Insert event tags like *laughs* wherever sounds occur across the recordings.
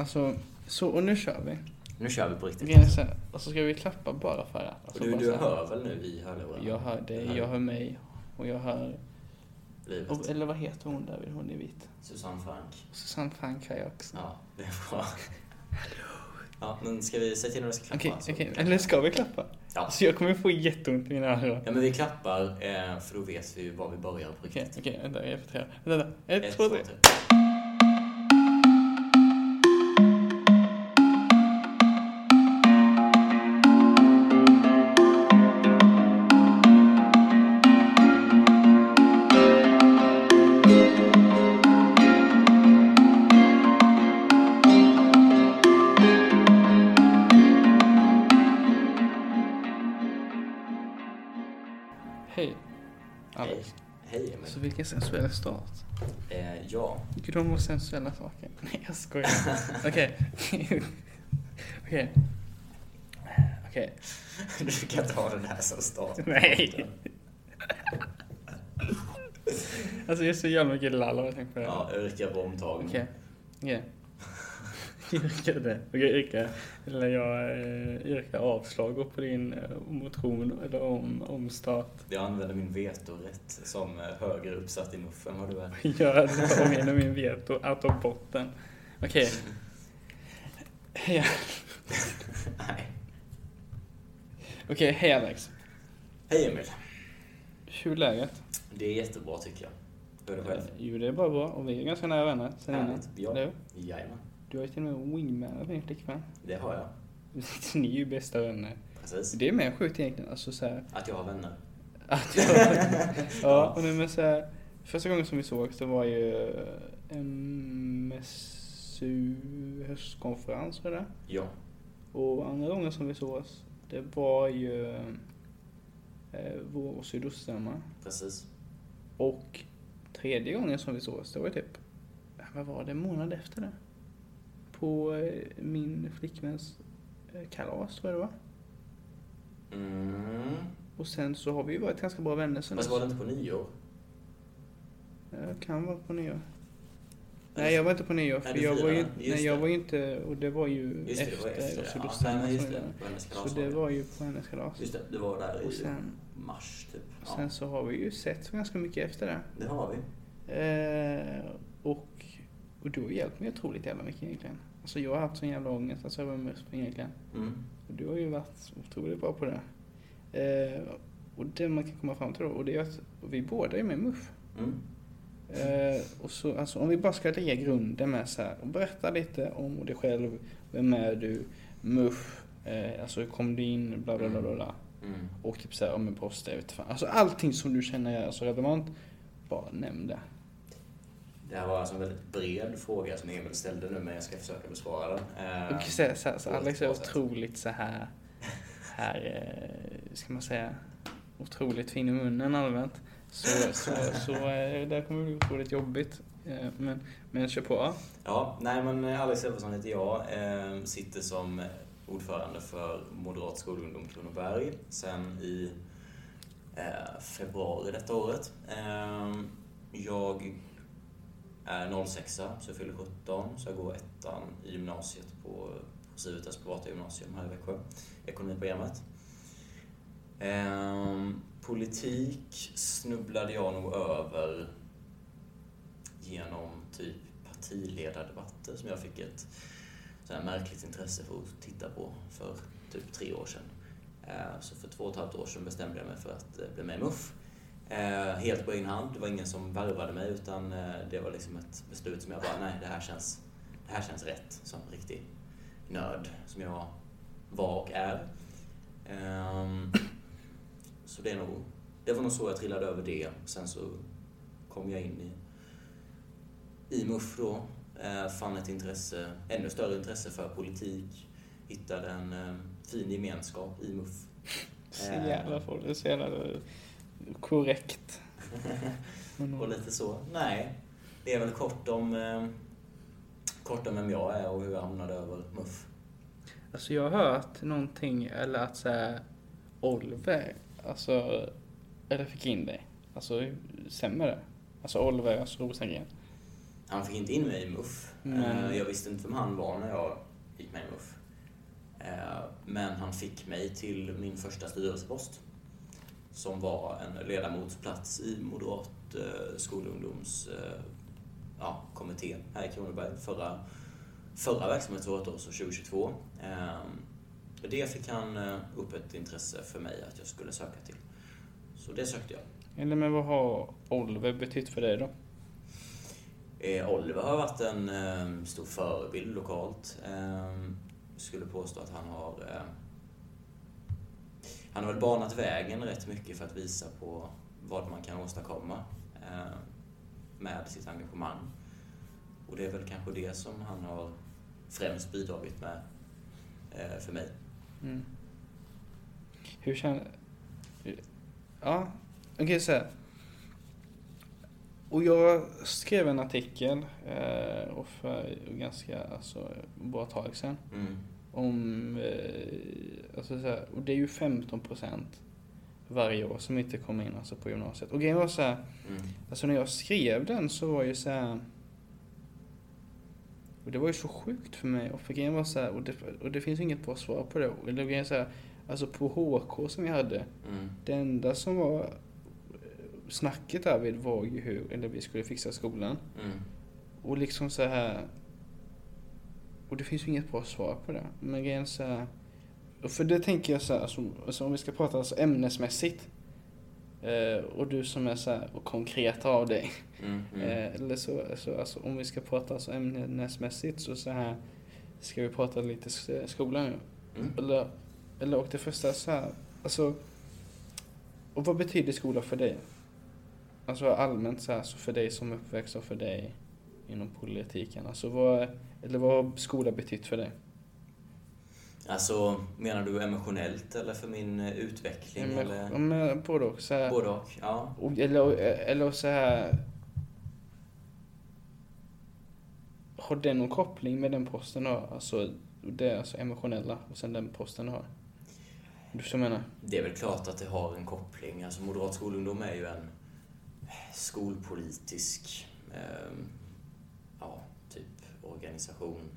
Alltså, så och nu kör vi. Nu kör vi på riktigt. Grejen är så här, Och så ska vi klappa bara för det. Alltså du, du hör väl nu i hörlurarna? Jag hör dig, jag hör mig och jag hör... Livet. Och, eller vad heter hon där? Hon är vit. Susanne Frank. Susanne Frank hör jag också. Ja, det är bra. Ja, men ska vi säga till när vi ska klappa? Okej, så- okej. Eller ska vi klappa? Ja. Alltså jag kommer få jätteont i mina öron. ja, men vi klappar eh, för då vet vi var vi börjar på Okej, riktigt. okej. Vänta, jag får tre. Vänta, vänta. Ett, Ett, två, tre. Hej. Sensuell start. Eh, ja, Tycker du om sensuella saker? *laughs* Nej, jag skojar. *laughs* *laughs* Okej. Okej. Okej. du kan ta den här som start. Nej. Alltså det är så jävla mycket lall av att tänka på det. Ja, jag yrkar på. Okej. Okej. Jag Okej, jag yrkar, eller jag eh, yrkar avslag på din eh, motion eller om, om start. Jag använder min vetorätt som eh, högre uppsatt i MUF än vad du är. *laughs* Jag påminner min veto att ta bort den. Okej. *laughs* Hej. Nej. Okej, hej Alex. Hej Emil. Hur är läget? Det är jättebra tycker jag. Hur är det själv? Jo, det är bara bra och vi är ganska nära vänner sen innan. Ja. Jajamän. Du har ju till och med wingmanat min flickvän. Det har jag. *laughs* Ni är ju bästa vänner. Precis. Det är mer sjukt egentligen. Alltså så här, Att jag har vänner. *laughs* att jag, *laughs* ja, och nu men så här, första gången som vi såg det var ju MSU höstkonferens var det. Ja. Och andra gången som vi sågs, det var ju eh, vår och sydoststämma. Precis. Och tredje gången som vi sågs, det var ju typ, vad var det, en månad efter det? På eh, min flickväns eh, kalas tror jag det var. Mm. Och sen så har vi ju varit ganska bra vänner sen Fast var det inte på nyår? Jag kan vara på nyår. Nej, jag var inte på nyår. Nej, För du jag var ju, nej, jag var ju inte, och det var ju Just det, det efter, efter det. Ja, nej, just så det. Så var det det. var ju på hennes kalas. Just det, det var där Och i sen, mars typ. Ja, sen så har vi ju sett ganska mycket efter det. det har vi. Eh, och, och du har hjälpt mig otroligt jävla mycket egentligen. Alltså jag har haft sån jävla ångest, alltså över MUF egentligen. Mm. Och du har ju varit otroligt bra på det. Eh, och det man kan komma fram till då, och det är att vi båda är med i MUF. Mm. Eh, och så, alltså, om vi bara ska lägga grunden med så här, och berätta lite om dig själv, vem är du, MUF, eh, alltså hur kom du in, bla bla bla bla. bla. Mm. Och typ såhär, om en post, jag vet fan. Alltså allting som du känner är alltså relevant, bara nämn det. Det här var alltså en väldigt bred fråga som Emil ställde nu, men jag ska försöka besvara den. Eh, Och så, så, så, Alex är otroligt så här, här, eh, ska man säga, otroligt fin i munnen allmänt. Så, så, så eh, det kommer bli otroligt jobbigt. Eh, Men, men kör på. Ja, nej men Alex Everson heter jag. Sitter som ordförande för Moderat skolungdom Kronoberg sen i februari detta året. Jag är 06 så jag fyller 17 så jag går ettan i gymnasiet på, på Civitas privata gymnasium här i Växjö. Ekonomiprogrammet. Ehm, politik snubblade jag nog över genom typ partiledardebatter som jag fick ett så här märkligt intresse för att titta på för typ tre år sedan. Ehm, Så för två och ett halvt år sedan bestämde jag mig för att eh, bli med i MUF. Eh, Helt på egen hand. Det var ingen som värvade mig utan eh, det var liksom ett beslut som jag bara, nej det här känns, det här känns rätt som riktig nörd som jag var och är. Ehm, så det är nog, det var nog så jag trillade över det. Sen så kom jag in i i MUF då. Eh, fann ett intresse, ännu större intresse för politik. Hittade en eh, fin gemenskap i MUF. Så jävla folk, så jävla korrekt. *laughs* och lite så. Nej, det är väl kort om, eh, kort om vem jag är och hur jag hamnade över MUF. Alltså jag har hört någonting, eller att såhär, Oliver, alltså, eller fick in dig. Alltså, stämmer det? Alltså Oliver, alltså Rosengren. Han fick inte in mig i MUF. Mm. Eh, Jag visste inte vem han var när jag gick med i MUF. Eh, Men han fick mig till min första styrelsepost. Som var en ledamotsplats i Moderat eh, skolungdoms eh, ja, här i Kronoberg förra, förra verksamhetsåret, då, så 2022. Eh, Det fick han eh, upp ett intresse för mig att jag skulle söka till. Så det sökte jag. Eller men vad har Oliver betytt för dig då? Oliver har varit en stor förebild lokalt. Eh, skulle påstå att han har han har väl banat vägen rätt mycket för att visa på vad man kan åstadkomma eh, med sitt engagemang. Och det är väl kanske det som han har främst bidragit med eh, för mig. Mm. Hur känner... Ja, okej okay, så här. Och jag skrev en artikel eh, och för ganska alltså, bra tag sedan. Mm. Om, eh, alltså så här, och det är ju 15 procent varje år som inte kommer in alltså, på gymnasiet. Och grejen var så här, Mm. alltså när jag skrev den så var ju så här. Och det var ju så sjukt för mig. Och för grejen var så här, och det, och det finns inget bra svar på det. Eller grejen så här, alltså på HK som jag hade. Mm. Det enda som var eh, snacket därvid var ju hur, eller vi skulle fixa skolan. Mm. Och liksom så här. Och det finns ju inget bra svar på det. Men grejen så här. För det tänker jag så här, alltså, alltså om vi ska prata alltså ämnesmässigt. Eh, och du som är så här, och konkret av dig. Mm. Mm. Eh, eller så, alltså, alltså om vi ska prata alltså ämnesmässigt så så här. Ska vi prata lite skola nu? Mm. Eller, eller och det första så här, alltså. Och vad betyder skola för dig? Alltså allmänt så här, så för dig som uppväxt och för dig inom politiken. Alltså vad, eller vad har skola betytt för dig? Alltså, menar du emotionellt eller för min eh, utveckling? Men, eller? men både och. Så här, Både och, ja. eller, eller så här. Har det någon koppling med den posten har? Alltså det alltså emotionella och sen den posten du har? Du som menar? Det är väl klart att det har en koppling. Alltså Moderat skolungdom är ju en skolpolitisk eh, organisation,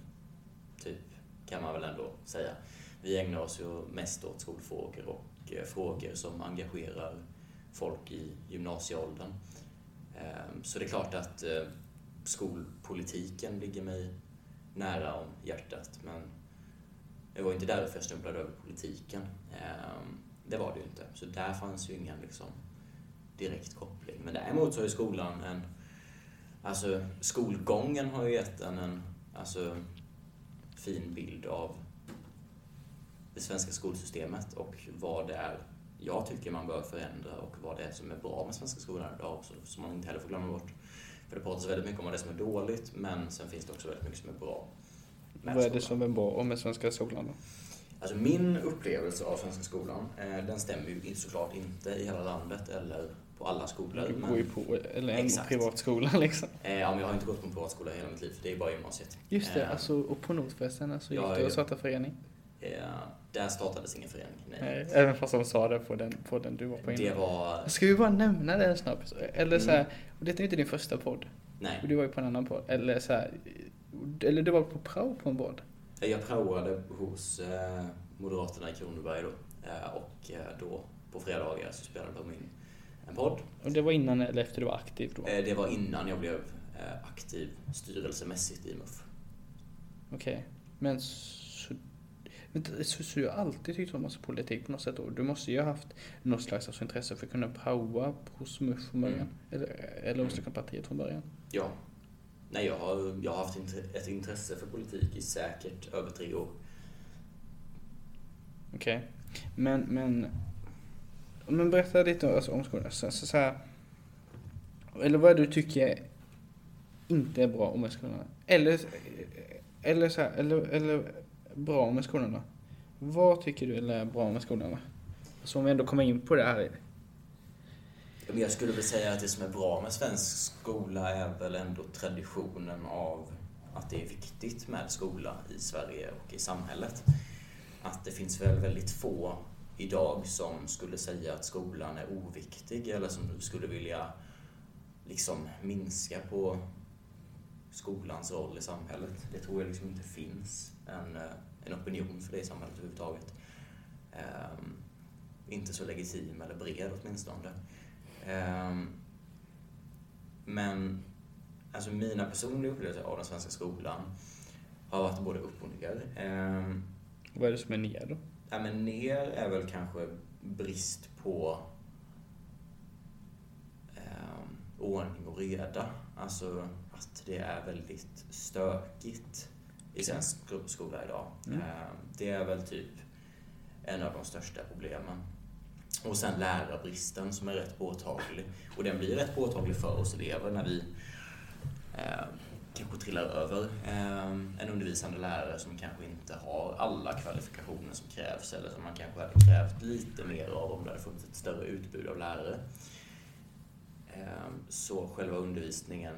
typ, kan man väl ändå säga. Vi ägnar oss ju mest åt skolfrågor och eh, frågor som engagerar folk i gymnasieåldern. Ehm, så det är klart att eh, skolpolitiken ligger mig nära om hjärtat, men det var inte därför jag stumplade över politiken. Ehm, det var det ju inte. Så där fanns ju ingen liksom, direkt koppling. Men däremot så har ju skolan en... Alltså skolgången har ju gett en en alltså, fin bild av det svenska skolsystemet och vad det är jag tycker man bör förändra och vad det är som är bra med svenska skolan idag också, som man inte heller får glömma bort. För det pratas väldigt mycket om vad det som är dåligt, men sen finns det också väldigt mycket som är bra. Vad är det som är bra med svenska skolan då? Alltså min upplevelse av svenska skolan, eh, den stämmer ju såklart inte i hela landet eller på alla skolor. Du går ju på, eller en Exakt. privat skola *laughs* liksom. Eh, Ja, men jag har inte gått på en privatskola hela mitt liv, för det är bara gymnasiet. Just det, Eh, alltså, och på Nordfesten alltså, gick du och startade förening? eh, Där startades ingen förening, nej. Nej, även fast de sa det på den, på den du var på Det innan. var... Ska vi bara nämna det snabbt? Eller så här, Mm. och detta är inte din första podd. Och Nej, du var ju på en annan podd. Eller så här, eller du var på prao på en podd. jag praoade hos eh, Moderaterna i Kronoberg då. Eh, Och eh, då på fredagar så spelade de in en podd. Och det var innan eller efter du var aktiv då? Eh, Det var innan jag blev eh, aktiv styrelsemässigt i MUF. Okej. Men så, men så, så du har alltid tyckt om politik på något sätt då? Du måste ju ha haft något slags alltså, intresse för att kunna praoa hos MUF från början? Mm. Eller, eller hos partiet från början? Ja. Nej, jag har, jag har haft ett intresse för politik i säkert över tre år. Okej. Men, men, men berätta lite alltså, om skolan. Så, så, så här, eller vad du tycker inte är bra med skolan. Eller, eller, så här, eller, eller bra med skolan då. Vad tycker du är bra med skolan då? Så om vi ändå kommer in på det här. Jag skulle väl säga att det som är bra med svensk skola är väl ändå traditionen av att det är viktigt med skola i Sverige och i samhället. Att det finns väl väldigt få idag som skulle säga att skolan är oviktig eller som skulle vilja liksom minska på skolans roll i samhället. Det tror jag liksom inte finns en, eh, en opinion för det i samhället överhuvudtaget. Um, inte så legitim eller bred åtminstone. Um, men alltså mina personliga upplevelser av den svenska skolan har varit både upp och ner. Um, Vad är det som är ner då? Ja, men ner är väl kanske brist på um, ordning och reda. Alltså att det är väldigt stökigt i svensk skola idag. Mm. Um, det är väl typ en av de största problemen. Och sen lärarbristen som är rätt påtaglig. Och den blir rätt påtaglig för oss elever när vi eh, kanske trillar över eh, en undervisande lärare som kanske inte har alla kvalifikationer som krävs eller som man kanske hade krävt lite mer av om det hade funnits ett större utbud av lärare. Eh, så själva undervisningen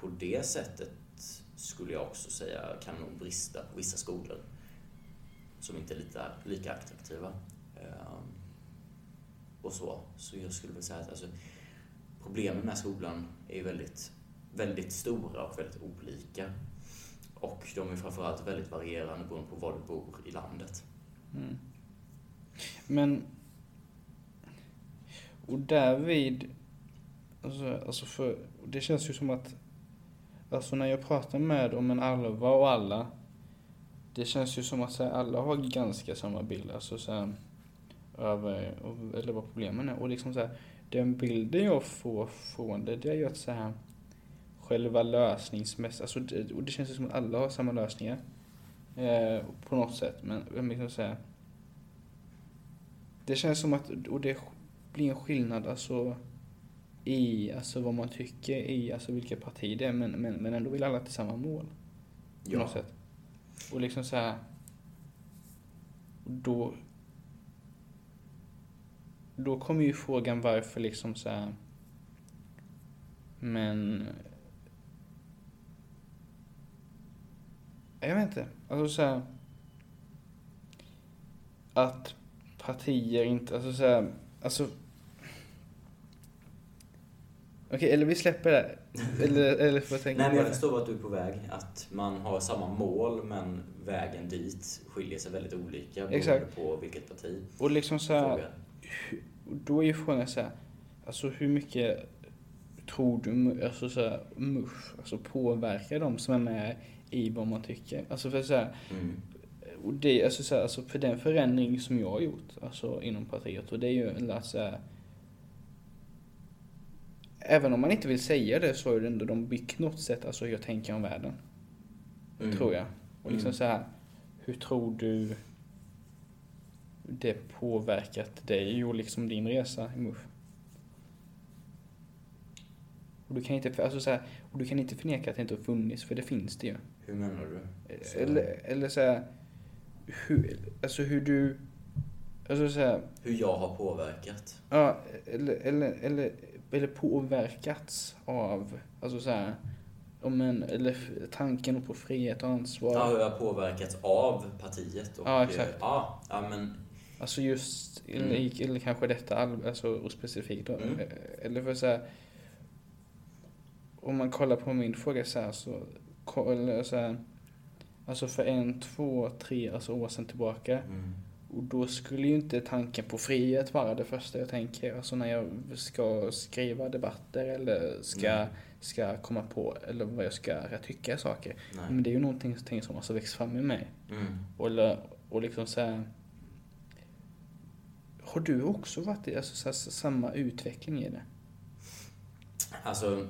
på det sättet skulle jag också säga kan nog brista på vissa skolor som inte är lika, lika attraktiva. Ehm, och så. Så jag skulle vilja säga att alltså, problemen med skolan är ju väldigt, väldigt stora och väldigt olika. Och de är framförallt väldigt varierande beroende på var du bor i landet. Mm. Men, och därvid, alltså, alltså för, det känns ju som att, alltså när jag pratar med om en Alva och alla, det känns ju som att så här, alla har ganska samma bild, alltså så här, över, eller vad problemen är. Och liksom så här, den bilden jag får från det, det är ju att så här, själva lösningsmässigt, alltså det, och det känns som att alla har samma lösningar. Eh, på något sätt, men liksom så här, det känns som att, och det blir en skillnad alltså i alltså vad man tycker i alltså vilka partier det är, men, men, men ändå vill alla till samma mål. På ja. något sätt. Och liksom så här, då då kommer ju frågan varför liksom så här, men jag vet inte, alltså så här, att partier inte, alltså så här, alltså Okej, okay, eller vi släpper det. *laughs* Eller, eller får jag tänka Nej, men jag förstår vart du är på väg. Att man har samma mål, men vägen dit skiljer sig väldigt olika beroende Exakt. på vilket parti. Och liksom så här, då är ju frågan så här, alltså hur mycket tror du alltså så här, MUF alltså påverkar de som är med i vad man tycker? Alltså för så här, mm. och det, alltså så här, alltså för den förändring som jag har gjort, alltså inom partiet, och det är ju att så här, även om man inte vill säga det så är det ändå de byggt något sätt, alltså hur jag tänker om världen. Mm. Tror jag. Och liksom mm. så här, hur tror du det påverkat dig och liksom din resa i MUF? Och du kan inte, alltså så här, och du kan inte förneka att det inte har funnits, för det finns det ju. Hur menar du? Så. Eller, eller så här, hur, alltså hur du, alltså så här, Hur jag har påverkat? Ja, eller, eller, eller, eller påverkats av, alltså så här, om en, eller tanken på frihet och ansvar. Ja, hur jag påverkats av partiet. Och, ja, exakt. Ja, ja, men Alltså just, mm. eller, eller kanske detta alltså, specifikt då. Mm. Eller för så här, om man kollar på min fråga så här, så, så här, alltså för en, två, tre alltså år sedan tillbaka. Mm. Och då skulle ju inte tanken på frihet vara det första jag tänker. Alltså när jag ska skriva debatter eller ska, mm. ska komma på, eller vad jag ska tycka saker. Nej. Men det är ju någonting som har växt fram i mig. Mm. Och, och liksom så här, har du också varit i alltså, samma utveckling i det? Alltså,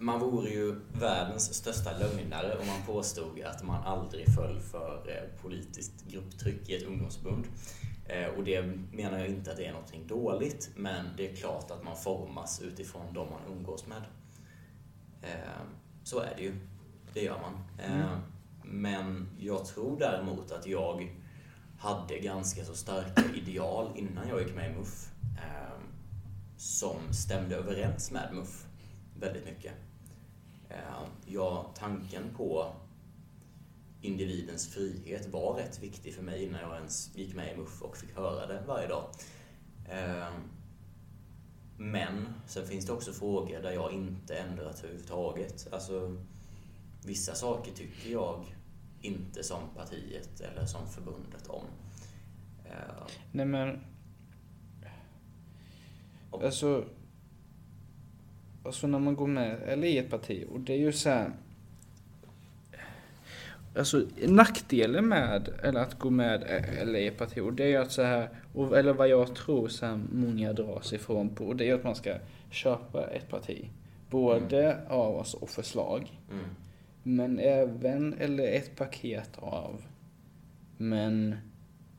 man vore ju världens största lögnare om man påstod att man aldrig föll för eh, politiskt grupptryck i ett ungdomsförbund. Eh, och det menar jag inte att det är någonting dåligt, men det är klart att man formas utifrån de man umgås med. Eh, så är det ju. Det gör man. Mm. Men jag tror däremot att jag hade ganska så starka ideal innan jag gick med i MUF som stämde överens med MUF väldigt mycket. Eh, ja, tanken på individens frihet var rätt viktig för mig innan jag ens gick med i MUF och fick höra det varje dag. Eh, Men sen finns det också frågor där jag inte ändrat överhuvudtaget. Alltså, vissa saker tycker jag inte som partiet eller som förbundet om. Eh, Nej men... Och- Alltså... Alltså när man går med, eller i ett parti, och det är ju så här. Alltså nackdelen med, eller att gå med eller i ett parti, och det är ju att så här, och, eller vad jag tror så här, många dras ifrån på, och det är att man ska köpa ett parti. Både av oss och förslag, mm, men även, eller ett paket av, men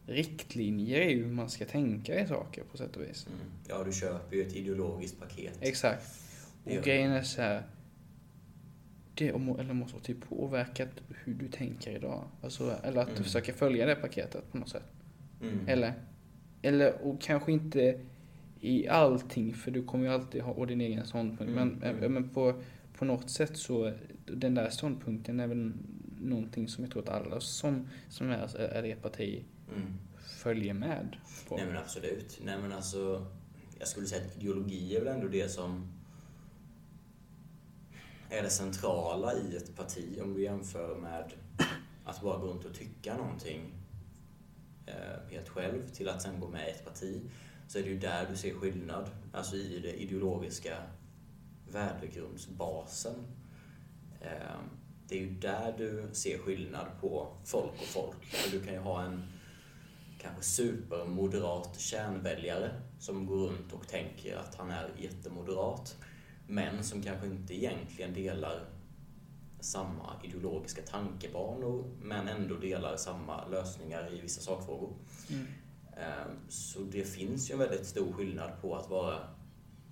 riktlinjer är ju hur man ska tänka i saker på sätt och vis. mm. Ja, du köper ju ett ideologiskt paket. Exakt. Det Och grejen är så här. Det eller måste ha typ påverkat hur du tänker idag. Alltså, eller att du Mm. försöker följa det paketet på något sätt. Mm. Eller, eller och kanske inte i allting för du kommer ju alltid ha din egen ståndpunkt. Mm, Men, mm. men på, på något sätt så, den där ståndpunkten är väl någonting som jag tror att alla som, som är, är i ett parti Mm. följer med på. Nej men absolut. Nej men alltså, jag skulle säga att ideologi är väl ändå det som är det centrala i ett parti om du jämför med att bara gå runt och tycka någonting eh, helt själv till att sen gå med i ett parti. Så är det ju där du ser skillnad, alltså i den ideologiska värdegrundsbasen. Eh, det är ju där du ser skillnad på folk och folk. För du kan ju ha en kanske supermoderat kärnväljare som går runt och tänker att han är jättemoderat. Men som kanske inte egentligen delar samma ideologiska tankebanor men ändå delar samma lösningar i vissa sakfrågor. Mm. Eh, Så det finns ju en väldigt stor skillnad på att vara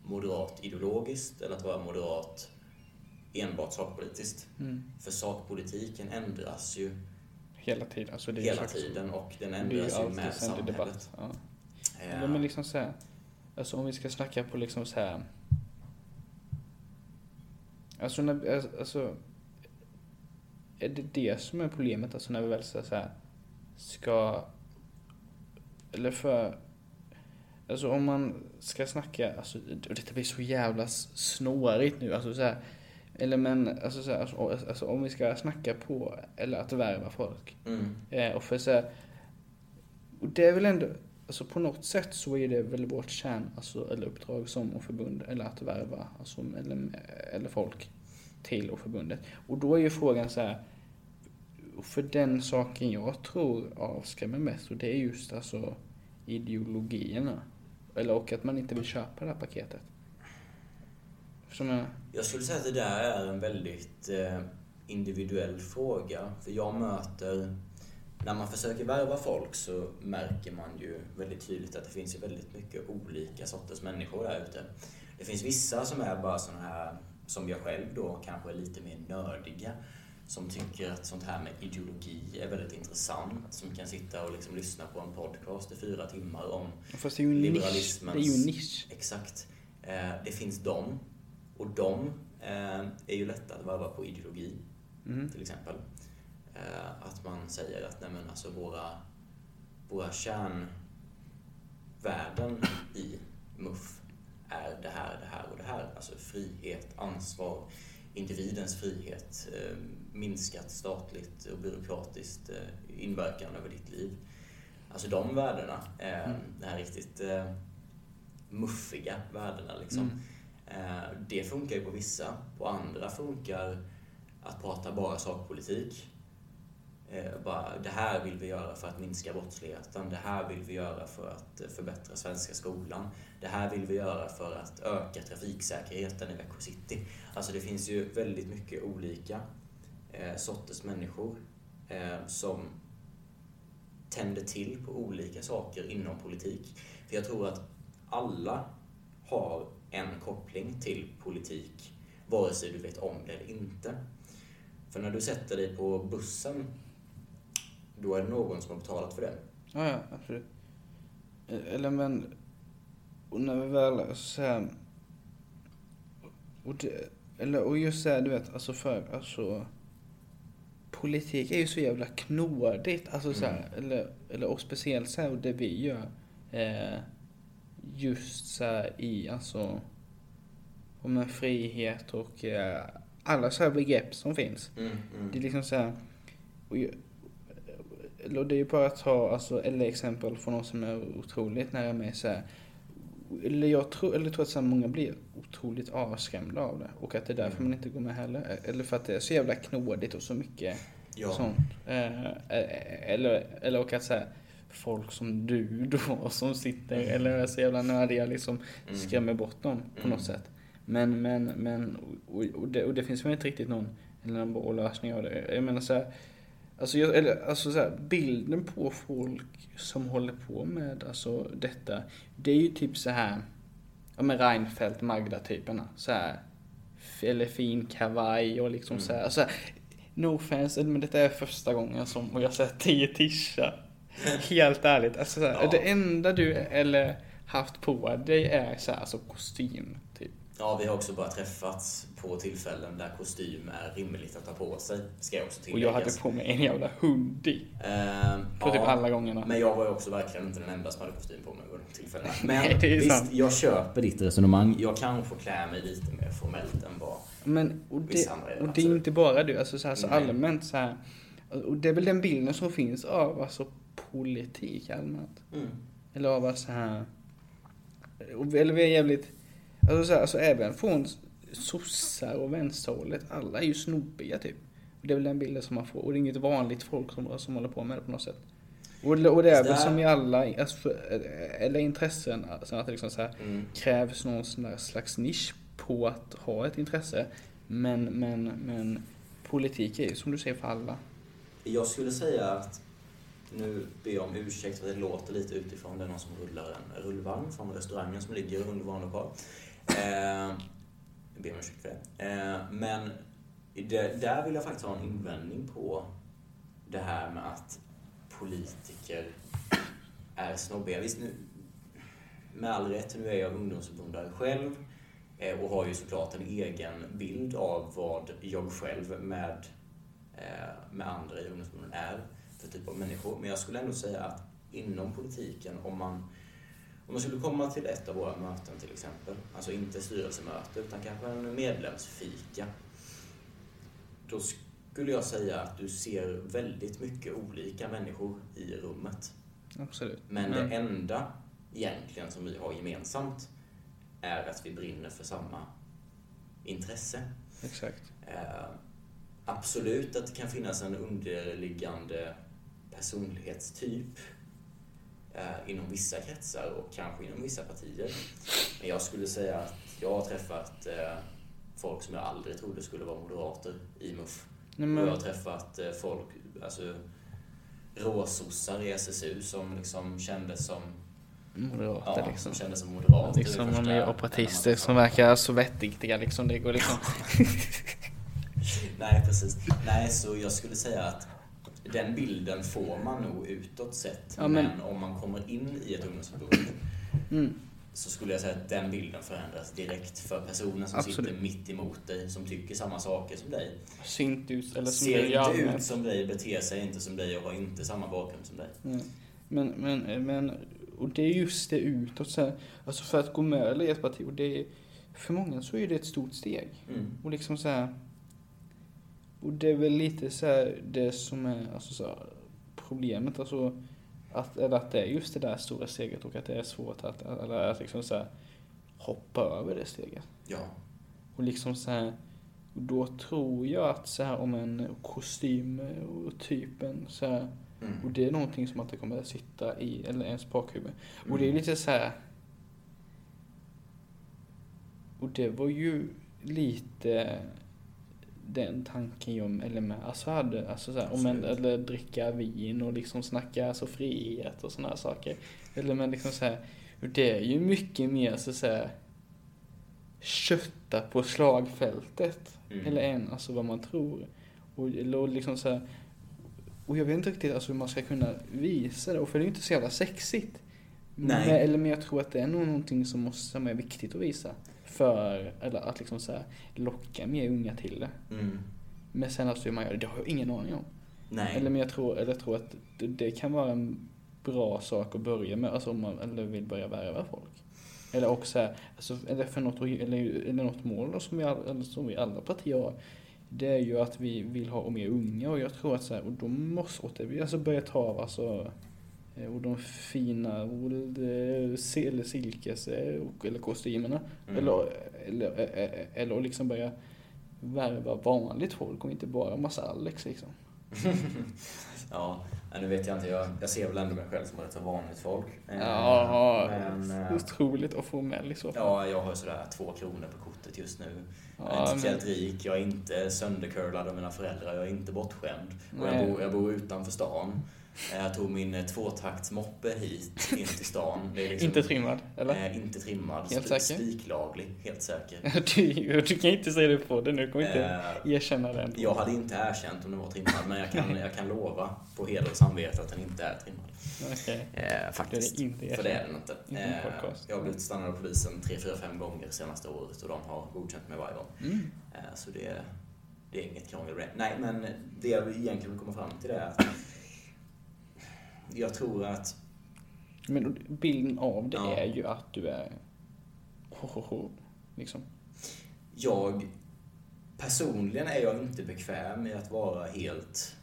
moderat ideologiskt eller att vara moderat enbart sakpolitiskt. Mm. För sakpolitiken ändras ju Hela tiden. Alltså det är hela tiden och den ju ändras ju med samhället. debatt. Ja. Eh, Ja, men liksom så här, alltså om vi ska snacka på liksom så här. Alltså, när, alltså är det det som är problemet, alltså när vi väl så här ska, eller för, alltså om man ska snacka, alltså detta blir så jävla snårigt nu, alltså så här, eller men, alltså, så här, alltså, alltså om vi ska snacka på, eller att värva folk, Mm. Eh, och för så här, och det är väl ändå, alltså på något sätt så är det väl vårt kärn, alltså, eller uppdrag som och förbund, eller att värva, alltså, eller, eller folk till och förbundet. Och då är ju frågan så här, för den saken jag tror avskrämmer mest, och det är just alltså ideologierna. Eller och att man inte vill köpa det här paketet. Förstår jag? Jag skulle säga att det där är en väldigt eh, individuell fråga. För jag möter, när man försöker värva folk så märker man ju väldigt tydligt att det finns ju väldigt mycket olika sorters människor där ute. Det finns vissa som är bara såna här, som jag själv då, kanske är lite mer nördiga. Som tycker att sånt här med ideologi är väldigt intressant. Som kan sitta och liksom lyssna på en podcast i fyra timmar om Fast det är ju en nisch. Det är ju en nisch. Exakt. Eh, Det finns dem. Och de eh, är ju lätta att värva på ideologi, Mm. till exempel. Eh, Att man säger att nej men alltså våra, våra kärnvärden i MUF är det här, det här och det här. Alltså frihet, ansvar, individens frihet, eh, minskat statligt och byråkratiskt eh, inverkan över ditt liv. Alltså de värdena, Mm. de här riktigt muffiga värdena liksom. Mm. Det funkar ju på vissa. På andra funkar att prata bara sakpolitik. Eh, Bara, det här vill vi göra för att minska brottsligheten. Det här vill vi göra för att eh, förbättra svenska skolan. Det här vill vi göra för att öka trafiksäkerheten i Växjö city. Alltså det finns ju väldigt mycket olika eh, sorters människor eh, som tänder till på olika saker inom politik. För jag tror att alla har en koppling till politik, vare sig du vet om det eller inte. För när du sätter dig på bussen, då är det någon som har betalat för det. Ja, ja, absolut. Eller men, och när vi väl så här, och, det, eller, och just så här, du vet, alltså för, alltså, politik är ju så jävla knådigt, alltså så här, eller, eller och speciellt så här, och det vi gör, eh, just så här i, alltså, om en frihet och eh, alla så här begrepp som finns. Mm, Det är mm. liksom så här, och ju- eller det är ju bara att ta, alltså, eller exempel från någon som är otroligt nära mig så här, eller jag tror, eller tror att så många blir otroligt avskrämda av det och att det är därför Mm. man inte går med heller. Eller för att det är så jävla knådigt och så mycket Ja. sånt. Eh, eh, eller, eller och att så här, folk som du då *laughs* som sitter eller är så jävla nördiga liksom Mm. skrämmer bort dem på Mm. något sätt. Men, men, men, och, och, det, och det finns väl inte riktigt någon, eller någon bra lösning av det. Jag menar så här, alltså, jag, eller, alltså så här, bilden på folk som håller på med alltså detta, det är ju typ så här, ja men Reinfeldt, Magda-typerna, så här, eller fin kavaj och liksom Mm. så här, alltså, no offense, men detta är första gången som jag sett tio tisha. *laughs* Helt ärligt, alltså så här, Ja. det enda du eller haft på dig är så här, alltså kostym. Ja, vi har också bara träffats på tillfällen där kostym är rimligt att ta på sig, ska jag också Och tilläggas. jag hade på mig en jävla hoodie. Ehm, På typ ja, alla gångerna. Men jag var ju också verkligen inte den enda som hade kostym på mig vid de tillfällena. *laughs* Men Nej, det är visst, sant. jag köper ditt resonemang. Jag kanske klär mig lite mer formellt än vad... Men, och det, Vissa andra det och det är absolut. inte bara du, alltså så, här, så allmänt så här. Och det är väl den bilden som finns av alltså politik allmänt. Mm. Eller av att så här. och- Eller vi är jävligt, alltså, så här, alltså även från sossar och vänsterhållet, alla är ju snobbiga typ. Det är väl den bilden som man får, och det är inget vanligt folk som, som håller på med det på något sätt. Och, och det är väl som i alla, alltså, för, eller intressen, alltså att det liksom så här, Mm. krävs någon slags nisch på att ha ett intresse. Men, men, men politik är ju som du säger för alla. Jag skulle säga att nu ber jag om ursäkt för att det låter lite utifrån. Det är någon som rullar en rullvagn från restaurangen som ligger under vår lokal. Eh, jag ber om ursäkt för det. Eh, men det, där vill jag faktiskt ha en invändning på det här med att politiker är snobbiga. Visst, nu, med all rätt, nu är jag ungdomsförbundare själv eh, och har ju såklart en egen bild av vad jag själv med, eh, med andra i ungdomsförbunden är för typ av människor. Men jag skulle ändå säga att inom politiken, om man, om man skulle komma till ett av våra möten till exempel, alltså inte styrelsemöte utan kanske en medlemsfika, då skulle jag säga att du ser väldigt mycket olika människor i rummet. Absolut. Men Mm. det enda egentligen som vi har gemensamt är att vi brinner för samma intresse. Exakt. Eh, absolut att det kan finnas en underliggande personlighetstyp eh, inom vissa kretsar och kanske inom vissa partier. Men jag skulle säga att jag har träffat eh, folk som jag aldrig trodde skulle vara moderater i MUF. Nej, Och jag har träffat eh, folk, alltså råsossar i SSU som liksom kändes som, moderater ja, liksom. som kändes som moderater. Liksom de första- är opportister som verkar så vettiga liksom. Det går liksom. *laughs* Nej, precis. Nej, så jag skulle säga att den bilden får man nog utåt sett. Ja, men... men- om man kommer in i ett ungdomsförbund Mm. så skulle jag säga att den bilden förändras direkt för personen som Absolut. sitter mitt emot dig, som tycker samma saker som dig. Synt ut eller som Ser inte ut som dig, beter sig inte som dig och har inte samma bakgrund som dig. Mm. Men, men, men, och det är just det utåt så här, Alltså för att gå med i ett parti, och det är, för många så är det ett stort steg. Mm. Och liksom så här. Och det är väl lite så här det som är alltså så här, problemet. Alltså att, eller att det är just det där stora steget och att det är svårt att, eller att liksom så här, hoppa över det steget. Ja. Och liksom så här, och då tror jag att så här om en kostym och typen så här, Mm. och det är någonting som att det kommer att sitta i, eller ens bakhuvud. Och Mm. det är lite så här. Och det var ju lite den tanken jag, eller med, alltså hade, alltså så här, om en, Absolut. eller dricka vin och liksom snacka alltså frihet och sådana saker. Eller men liksom så här, det är ju mycket mer så, så här kötta på slagfältet. Mm. Eller än alltså vad man tror. Och, och liksom så här, och jag vet inte riktigt alltså hur man ska kunna visa det, och för det är ju inte så jävla sexigt. Nej. Men, eller men jag tror att det är nog någonting som, måste, som är viktigt att visa. För, eller att liksom så här, locka mer unga till det. Mm. Men sen alltså hur man gör det, det har jag ingen aning om. Nej. Eller men jag tror, eller jag tror att det, det kan vara en bra sak att börja med, alltså om man eller vill börja värva folk. Eller också, alltså, eller för något, eller, eller något mål då, som, vi alla, eller som vi alla partier har. Det är ju att vi vill ha mer unga och jag tror att så här, och då måste vi alltså börja ta av alltså och de fina eh, eller silkes eh, och- eller kostymerna. Mm. Eller, eller, eller, eller liksom börja värva vanligt folk och inte bara massa Alex liksom. *laughs* ja, nu vet jag inte. Jag, jag ser väl ändå mig själv som rätt så vanligt folk. Eh, Ja, Men, eh, otroligt att få med i så fall. ja, jag har sådär två kronor på kortet just nu. Jag är Ja, inte men- speciellt rik, jag är inte söndercurlad av mina föräldrar, jag är inte bortskämd. Och jag bor, jag bor utanför stan. Eh, Jag tog min eh, tvåtaktsmoppe hit, in till stan. Liksom, Inte trimmad, eller? Eh, inte trimmad, Helt säker? spiklaglig, helt säker. *laughs* Du, du kan inte säga det på det nu, du kommer inte Eh, erkänna det. Jag hade inte erkänt om den var trimmad, men jag kan, jag kan lova på heder och samvete att den inte är trimmad. Okej. Eh, faktiskt. Det är inte För det är den inte. Eh, jag har blivit stannad av polisen tre, fyra, fem gånger senaste året och de har godkänt mig varje gång. Mm. Eh, så det, det är inget krångel. Nej, men det jag egentligen vill komma fram till det är att jag tror att Men bilden av det Ja. är ju att du är ho, ho, ho, liksom. jag personligen är jag inte bekväm med att vara helt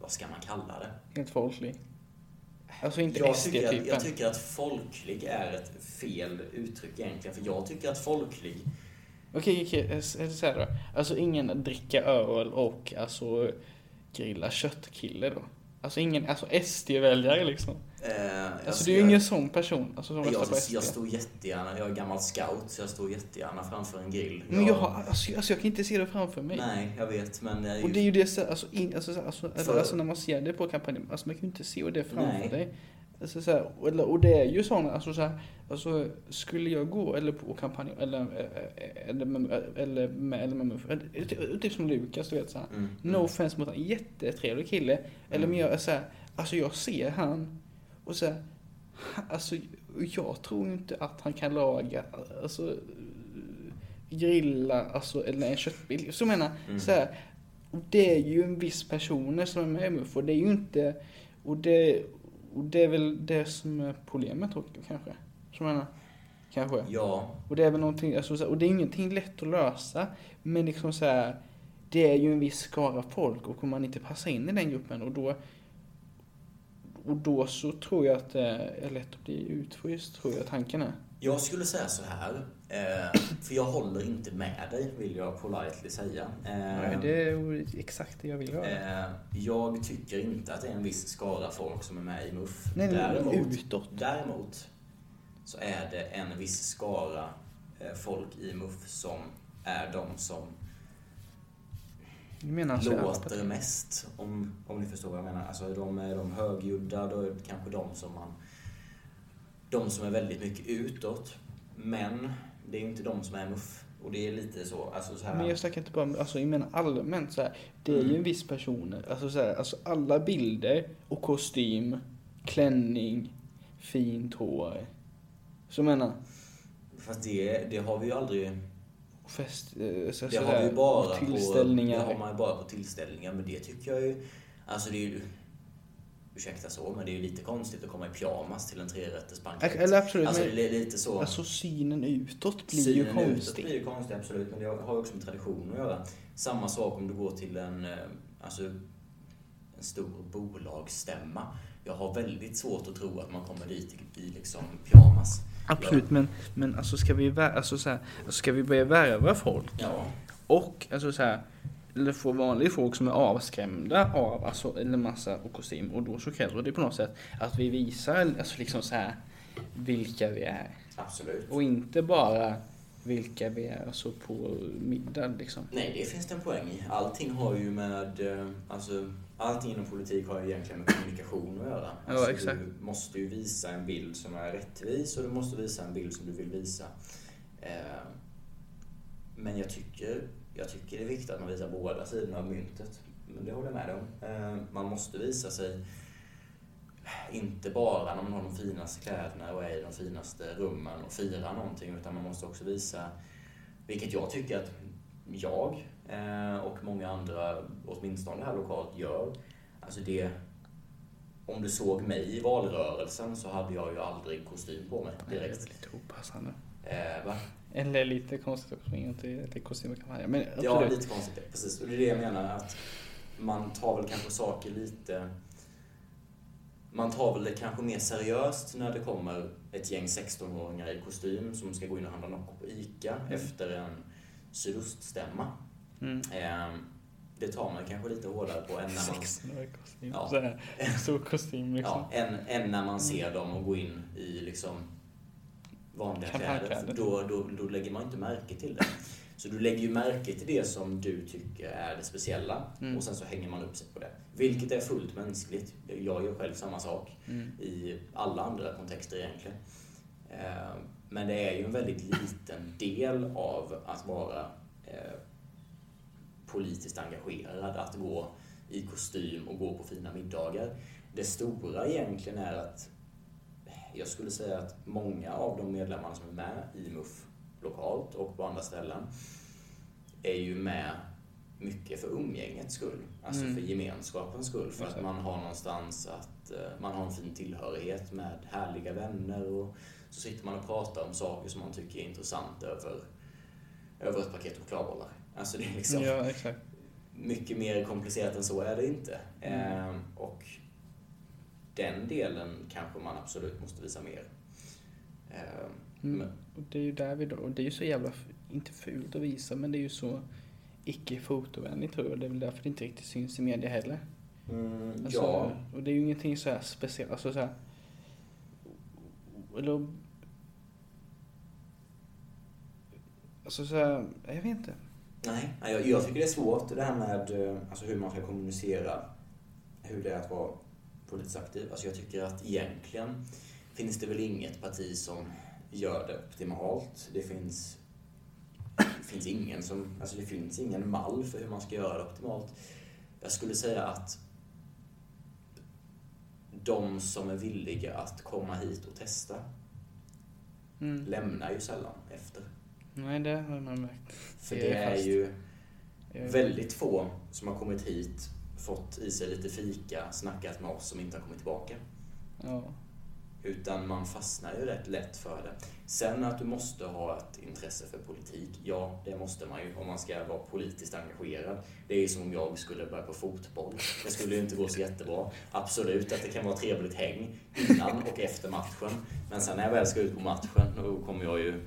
vad ska man kalla det? Helt folklig. Alltså inte Jag tycker, att, jag tycker att folklig är ett fel uttryck egentligen. För jag tycker att folklig, Okej, okej, så här då? Alltså ingen dricka öl och alltså grilla köttkille då? Alltså ingen, alltså SD-väljare liksom. eh, Alltså du är ju ingen sån person, alltså som jag, på SD. jag står jättegärna, jag är gammal scout, så jag står jättegärna framför en grill. Men jag, har, alltså, alltså jag kan inte se det framför mig. Nej, jag vet, men... jag ju- Och det är ju det, så- alltså, in, alltså, så- alltså, För- alltså när man ser det på kampanjen, alltså man kan ju inte se det framför Nej. dig. Alltså, så här, och, det är ju såna, alltså, så här, alltså skulle jag gå eller på kampanjen eller, eh, eller med, eller eller med, eller, typ- typ som Lukas, du vet så här. Mm, No mm. offense mot en jättetrevlig kille. Eller men jag är så här, alltså jag ser han och så här, han- alltså jag tror inte att han kan laga, alltså grilla, alltså eller en köttbil. Så jag menar, Mm. så här, och det är ju en viss personer som är med i MUF och det är ju inte, och det, och det är väl det som är problemet också kanske. Så jag menar, kanske. Ja, Och det är väl någonting, alltså, och det är ingenting lätt att lösa. Men liksom så här, det är ju en viss skara folk och om man inte passar in i den gruppen och då och då så tror jag att det är lätt att bli utfryst, tror jag tanken är. jag skulle säga så här. Eh, för jag håller inte med dig, vill jag politely säga. Eh, Nej, det är exakt det jag vill göra. eh, jag tycker inte att det är en viss skara folk som är med i MUF. Nej, däremot, utåt. däremot så är det en viss skara eh, folk i MUF som är de som alltså låter mest, om, om ni förstår vad jag menar. Alltså de är de högljudda, då är det kanske de som man... De som är väldigt mycket utåt. Men det är ju inte de som är muff. Och det är lite så, alltså så här... Men jag snackar inte bara om, alltså jag menar allmänt så här, Det är ju Mm. en viss personer, alltså så här, alltså alla bilder och kostym, klänning, fint hår. Så menar, Fast det, det har vi ju aldrig... fest, eh, så, Det har vi ju bara och på... tillställningar. Det har man ju bara på tillställningar. Men det tycker jag ju... Alltså det är ju... Ursäkta så, men det är ju lite konstigt att komma i pyjamas till en trerättersbankett. Eller absolut, Alltså men- det är lite så... Alltså synen utåt blir Synen ju utåt konstig. blir ju konstig, absolut. Men det har ju också med tradition att göra. Samma sak om du går till en, eh, alltså, en stor bolagsstämma. Jag har väldigt svårt att tro att man kommer dit i, i liksom pyjamas. Absolut, men, men alltså ska vi, alltså, så här, alltså, ska vi börja värva folk Ja. och alltså så här, eller få vanliga folk som är avskrämda av alltså, eller massa och kostym och då så kräver det på något sätt att vi visar alltså liksom så här vilka vi är Absolut. och inte bara vilka vi är alltså på middag liksom. Nej, det finns det en poäng i. Allting har ju med, eh, alltså, allting inom politik har ju egentligen med kommunikation att göra. Ja, Alltså, exakt. Du måste ju visa en bild som är rättvis och du måste visa en bild som du vill visa. Eh, Men jag tycker, jag tycker det är viktigt att man visar båda sidorna av myntet. Men det håller jag med om. Eh, Man måste visa sig inte bara när man har de finaste kläderna och är i de finaste rummen och firar någonting utan man måste också visa, vilket jag tycker att jag eh, och många andra, åtminstone här lokalt, gör. Alltså det, om du såg mig i valrörelsen så hade jag ju aldrig kostym på mig Det är direkt. lite opassande. Eh, va? Eller lite konstigt springa till, till kostymkampanjer. Men absolut. Ja, lite konstigt. Precis, och det är det jag menar att man tar väl kanske saker lite... Man tar väl det kanske mer seriöst när det kommer ett gäng 16-åringar i kostym som ska gå in och handla Nocco på ICA efter en sydoststämma. Mm. Eh, det tar man kanske lite hårdare på än när man, 16 år i kostym. Ja. Här, en stor kostym liksom. ja, än, än när man ser dem och gå in i liksom vanliga kläder. Då, då, då lägger man inte märke till det. Så du lägger ju märke till det som du tycker är det speciella Mm. och sen så hänger man upp sig på det. Vilket är fullt mänskligt. Jag gör själv samma sak Mm. i alla andra kontexter egentligen. Eh, Men det är ju en väldigt liten del av att vara eh, politiskt engagerad, att gå i kostym och gå på fina middagar. Det stora egentligen är att jag skulle säga att många av de medlemmarna som är med i MUF lokalt och på andra ställen är ju med mycket för umgängets skull. Alltså Mm. för gemenskapens skull. För att man har någonstans att eh, man har en fin tillhörighet med härliga vänner och så sitter man och pratar om saker som man tycker är intressant över, över ett paket chokladbollar. Alltså det är liksom Ja, exakt. mycket mer komplicerat än så är det inte. Mm. Ehm, och den delen kanske man absolut måste visa mer. Ehm, Mm. Och det är ju där vi då, och det är ju så jävla, inte fult att visa, men det är ju så icke fotovänligt tror jag. Det är väl därför det inte riktigt syns i media heller. mm, Alltså, ja, Och det är ju ingenting så här speciellt, alltså så här, eller, alltså så här, jag vet inte. nej, jag, jag tycker det är svårt det här med eh, alltså hur man ska kommunicera hur det är att vara politiskt aktiv. Alltså jag tycker att egentligen finns det väl inget parti som gör det optimalt. Det finns, det finns ingen som, alltså det finns ingen mall för hur man ska göra det optimalt. Jag skulle säga att de som är villiga att komma hit och testa Mm. lämnar ju sällan efter. Nej, det har man märkt. För Det är ju väldigt få som har kommit hit, fått i sig lite fika, snackat med oss som inte har kommit tillbaka. Ja. Utan man fastnar ju rätt lätt för det. Sen att du måste ha ett intresse för politik, ja det måste man ju om man ska vara politiskt engagerad. Det är ju som om jag skulle börja på fotboll. Det skulle ju inte gå så jättebra. Absolut att det kan vara trevligt häng innan och efter matchen. Men sen när jag väl ska ut på matchen, då kommer jag ju...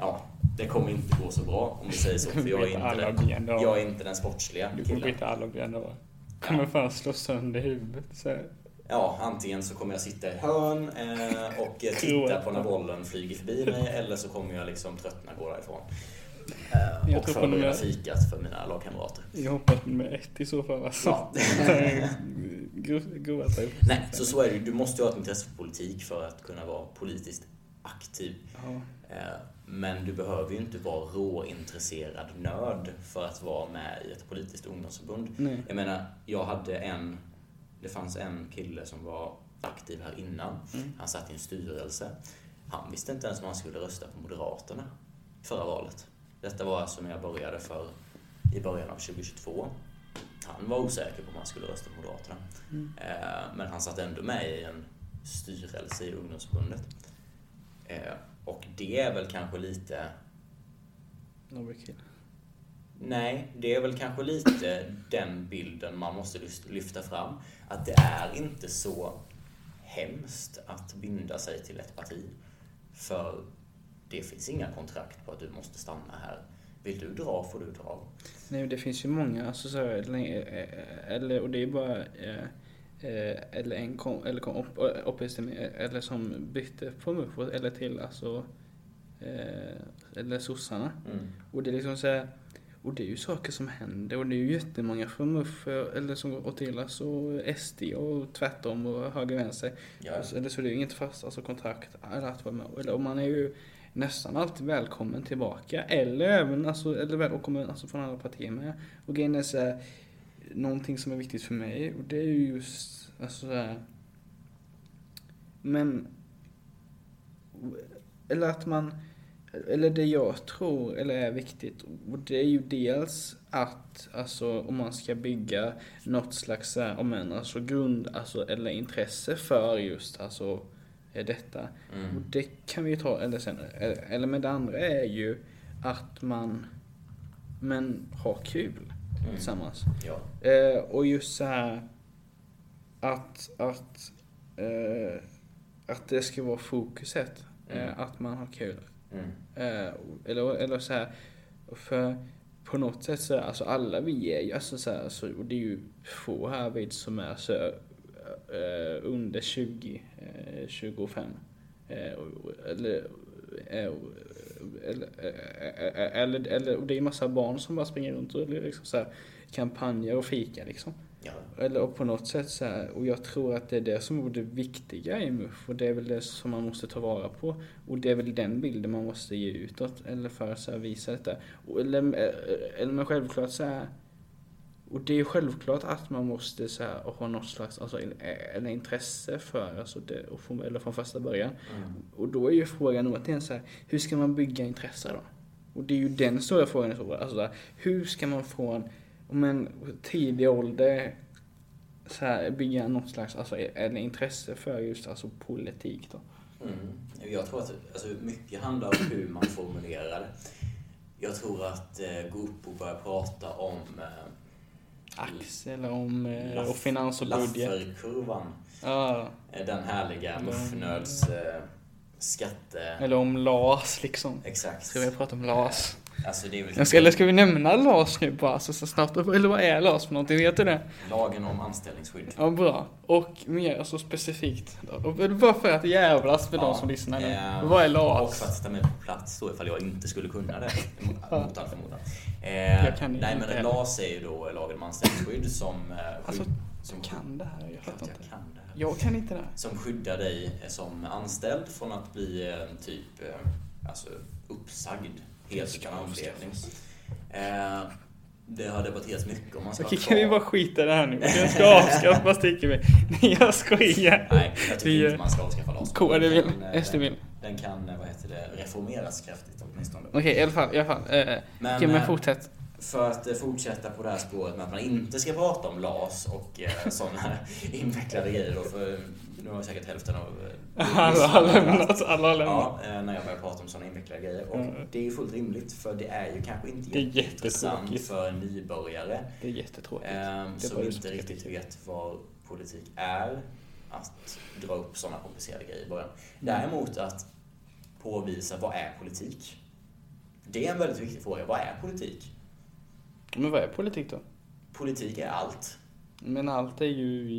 Ja, det kommer inte gå så bra om vi säger så. För jag är inte den, jag är inte den sportsliga Du kommer killen. alla ben då. Kommer fan slå sönder huvudet. Så här. Ja, antingen så kommer jag sitta i hörn eh, och eh, titta på när bollen flyger förbi mig eller så kommer jag liksom tröttna och gå därifrån. Eh, Jag och förbereda nummer- fikat för mina lagkamrater. Jag hoppas med ett i så fall. Alltså. Ja. *laughs* Gro- Grova typ. Nej, så så är det ju. Du måste ju ha ett intresse för politik för att kunna vara politiskt aktiv. Ja. Eh, Men du behöver ju inte vara råintresserad nörd för att vara med i ett politiskt ungdomsförbund. Nej. Jag menar, jag hade en... Det fanns en kille som var aktiv här innan. Mm. Han satt i en styrelse. Han visste inte ens om han skulle rösta på Moderaterna förra valet. Detta var alltså när jag började för i början av 2022. Han var osäker på om han skulle rösta på Moderaterna. Mm. Eh, Men han satt ändå med i en styrelse i ungdomsförbundet. Eh, Och det är väl kanske lite Overkill. Nej, det är väl kanske lite den bilden man måste lyft- lyfta fram. Att det är inte så hemskt att binda sig till ett parti. För det finns inga kontrakt på att du måste stanna här. Vill du dra får du dra. Nej, det finns ju många, alltså så eller, eh, eller, och det är bara, eh, eh, eller en kom, eller kom upp, upplysning, eller som bytte på MUF eller till alltså, eh, eller sossarna. Mm. Och det är liksom så här, och det är ju saker som händer och det är ju jättemånga från MUF eh, eller som går till alltså SD och tvärtom och höger vänster. Ja. Alltså, Eller så är det ju inget fast alltså, kontrakt eller att vara med. Eller, och man är ju nästan alltid välkommen tillbaka. Eller även alltså, eller välkommen alltså, från andra partier med. Och grejen är så här, någonting som är viktigt för mig och det är ju just alltså så här, Men eller att man eller det jag tror eller är viktigt och det är ju dels att, alltså om man ska bygga något slags, om en, alltså grund, alltså eller intresse för just, alltså är detta. Mm. Och det kan vi ju ta, eller sen, eller med det andra är ju att man, men har kul Mm. tillsammans. Ja. Eh, och just så här att, att, eh, att det ska vara fokuset. Mm. Eh, att man har kul. Mm. Eh, eller, eller så här, för på något sätt så, alltså alla vi är ju, alltså så här, så, och det är ju få här vid som är så eh, under 20, eh, 25. Eh, och- eller, eh, eller, eh, eller, eller, och det är ju massa barn som bara springer runt och liksom så här, kampanjer och fika liksom. Ja. Eller och på något sätt så här, och jag tror att det är det som är det viktiga i MUF och det är väl det som man måste ta vara på. Och det är väl den bilden man måste ge utåt, eller för att så här, visa detta. Och, eller, eh, eller men självklart så här, och det är ju självklart att man måste så här, ha något slags alltså, eh, eller intresse för, alltså det, och från, eller från första början. Mm. Och då är ju frågan återigen så här, hur ska man bygga intresse då? Och det är ju den stora frågan. i så fall. Alltså, så här, hur ska man från om en tidig ålder så här, bygga något slags alltså, en intresse för just alltså, politik då? Mm. Jag tror att alltså, mycket handlar om hur man formulerar det. Jag tror att eh, gå upp och börja prata om eh, Axel om eh, Laff- och finans och budget. Lafferkurvan. Ja, Eh, Den härliga Mm. muffnöds eh, skatte... eller om LAS liksom. Exakt. Ska vi prata om LAS? Alltså det ska, eller ska vi nämna LAS nu bara så, så snabbt? Eller vad är LAS för någonting? Vet du det? lagen om anställningsskydd. Ja, bra. Och mer alltså specifikt. Och bara för att jävlas med Ja, de som lyssnar nu. eh, Vad är Och LAS? för att sätta mig på plats då ifall jag inte skulle kunna det. Mot all förmodan. Eh, Jag kan nej men. LAS är ju då lagen om anställningsskydd som... Eh, Alltså, som kan det här, jag fattar inte. kan det här. Jag kan inte det här. Som skyddar dig som anställd från att bli eh, typ eh, alltså, uppsagd helt utan anledning. Eh, det har debatterats mycket om man ska Okej, kan vi bara skita i det här nu? Jag ska *laughs* avskaffa sticker vi. Nej, jag skojar. Nej, jag tycker Vi, inte man ska avskaffa LAS. KD vill, eh, SD vill. Den kan, eh, vad heter det, reformeras kraftigt åtminstone. Okej, i alla fall, i alla fall. Eh, Men, Okej, men fortsätt. För att fortsätta på det här spåret med att man inte ska prata om LAS och eh, *laughs* sådana invecklade grejer då, för nu har säkert hälften av eh, *laughs* Alla har lämnat, alla har lämnat. Ja, eh, när jag börjar prata om sådana invecklade grejer. Och Mm. det är ju fullt rimligt för det är ju kanske inte jätteintressant för en nybörjare Det är jättetråkigt. Det som inte riktigt vet vad politik är att dra upp sådana komplicerade grejer i början. Däremot att påvisa vad är politik? Det är en väldigt viktig fråga. Vad är politik? Men vad är politik då? Politik är allt. Men allt är ju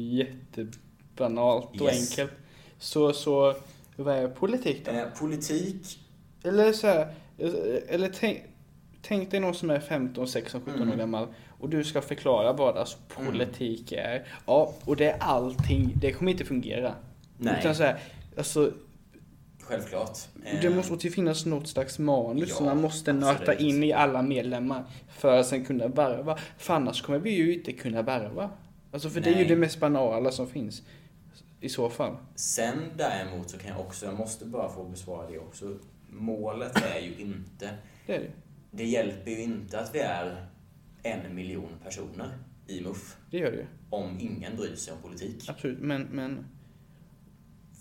jättebanalt och Yes. enkelt. Så, så, vad är politik då? Eh, politik, Eller så här, eller tänk, tänk dig någon som är 15, 16, 17 år Mm. gammal och du ska förklara vad alltså Mm. politik är. Ja, och det är allting, det kommer inte fungera. Nej. Utan så här, alltså, självklart. Eh, det måste ju finnas något slags manus ja, som man måste nöta in i alla medlemmar för att sen kunna värva. För annars kommer vi ju inte kunna värva. Alltså för det är ju Nej. det mest banala som finns. I så fall. Sen däremot så kan jag också, jag måste bara få besvara det också. Målet är ju inte, Det är det. det hjälper ju inte att vi är en miljon personer i MUF Det gör det ju. om ingen bryr sig om politik. Absolut. Men, men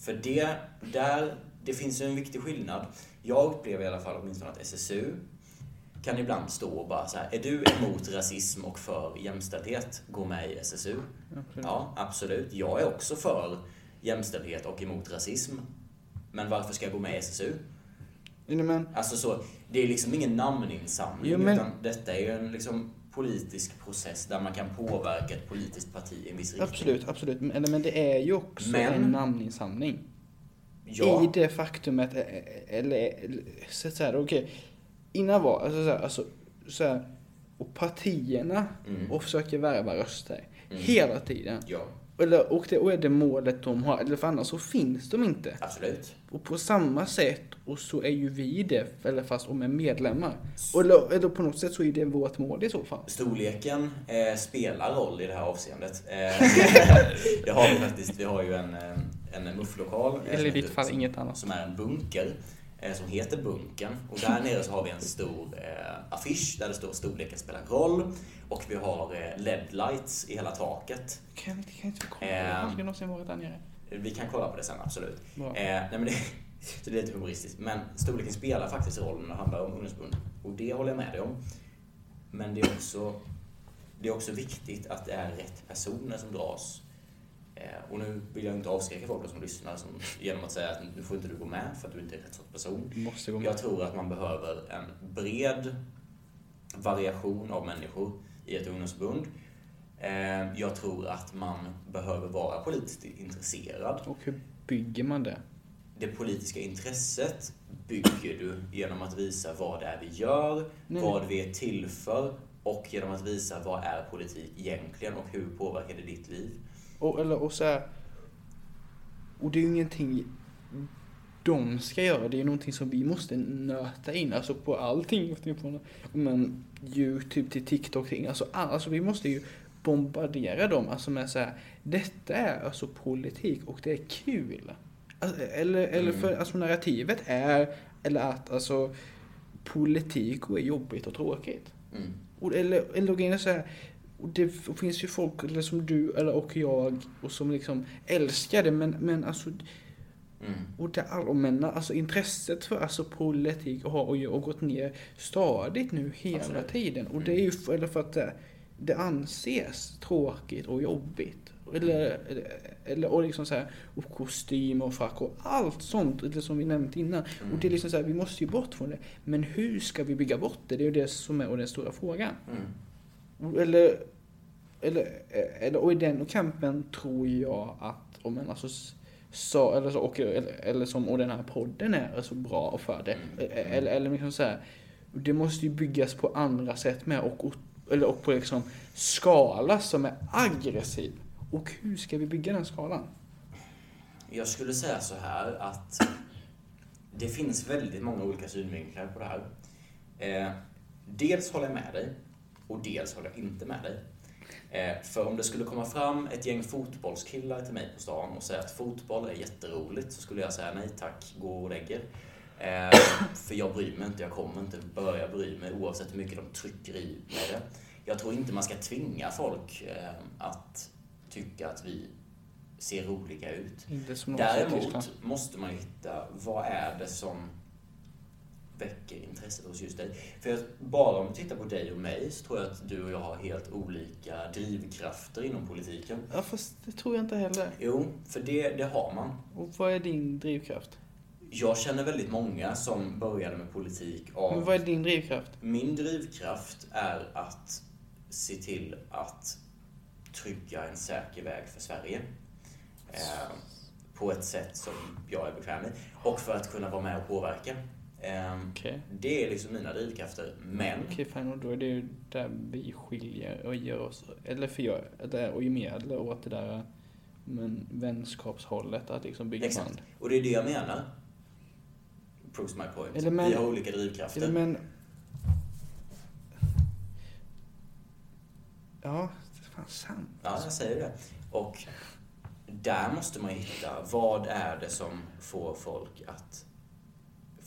För det, där, det finns ju en viktig skillnad. Jag upplever i alla fall åtminstone att SSU kan ibland stå och bara så här, är du emot rasism och för jämställdhet, gå med i SSU. absolut. Ja, absolut. Jag är också för jämställdhet och emot rasism. Men varför ska jag gå med i SSU? Nej, men, Alltså så, det är liksom ingen namninsamling, Jo, men- utan detta är ju en liksom politisk process där man kan påverka ett politiskt parti i en viss riktning. Absolut, absolut. Men, men det är ju också Men- en namninsamling. Ja, I det faktumet, eh, eller, eller så att säga, okej, innan val, alltså så här, alltså, så här, och partierna Mm. och försöker värva röster Mm. hela tiden. ja, Eller, och, det, och är det målet de har, eller för annars så finns de inte. absolut. Och på samma sätt, och så är ju vi det, eller fast om är medlemmar. Och, eller, eller på något sätt så är det vårt mål i så fall. Storleken eh, spelar roll i det här avseendet. Eh, *laughs* det har vi faktiskt. Vi har ju en, eh, en mufflokal. eh, Eller i ditt fall inget annat. Som är en bunker. Eh, som heter Bunken. Och där nere så har vi en stor eh, affisch där det står storleken spelar roll. Och vi har eh, LED-lights i hela taket. Kan inte, kan inte kolla? Ehm. Har du någonsin varit där nere? Vi kan kolla på det sen, absolut. Eh, nej, men det, *laughs* så det är lite humoristiskt. Men storleken spelar faktiskt roll när det handlar om ungdomsförbund. Och det håller jag med dig om. Men det är också, det är också viktigt att det är rätt personer som dras. Eh, och nu vill jag inte avskräcka folk som lyssnar som, genom att säga att nu får inte du gå med för att du inte är rätt sorts person. Du måste gå med. Jag tror att man behöver en bred variation av människor i ett ungdomsförbund. Eh, Jag tror att man behöver vara politiskt intresserad. Och hur bygger man det? Det politiska intresset bygger du genom att visa vad det är vi gör, Nej. vad vi är till för och genom att visa vad är politik egentligen och hur påverkar det ditt liv. Och, eller, och så här, och det är ju ingenting de ska göra, det är någonting som vi måste nöta in, alltså på allting. Men Youtube till TikTok, till- alltså, all- alltså vi måste ju bombardera dem alltså med så här, detta är alltså politik och det är kul. Alltså, eller, eller för, alltså narrativet är, eller att alltså politik är jobbigt och tråkigt. Mm. Och, eller, eller grejen är så här, och det finns ju folk eller som du eller, och jag och som liksom älskar det men, men alltså Mm. och det allmänna, alltså intresset för alltså politik har och gått ner stadigt nu hela Absolut. tiden. Och det är ju för, eller för att det, det anses tråkigt och jobbigt. Eller, eller, eller och liksom så här, och kostym och frack och allt sånt eller som vi nämnt innan. Och det är liksom så här, vi måste ju bort från det. Men hur ska vi bygga bort det? Det är ju det som är den stora frågan. Mm. Eller, eller, eller, och i den kampen tror jag att, om en alltså så, eller, så, och, eller, eller som, och den här podden är så bra för det. Eller, eller liksom så här, det måste ju byggas på andra sätt med och, och, eller, och på liksom skala som är aggressiv. Och hur ska vi bygga den skalan? Jag skulle säga så här att det finns väldigt många olika synvinklar på det här. Eh, dels håller jag med dig och dels håller jag inte med dig. Eh, för om det skulle komma fram ett gäng fotbollskillar till mig på stan och säga att fotboll är jätteroligt så skulle jag säga nej tack, gå och lägg er. Eh, för jag bryr mig inte, jag kommer inte börja bry mig oavsett hur mycket de trycker i med det. Jag tror inte man ska tvinga folk eh, att tycka att vi ser roliga ut. Däremot måste man ju hitta, vad är det som väcker intresset hos just dig? För bara om du tittar på dig och mig så tror jag att du och jag har helt olika drivkrafter inom politiken. Ja fast det tror jag inte heller. Jo, för det, det har man. Och vad är din drivkraft? Jag känner väldigt många som började med politik Men av... vad är din drivkraft? Min drivkraft är att se till att trygga en säker väg för Sverige. Eh, på ett sätt som jag är bekväm med. Och för att kunna vara med och påverka. Eh, Okej. Det är liksom mina drivkrafter. Men Okej, fine, och då är det ju där vi skiljer och gör oss, eller för jag, och medel åt det där men vänskapshållet, att liksom bygga Exakt. band. Och det är det jag menar. Proves my point. Eller men- Vi har olika drivkrafter. Eller, men... Ja, det är fan sant. Ja, jag säger det. Och där måste man hitta, vad är det som får folk att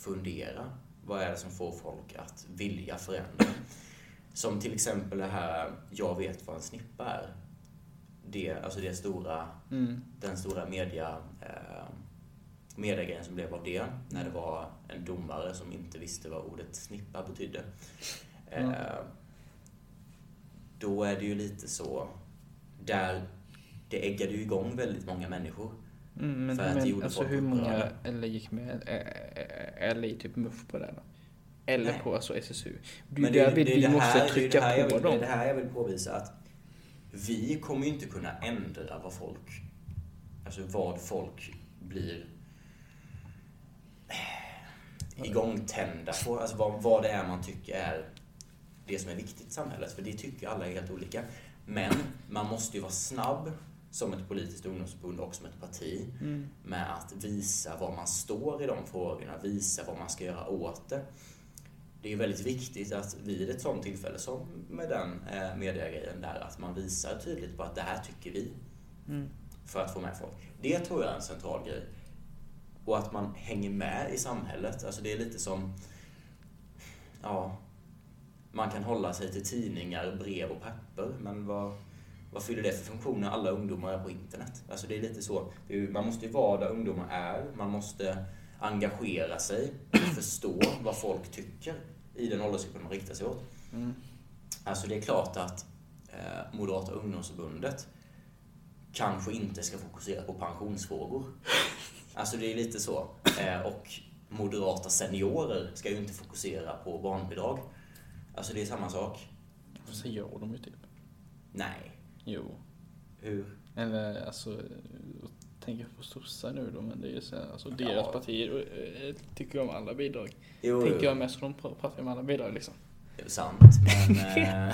fundera? Vad är det som får folk att vilja förändra? Som till exempel det här, jag vet vad en snippa är. Det, alltså det stora, Mm. den stora media, eh, mediegrejen som blev av det, när det var en domare som inte visste vad ordet snippa betydde. Eh, Då är det ju lite så, där det äggade ju igång väldigt många människor. Mm, men det men alltså hur många eller gick med, eh, eh, eller i typ MUF på det då? Eller Nej. på alltså SSU. Det Men ju där det vi det måste här- det är trycka det på vill, Det är dem. det här jag vill påvisa att vi kommer ju inte kunna ändra vad folk, alltså vad folk blir igångtända på. Alltså vad, vad det är man tycker är det som är viktigt i samhället. För det tycker alla är helt olika. Men man måste ju vara snabb som ett politiskt ungdomsförbund och som ett parti Mm. med att visa var man står i de frågorna, visa vad man ska göra åt det. Det är väldigt viktigt att vid ett sådant tillfälle som med den eh, mediegrejen där, att man visar tydligt på att det här tycker vi Mm. för att få med folk. Det tror jag är en central grej. och att man hänger med i samhället. Alltså det är lite som, ja, man kan hålla sig till tidningar, brev och papper, men vad, vad fyller det för funktion när alla ungdomar är på internet? Alltså det är lite så, man måste ju vara där ungdomar är, man måste engagera sig, förstå vad folk tycker i den åldersgruppen man riktar sig åt. Mm. Alltså det är klart att eh, Moderata ungdomsförbundet kanske inte ska fokusera på pensionsfrågor. Alltså det är lite så. Eh, och moderata seniorer ska ju inte fokusera på barnbidrag. Alltså det är samma sak. Så gör de ju typ. Nej. Jo. Hur? Eller alltså, jag tänker på sossar nu då, men det är ju så här, alltså Ja. deras partier eh, tycker om alla bidrag. Jo, Tänker jo. jag mest för de pr- pratar om alla bidrag liksom. Det är sant, men... *laughs*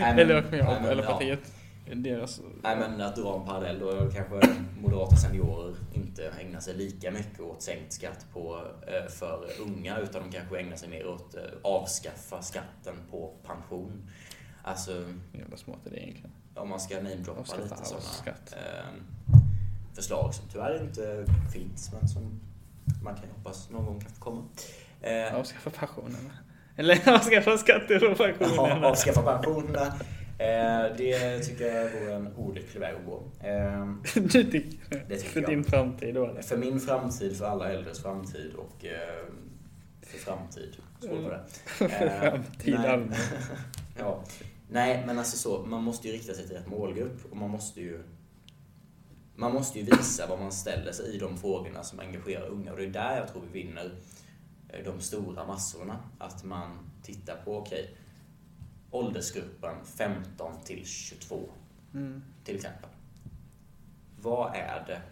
Men- eller jag, nej, men, eller ja. partiet. Deras... Nej men att dra en parallell då kanske moderata seniorer inte ägnar sig lika mycket åt sänkt skatt på, eh, för unga utan de kanske ägnar sig mer åt eh, avskaffa skatten på pension. Alltså Jävla smart är det egentligen. om man ska namedroppa lite sådana eh, förslag som tyvärr inte finns men som man kan hoppas någon gång kan få komma. Eh, Avskaffa pensionerna. Eller *laughs* avskaffa skatter Ja, pensionerna. avskaffa pensionerna. Eh, det tycker jag vore en olycklig väg att gå. Eh, *laughs* Du tycker Det tycker För jag. din framtid då eller? för min framtid, för alla äldres framtid och eh, för framtid. Svårt på det. *laughs* För Eh, framtid nej. allmänt. Ja. Nej, men alltså så, man måste ju rikta sig till rätt målgrupp och man måste ju man måste ju visa vad man ställer sig i de frågorna som engagerar unga och det är där jag tror vi vinner eh, de stora massorna. Att man tittar på, okej, åldersgruppen 15 till 22 Mm. till exempel. Vad är det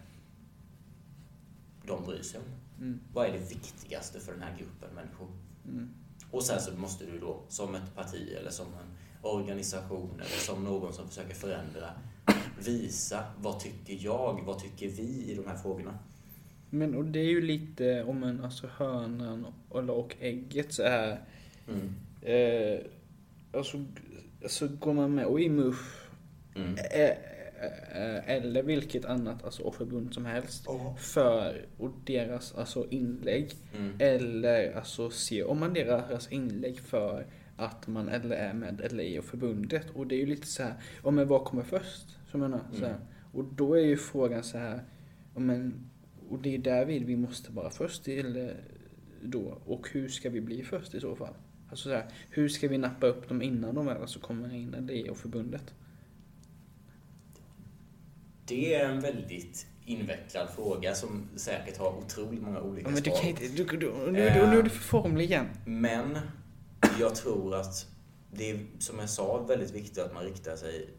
de bryr sig om? Mm. Vad är det viktigaste för den här gruppen människor? Mm. Och sen så måste du då, som ett parti eller som en organisation eller som någon som försöker förändra, visa vad tycker jag, vad tycker vi i de här frågorna? Men och det är ju lite om en, alltså hönan eller och ägget så är Mm. eh, alltså, alltså går man med och i MUF Mm. eh, eh, eller vilket annat alltså, förbund som helst Ja. för och deras alltså, inlägg Mm. eller alltså se om man deras inlägg för att man eller är med eller i förbundet och det är ju lite så här, ja men vad kommer först? Så jag menar, så här. Mm. Och då är ju frågan så här, ja, men, och det är där vi, måste vara först eller då och hur ska vi bli först i så fall? Alltså så här, hur ska vi nappa upp dem innan de väl alltså kommer in eller i förbundet? Det är en väldigt invecklad fråga som säkert har otroligt många olika Ja, men du svar. kan inte, du, du, nu, nu är du för formlig igen. Men jag tror att det är, som jag sa, väldigt viktigt att man riktar sig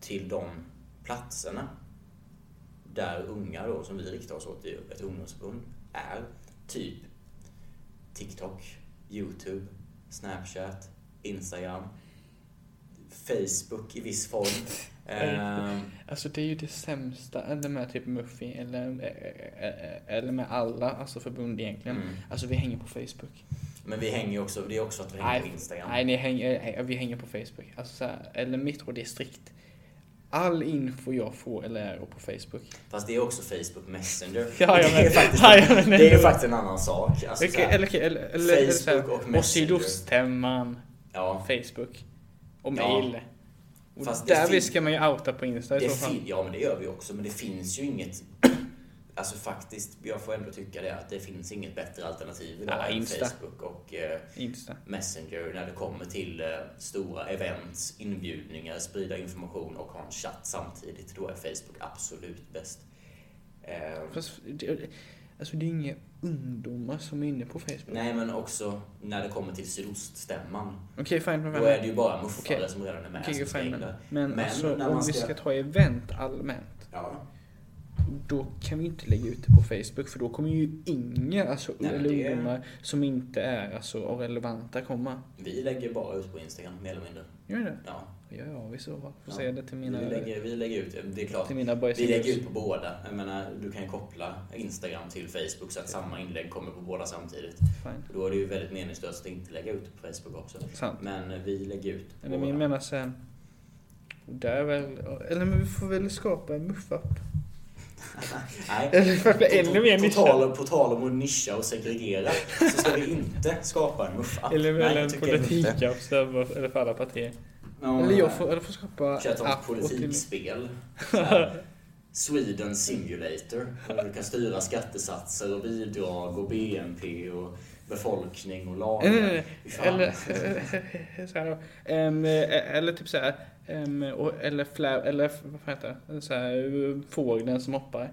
till de platserna där unga då, som vi riktar oss åt i ett ungdomsförbund, är. Typ TikTok, YouTube, Snapchat, Instagram, Facebook i viss form. *laughs* Ehm, Alltså det är ju det sämsta, eller med typ Muffy, eller, eh, eh, eller med alla alltså förbund egentligen. Mm. Alltså vi hänger på Facebook. Men vi hänger ju också, det är också att vi hänger på Instagram. Nej, ni hänger, eh, vi hänger på Facebook. Alltså eller mitt råd är strikt. All info jag får eller är på Facebook. Fast det är också Facebook Messenger. *laughs* Ja, ja, det, är men- faktiskt, *laughs* ja, ja, men det är faktiskt en annan sak. Alltså, här, eller, eller, eller, eller här, Facebook och och Messenger. Sydoststämman, ja, Facebook. Och mail. Och Fast där vi fin- ska man ju outa på Insta i så fall. ja, men det gör vi också. Men det finns ju inget... Alltså faktiskt, jag får ändå tycka det att det finns inget bättre alternativ idag Ja, än. Facebook och eh. Messenger när det kommer till eh, stora events, inbjudningar, sprida information och ha en chatt samtidigt. Då är Facebook absolut bäst. Eh, Fast det, alltså det är inga ungdomar som är inne på Facebook. nej, men också när det kommer till sydoststämman. Okej, fine. Men, Då är det ju bara muffare Okej. som redan är med ska fine, in men, men, Men alltså, om man vi ska- ska ta event allmänt, Ja. Då kan vi inte lägga ut det på Facebook för då kommer ju inga alltså, Nej, eller det- ungdomar som inte är alltså, relevanta komma. Vi lägger bara ut på Instagram, mer eller mindre. Gör ni det? Ja. Ja, ja, i så. Får Ja. säga det till mina, Vi, lägger, vi lägger ut, det är klart. till mina boys. Vi lägger ut på båda. Jag menar, du kan koppla Instagram till Facebook så att samma inlägg kommer på båda samtidigt. Fine. Då är det ju väldigt meningslöst att inte lägga ut på Facebook också. Sant. Men vi lägger ut på Eller båda. jag menar sen, där är väl, eller men vi får väl skapa en muffapp. Nej. Eller för att bli ännu mer på, tal, på tal om att nischa och segregera så ska vi inte skapa en muffa. Eller väl en politikapp eller för alla partier. Ja, Eller jag får, eller får skapa Köra ett app och till... politikspel. *laughs* Sweden Simulator. Där du kan styra skattesatser och bidrag och BNP och befolkning och lagar. Fy fan. Eller, så här, då. Em, eh, eller typ flä, eller vad heter det? Så här, fågeln som hoppar.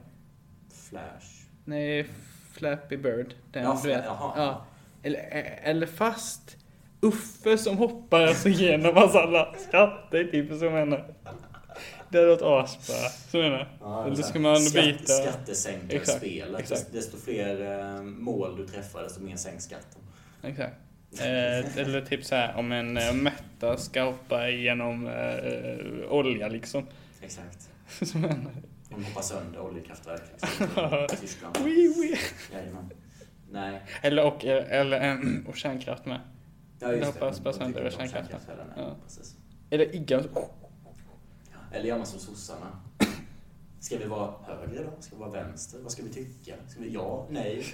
Flash. Nej, Flappy Bird. Den, Ja, du vet. jaha. Ja. Eller, eh, eller fast Uffe som hoppar alltså genom hans alla skatter, typ så jag menar. Det hade varit asbra, så menar. Ja, Eller ska man skatt, byta... Skattesänkarspelet. Exakt, Desto fler eh, mål du träffar, desto mer sänks skatten. Exakt. Eh, eller typ så här om en eh, mätta ska hoppa igenom eh, olja liksom. Exakt. Jag menar. De hoppar sönder oljekraftverk. Liksom, i *laughs* Tyskland. Wee, wee. Jajamän. Nej. Eller och, eller, en- och kärnkraft med. Ja, just hoppas De tycker sönder kärnkraften. kärnkraft heller, nej. Ja. Precis. Eller Iggan. Eller gör man som sossarna. Ska vi vara höger då? Ska vi vara vänster? Vad ska vi tycka? Ska vi ja? Nej?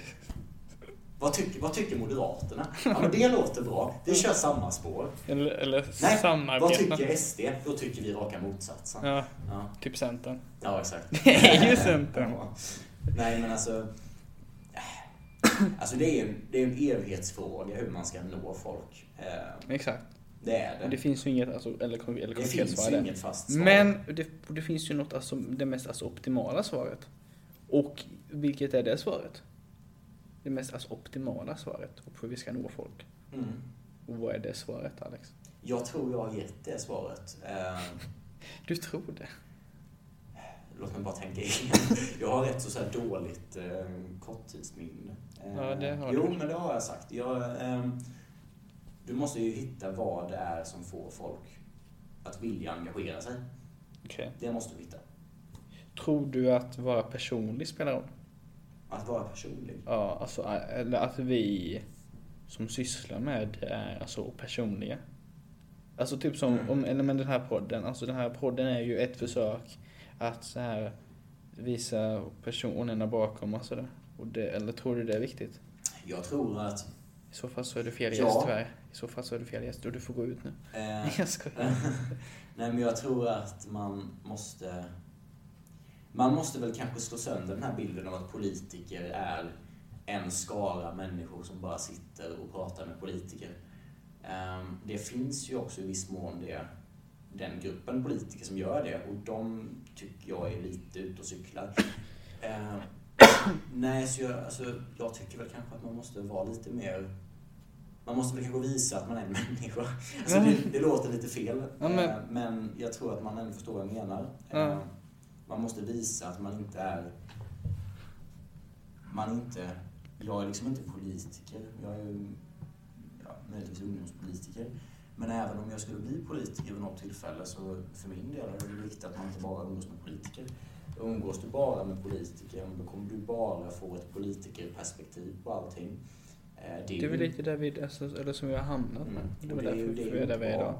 Vad tycker, vad tycker Moderaterna? *laughs* Ja, men det låter bra. Vi kör samma spår. Eller, eller Nej, vad tycker SD? Då tycker vi raka motsatsen. Ja, Ja, typ Centern. ja exakt. *laughs* Det är ju Centern. Nej, men alltså... Alltså det är en, det är en evighetsfråga hur man ska nå folk. Eh, Exakt. Det är det. det finns ju inget, alltså, eller, eller Det finns ju inget fast svar. Men det, det finns ju något, alltså, det mest alltså, optimala svaret. Och vilket är det svaret? Det mest alltså, optimala svaret och hur vi ska nå folk. Mm. Och vad är det svaret Alex? Jag tror jag har gett det svaret. Eh, *laughs* Du tror det? Låt mig bara tänka igen. *laughs* Jag har rätt så, så här dåligt eh, korttidsminne. Eh, Ja, det har jo, du. men det har jag sagt. Jag, ehm, du måste ju hitta vad det är som får folk att vilja engagera sig. Okej. Det måste du hitta. Tror du att vara personlig spelar roll? Att vara personlig. Ja, alltså, eller att vi som sysslar med det är alltså personliga. Alltså typ som, Mm. om, eller men den här podden, alltså den här podden är ju ett försök att så här visa personerna bakom och sådär. Eller tror du det är viktigt? Jag tror att... I så fall så är du fel Ja. gäst tyvärr. I så fall så är du fel gäst och du får gå ut nu. Eh, *laughs* Jag skojar. *laughs* Nej, men jag tror att man måste... Man måste väl kanske slå sönder den här bilden av att politiker är en skara människor som bara sitter och pratar med politiker. Ehm, Det finns ju också i viss mån det, den gruppen politiker som gör det och de tycker jag är lite ute och cyklar. Ehm, Nej, så jag, alltså, jag tycker väl kanske att man måste vara lite mer man måste väl kanske visa att man är en *laughs* människa. Alltså det, det låter lite fel. Ja, men- eh, men jag tror att man ändå förstår vad jag menar. Ja. Man måste visa att man inte är... Man är inte... Jag är liksom inte politiker. Jag är ja, möjligtvis ungdomspolitiker. Men även om jag skulle bli politiker vid något tillfälle så för min del är det viktigt att man inte bara umgås med politiker. Umgås du bara med politiker, då kommer du bara få ett politikerperspektiv på allting. Eh, Det är väl lite där vi, alltså, eller som vi har hamnat. Mm. Det var det är därför det är vi är där vi är idag.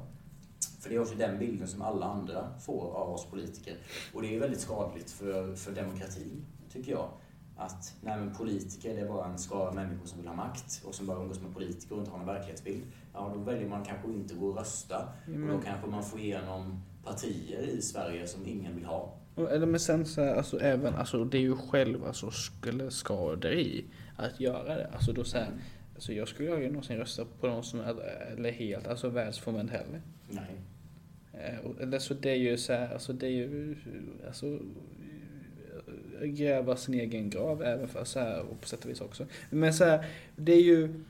För det är också den bilden som alla andra får av oss politiker. Och det är väldigt skadligt för, för demokratin, tycker jag. Att nej, politiker det är bara en skara människor som vill ha makt och som bara umgås med politiker och inte har någon verklighetsbild. Ja, då väljer man kanske inte att gå och rösta. Och då kanske man får igenom partier i Sverige som ingen vill ha. eller men sen så här, alltså även, alltså det är ju själv alltså skulle skador i att göra det. Alltså då så här, alltså jag skulle aldrig någonsin rösta på någon som är, eller helt, alltså världsfrånvänd heller. Nej. Eh, Eller så det är ju så här, alltså det är ju, alltså eh, gräva sin egen grav även för så här, och på sätt och vis också. Men så här, det är ju,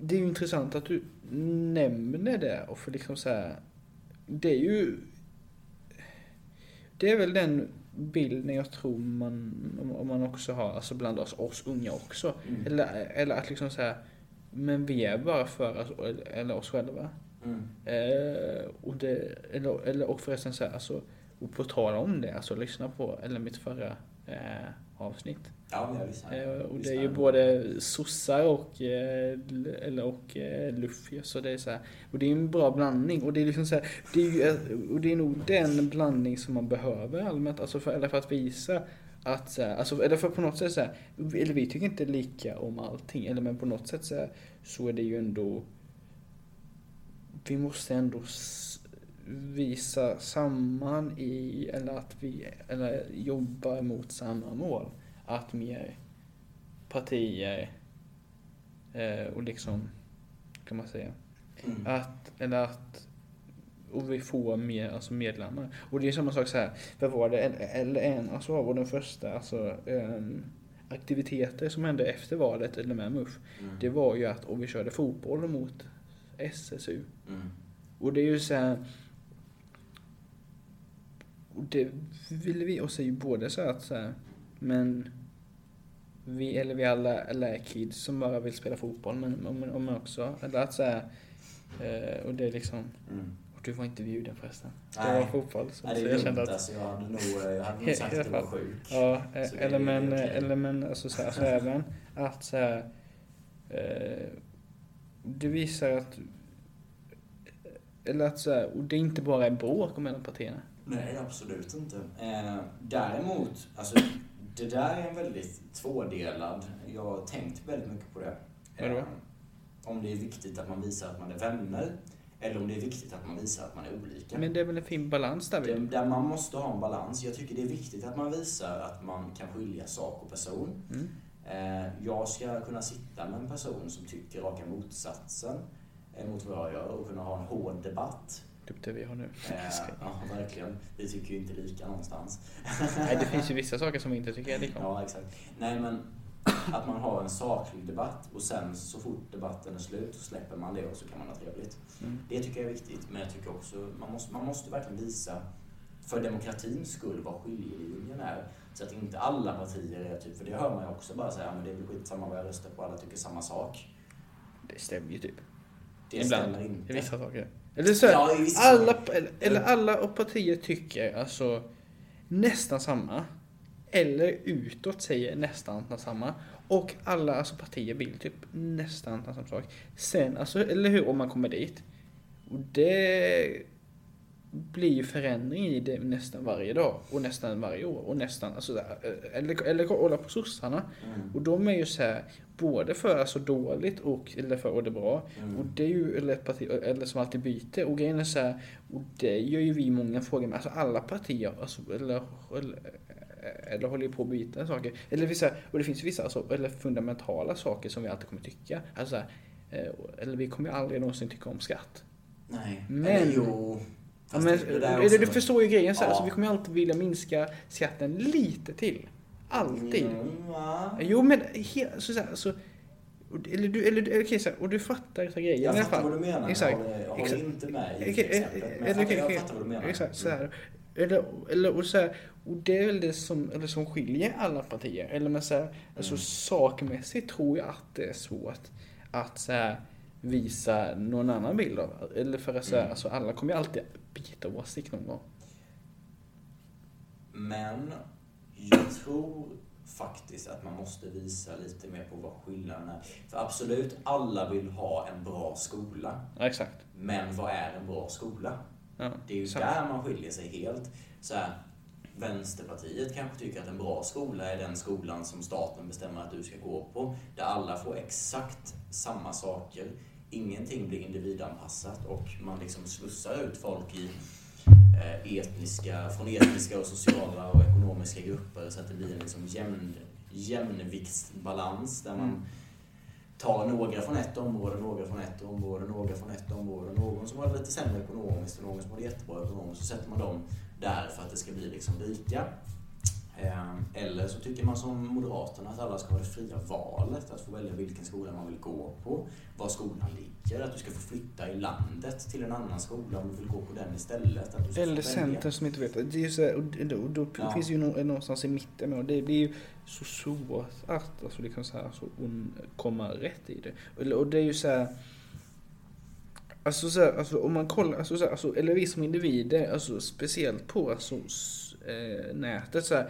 det är ju intressant att du nämner det och för liksom så här, det är ju, det är väl den bilden jag tror man, om man också har, alltså bland oss, oss unga också. Mm. Eller, eller att liksom så här, men vi är bara för oss, eller oss själva. Mm. Eh, och, det, eller, eller, och förresten så här, alltså, och på tal om det, alltså lyssna på, eller mitt förra eh, avsnitt. Ja, jag lyssnar. Eh, och det är ju både sossar och, eh, eller, och eh, luffy, så det är så här, och det är en bra blandning. Och det är liksom så här, det är ju, eh, och det är nog den blandning som man behöver allmänt, alltså för, eller för att visa att så här, alltså, eller för på något sätt så här, eller vi tycker inte lika om allting, eller men på något sätt så, här, så är det ju ändå, vi måste ändå visa samman i, eller att vi, eller jobba mot samma mål. Att mer partier, eh, och liksom, kan man säga, Mm. att, eller att och vi får mer alltså medlemmar. Och det är samma sak så här, vad var det, eller- en alltså var den första alltså, ehm, aktiviteter som hände efter valet, eller med MUF, Mm. det var ju att och vi körde fotboll mot SSU. Mm. Och det är ju så här, och det vill vi, så är ju både så att så här, men vi, eller vi alla, eller är kids som bara vill spela fotboll, men, men, men också, eller att så här, eh, och det är liksom, Mm. och du var inte bjuden förresten. Det Nej. var fotboll. Så, Nej, så det jag är kände dumt att, alltså. Jag hade nog, jag hade nog sagt att du var sjuk. *laughs* ja, eh, Så det eller men, eller men, alltså så, här, så även att så här, eh, det visar att, eller att så här, och det inte bara är bråk mellan partierna. Nej, absolut inte. Eh, däremot, alltså det där är en väldigt tvådelad, jag har tänkt väldigt mycket på det. Vadå? Eh, om det är viktigt att man visar att man är vänner, eller om det är viktigt att man visar att man är olika. Men det är väl en fin balans där Det, där man måste ha en balans. Jag tycker det är viktigt att man visar att man kan skilja sak och person. Mm. Eh, jag ska kunna sitta med en person som tycker raka motsatsen eh, mot vad jag gör och kunna ha en hård debatt. Typ det vi har nu. Eh, ja, verkligen. Vi tycker ju inte lika någonstans. Nej, det finns ju vissa saker som vi inte tycker är lika om. Ja, exakt. Nej, men *clears throat* att man har en saklig debatt och sen så fort debatten är slut så släpper man det och så kan man ha trevligt. Mm. Det tycker jag är viktigt, men jag tycker också man måste, man måste verkligen visa för demokratins skull vad skiljelinjen är. Så att inte alla partier är typ, för det hör man ju också bara säga, men det blir skitsamma vad jag röstar på, alla tycker samma sak. Det stämmer ju typ. Det Ibland. stämmer inte. I vissa saker. Eller så Ja, alla, eller, eller alla och partier tycker alltså nästan samma. Eller utåt säger nästan samma. Och alla alltså partier vill typ nästan samma sak. Sen, alltså, eller hur, om man kommer dit. Och det blir ju förändring i det nästan varje dag. Och nästan varje år. Och nästan, alltså, där, eller, eller kolla på sossarna. Mm. Och de är ju så här, både för alltså dåligt och, eller för och det bra. Mm. Och det är ju eller parti, eller som alltid byter. Och grejen är så här, och det gör ju vi många frågor med. Alltså alla partier, alltså, eller, eller, eller håller ju på att byta saker. Eller vissa, och det finns vissa alltså, eller fundamentala saker som vi alltid kommer tycka. Alltså, eh, eller vi kommer ju aldrig någonsin tycka om skatt. Nej. Men- Eller jo. Ja, men, det, det du, förstår ju grejen så här, Ja. alltså, vi kommer ju alltid vilja minska skatten lite till. Alltid. Mm? Jo men, he, så, så, så och- eller du, eller, du- okej, så här, och du fattar så grejen i Jag alla fattar fall. vad du menar. Exakt. Jag håller, jag Exakt. inte med i Okej, exemplet. Men jag eller fattar, okej, jag fattar vad du menar. Exakt, så Mm. här. Eller, eller, och, så här, och det är väl det som, eller som skiljer alla partier. Eller men så här, alltså Mm. sakmässigt tror jag att det är svårt att så här, visa någon annan bild av Eller för att så här, Mm. alltså, alla kommer ju alltid byta åsikt någon gång. Men jag tror faktiskt att man måste visa lite mer på vad skillnaden är. För absolut, alla vill ha en bra skola. Ja, exakt. Men vad är en bra skola? Ja, Det är ju sant. där man skiljer sig helt. Så här, Vänsterpartiet kanske tycker att en bra skola är den skolan som staten bestämmer att du ska gå på. Där alla får exakt samma saker. Ingenting blir individanpassat och man liksom slussar ut folk i eh, etniska, från etniska och sociala och ekonomiska grupper så att det blir en liksom jämn, jämviktsbalans där man tar några från ett område, några från ett område, några från ett område, någon som har det lite sämre ekonomiskt och någon som har det jättebra ekonomiskt, så sätter man dem där för att det ska bli liksom lika. Eh, Eller så tycker man som Moderaterna att alla ska ha det fria valet, att få välja vilken skola man vill gå på, var skolan ligger, att du ska få flytta i landet till en annan skola om du vill gå på den istället. Att du Eller. Centern som inte vet. Det är så här, och, det- och då Ja. finns ju nå- någonstans i mitten och det blir ju så svårt att alltså, liksom så här, så, un- komma rätt i det. Och det är ju så här. Alltså, så här, alltså om man kollar, alltså, så här, alltså, eller vi som individer, alltså speciellt på alltså, eh, nätet så här,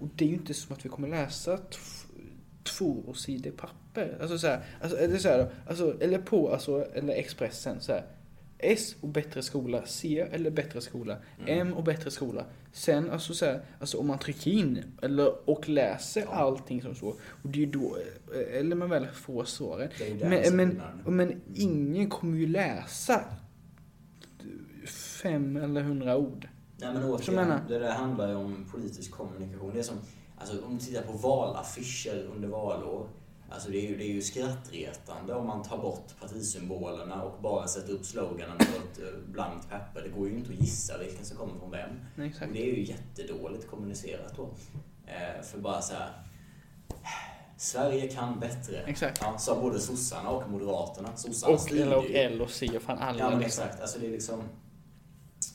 och det är ju inte som att vi kommer läsa två sidor papper. Alltså så här, alltså, eller så här, alltså, eller på, alltså, eller Expressen så här. S och bättre skola, C eller bättre skola, Mm. M och bättre skola. Sen alltså så här, alltså om man trycker in eller, och läser Ja. allting som så. Och det är då, eh, eller man väl får svaren. Men, men, men ingen kommer ju läsa fem eller hundra ord. Nej men återigen, det där handlar ju om politisk kommunikation. Det är som, alltså om du tittar på valaffischer under valår. Alltså det är ju, det är ju skrattretande om man tar bort partisymbolerna och bara sätter upp sloganen på ett eh, blankt papper. Det går ju inte att gissa vilken som kommer från vem. Nej. Och det är ju jättedåligt kommunicerat då. Eh, för bara så här. Sverige kan bättre. Exakt. Ja, sa både sossarna och moderaterna. Sossarna Och, eller. L och C och fan alla. Ja men liksom. exakt. Alltså det är liksom...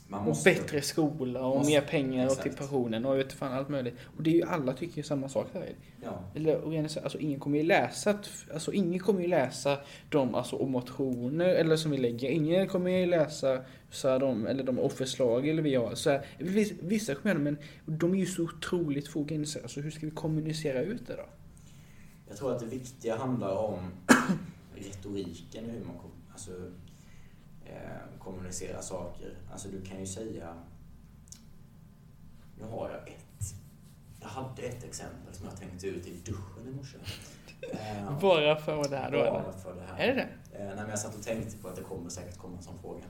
Man Och måste... bättre skola och Måste- mer pengar och exakt. till pensionen och vet fan allt möjligt. Och det är ju alla tycker ju samma sak där. Ja. Eller och alltså ingen kommer ju läsa, alltså ingen kommer ju läsa de alltså motioner eller som vi lägger. Ingen kommer ju läsa så här, de, eller de och förslag eller vi har. Så här, vissa, kommer göra men de är ju så otroligt få gränser. Alltså hur ska vi kommunicera ut det då? Jag tror att det viktiga handlar om *coughs* retoriken och hur man alltså, eh, kommunicerar saker. Alltså du kan ju säga... Nu har jag ett. Jag hade ett exempel som jag tänkte ut i duschen i morse. Eh, Bara för det här då bara för det här. Är det det? Eh, nej, men jag satt och tänkte på att det kommer säkert komma en sån fråga.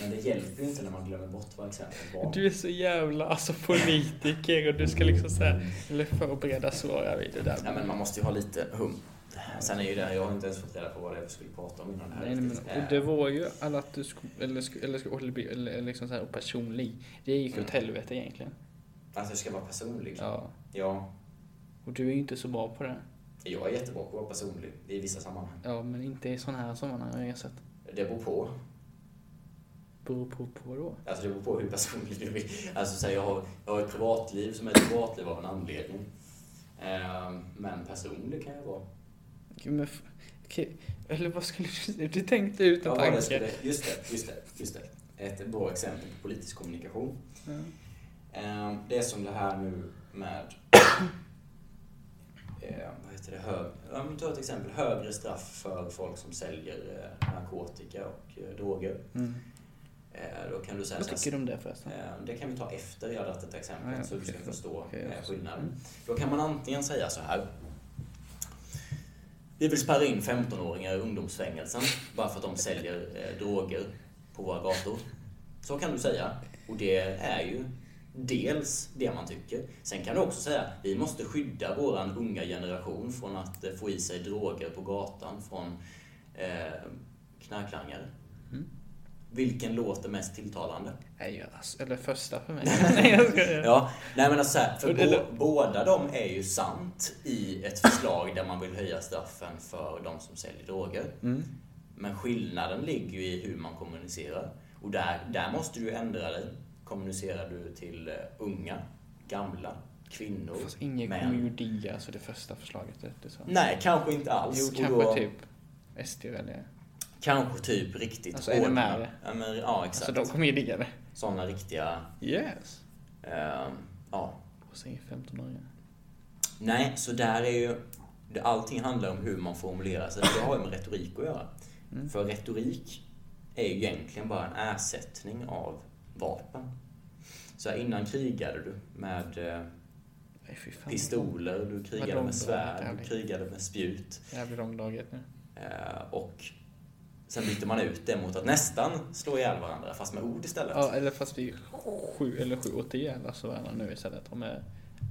Men det hjälper ju inte när man glömmer bort vad exemplet var. Du är så jävla alltså politiker och du ska liksom säga eller förbereda svara vid det där. Ja, men man måste ju ha lite hum. Sen är ju det, jag har inte ens fått reda på vad det är vi skulle prata om innan det här. Nej, men, och det var ju alla att du skulle, eller, eller, eller, bli- eller, eller liksom så här, personlig. Det gick ju åt Mm. helvete egentligen. Alltså jag ska vara personlig. Ja. Ja. Och du är ju inte så bra på det. Jag är jättebra på att vara personlig i vissa sammanhang. Ja, men inte i sådana här sammanhang har jag sett. Det beror på. Beror på, på då? Alltså det beror på hur personlig du är. Alltså så här, jag, har, jag har ett privatliv som är ett privatliv av en anledning. Ehm, men personlig kan jag vara. Gud, Men, okej, eller vad skulle du säga? Du tänkte ut en Ja, tanke. just det, just det, just det. Ett bra exempel på politisk kommunikation. Ehm, Det är som det här nu med eh, vad heter det, hög, ja, men ta ett exempel, högre straff för folk som säljer eh, narkotika och eh, droger. Mm. Eh, Då kan du säga Vad tycker du om det förresten? eh, det kan vi ta efter jag har dragit ett exempel Ja, ja, så du ska förstå förstår. skillnaden. Mm. Då kan man antingen säga så här. Vi vill spärra in 15-åringar i ungdomsfängelsen bara för att de säljer eh, droger på våra gator. Så kan du säga. Och det är ju dels det man tycker. Sen kan du också säga vi måste skydda våran unga generation från att eh, få i sig droger på gatan från eh, knarklangare. Mm. Vilken låter mest tilltalande? Nej, alltså, eller första för mig. *laughs* Ja, nej men alltså så här, för Eller- bå, båda de är ju sant i ett förslag där man vill höja straffen för de som säljer droger. Mm. Men skillnaden ligger ju i hur man kommunicerar. Och där, där måste du ändra dig. Kommunicerar du till eh, unga, gamla, kvinnor, Fast ingen män? kommer ju digga alltså det första förslaget. Det, det så. Nej, kanske inte alls. Jo, kanske då- typ SD eller... Kanske typ riktigt Alltså, hårdna- mer. Ja, men, ja exakt. Alltså de kommer ju digga det. Sådana riktiga... Yes. Eh, ja, Och säger 15-åringar. Nej, så där är ju... Allting handlar om hur man formulerar sig. Det har ju med retorik att göra. Mm. För retorik är ju egentligen bara en ersättning av vapen. Så här, innan krigade du med eh, pistoler, du krigade med svärd, du krigade med spjut. Jävligt lång dag nu. Eh, och sen bytte man ut det mot att nästan slå ihjäl varandra, fast med ord istället. Ja, eller fast vi sju eller sju åt ihjäl alltså varandra nu istället. De är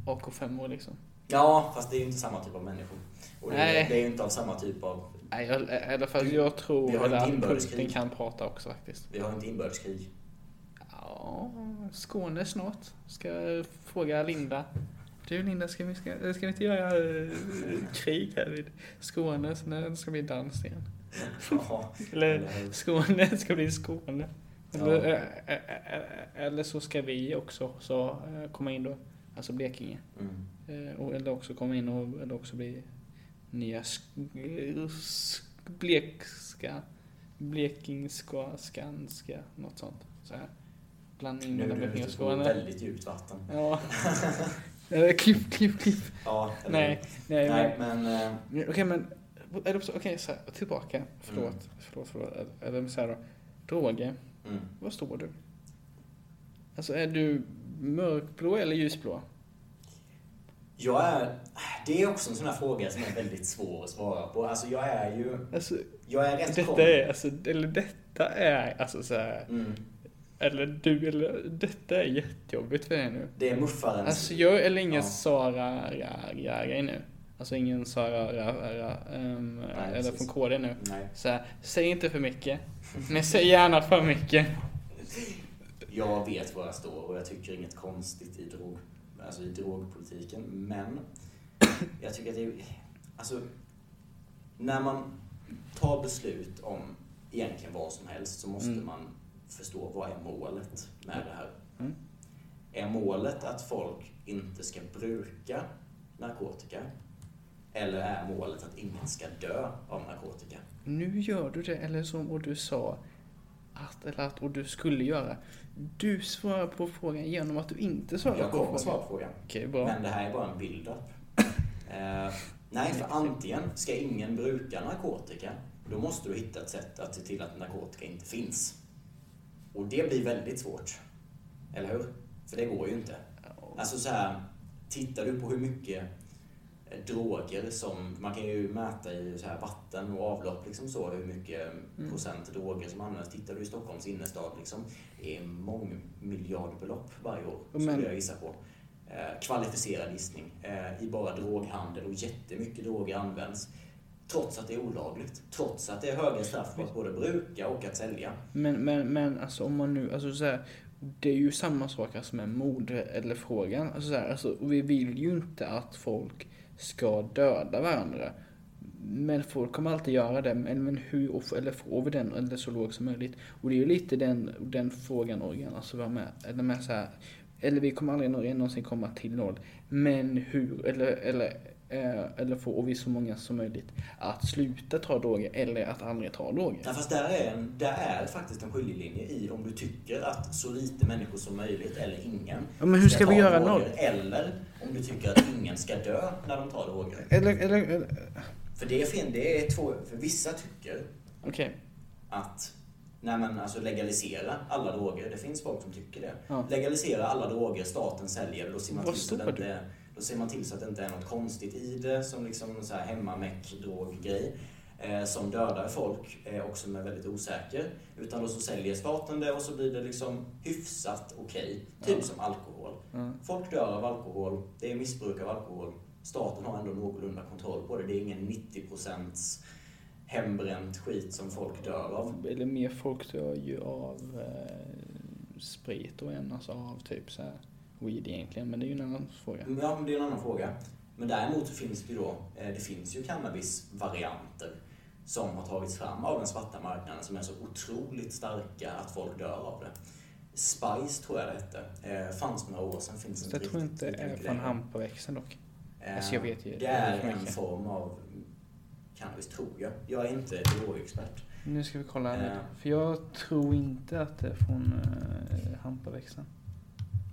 AK5 år liksom. Ja, fast det är ju inte samma typ av människor. Och det, Nej. det är ju inte av samma typ av... Nej, jag- eller fast Du- jag vi tror har att inbördeskrig. Putin kan prata också faktiskt. Vi har inte inbördeskrig. Ja, Skåne snart. Ska fråga Linda. Du Linda, ska vi, ska, ska vi inte göra eh, krig här vid Skåne? Så när ska bli dans igen. Ja, *laughs* Eller? Skåne ska bli Skåne. Eller, eh, eh, eh, eller så ska vi också så, komma in då. Alltså Blekinge. Mm. Eller också komma in och eller också bli nya sk- sk- blekska, blekingska, skanska, något sånt. Så här. Blanda in Nu hela är du Blekinge och ute på Skåne. väldigt djupt vatten. Ja. *laughs* Klipp, klipp, klipp. Ja, Nej, nej, Nej, men... men... eh, men- Okej, så, här, tillbaka. Förlåt, Mm. förlåt, förlåt. Eller så här då. droger. Mm. Var står du? Alltså är du mörkblå eller ljusblå? Jag är... Det är också en sån här fråga som är väldigt svår att svara på. Alltså jag är ju... Alltså, Jag är rätt detta kom- är, alltså, eller detta är, alltså så här, Mm. eller du, eller detta är jättejobbigt för dig nu. Det är muffarens... Alltså jag eller ingen Ja. Sara Ragari nu. Alltså ingen Sara Ra, Ra, um, eller precis. från KD nu. Nej. Så här, säg inte för mycket. Men säg gärna för mycket. Jag vet var jag står och jag tycker inget konstigt i, drog, alltså i drogpolitiken. Men jag tycker att det är... Alltså, när man tar beslut om egentligen vad som helst så måste Mm. man förstå vad är målet med det här. Mm. Är målet att folk inte ska bruka narkotika? Eller är målet att ingen ska dö av narkotika? Nu gör du det, eller som och du sa att, eller att, och du skulle göra. Du svarar på frågan genom att du inte svarar Jag på kommer frågan. att svara på frågan. Okej, bra. Men det här är bara en build-up. *laughs* Eh, nej, för antingen ska ingen bruka narkotika, då måste du hitta ett sätt att se till att narkotika inte finns. Och det blir väldigt svårt. Eller hur? För det går ju inte. Alltså så här, tittar du på hur mycket droger som, man kan ju mäta i så här vatten och avlopp liksom så, hur mycket Mm. procent droger som används. Tittar du i Stockholms innerstad liksom, det är mångmiljardbelopp varje år, Men- skulle jag gissa på. Eh, kvalificerad gissning. Eh, I bara droghandel och jättemycket droger används. Trots att det är olagligt. Trots att det är höga straff på att både bruka och att sälja. Men, men, men alltså om man nu, alltså så här, det är ju samma sak alltså med mord eller frågan. Alltså, så här, alltså, vi vill ju inte att folk ska döda varandra. Men folk kommer alltid göra det. Men, men hur, eller får vi den eller så låg som möjligt? Och det är ju lite den, den frågan Organ, alltså var med, eller med så här, eller vi kommer aldrig någonsin komma till noll. Men hur, eller, eller, eh, eller får vi så många som möjligt att sluta ta droger eller att aldrig ta droger? Ja, fast där är, en, där är faktiskt en skiljelinje i om du tycker att så lite människor som möjligt, eller ingen, Ja, men hur ska vi ta göra droger, noll? Eller om du tycker att ingen ska dö när de tar droger. Eller, eller, eller För det är, fin, det är två, för vissa tycker okej. att Nej men alltså legalisera alla droger. Det finns folk som tycker det. Ja. Legalisera alla droger staten säljer. Då ser man Var till att det inte, då ser man till så att det inte är något konstigt i det som liksom så här hemmamäck droggrej. Eh, som dödar folk eh, och som är väldigt osäker. Utan då så säljer staten det och så blir det liksom hyfsat okej. Typ Ja. som alkohol. Ja. Folk dör av alkohol. Det är missbruk av alkohol. Staten har ändå någorlunda kontroll på det. Det är ingen 90% hembränt skit som folk dör av. Eller mer folk dör ju av eh, sprit och en alltså av typ så här weed egentligen. Men det är ju en annan fråga. Ja, men det är en annan fråga. Men däremot så finns det ju då, eh, det finns ju cannabisvarianter som har tagits fram av den svarta marknaden som är så otroligt starka att folk dör av det. Spice tror jag det hette. Eh, fanns några år sedan, finns inte jag tror inte är från hampaväxten dock. Eh, Alltså, jag vet ju- Det är en mycket. form av cannabis, tror jag. Jag är inte drogexpert. Nu ska vi kolla här. Ja. För jag tror inte att det är från uh, hampaväxten.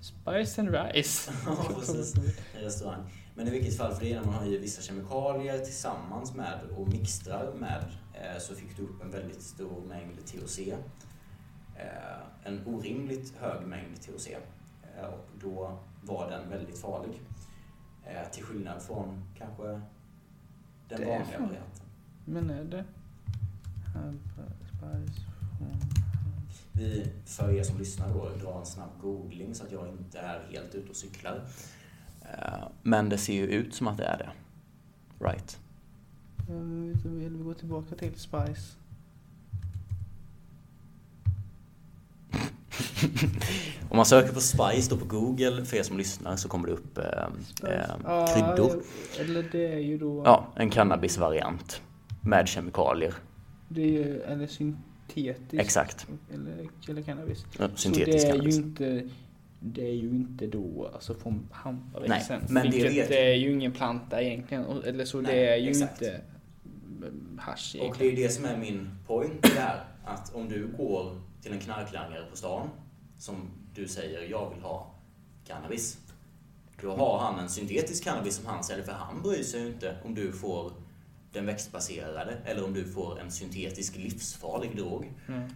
Spice and rice. *laughs* Ja, precis. En restaurang. Men i vilket fall, för det är man har i vissa kemikalier tillsammans med och mixtrar med eh, så fick du upp en väldigt stor mängd THC. Eh, En orimligt hög mängd THC. Eh, Och då var den väldigt farlig. Till skillnad från kanske den Det vanliga varianten. Men är det? Spice från... Vi, för er som lyssnar då, drar en snabb googling så att jag inte är helt ute och cyklar. Eh, Men det ser ju ut som att det är det. Right. Inte, Vill vi gå tillbaka till spice? *laughs* Om man söker på Spice då på Google, för er som lyssnar, så kommer det upp eh, eh, kryddor. Eller det är ju då... Ja, en cannabisvariant med kemikalier. Det är ju, eller syntetiskt. Exakt. Eller, eller cannabis. Ja, Så Syntetisk det är cannabis. ju inte det är ju inte då alltså från hampaväxten. Nej, men det vet- det är ju ingen planta egentligen. Eller så Nej, det är ju exakt. inte mm, hasch Och det är det som är min det här. Att om du går till en knarklangare på stan som du säger, jag vill ha cannabis. Då har han en syntetisk cannabis som han säljer, för han bryr sig ju inte om du får den växtbaserade eller om du får en syntetisk livsfarlig drog. Mm.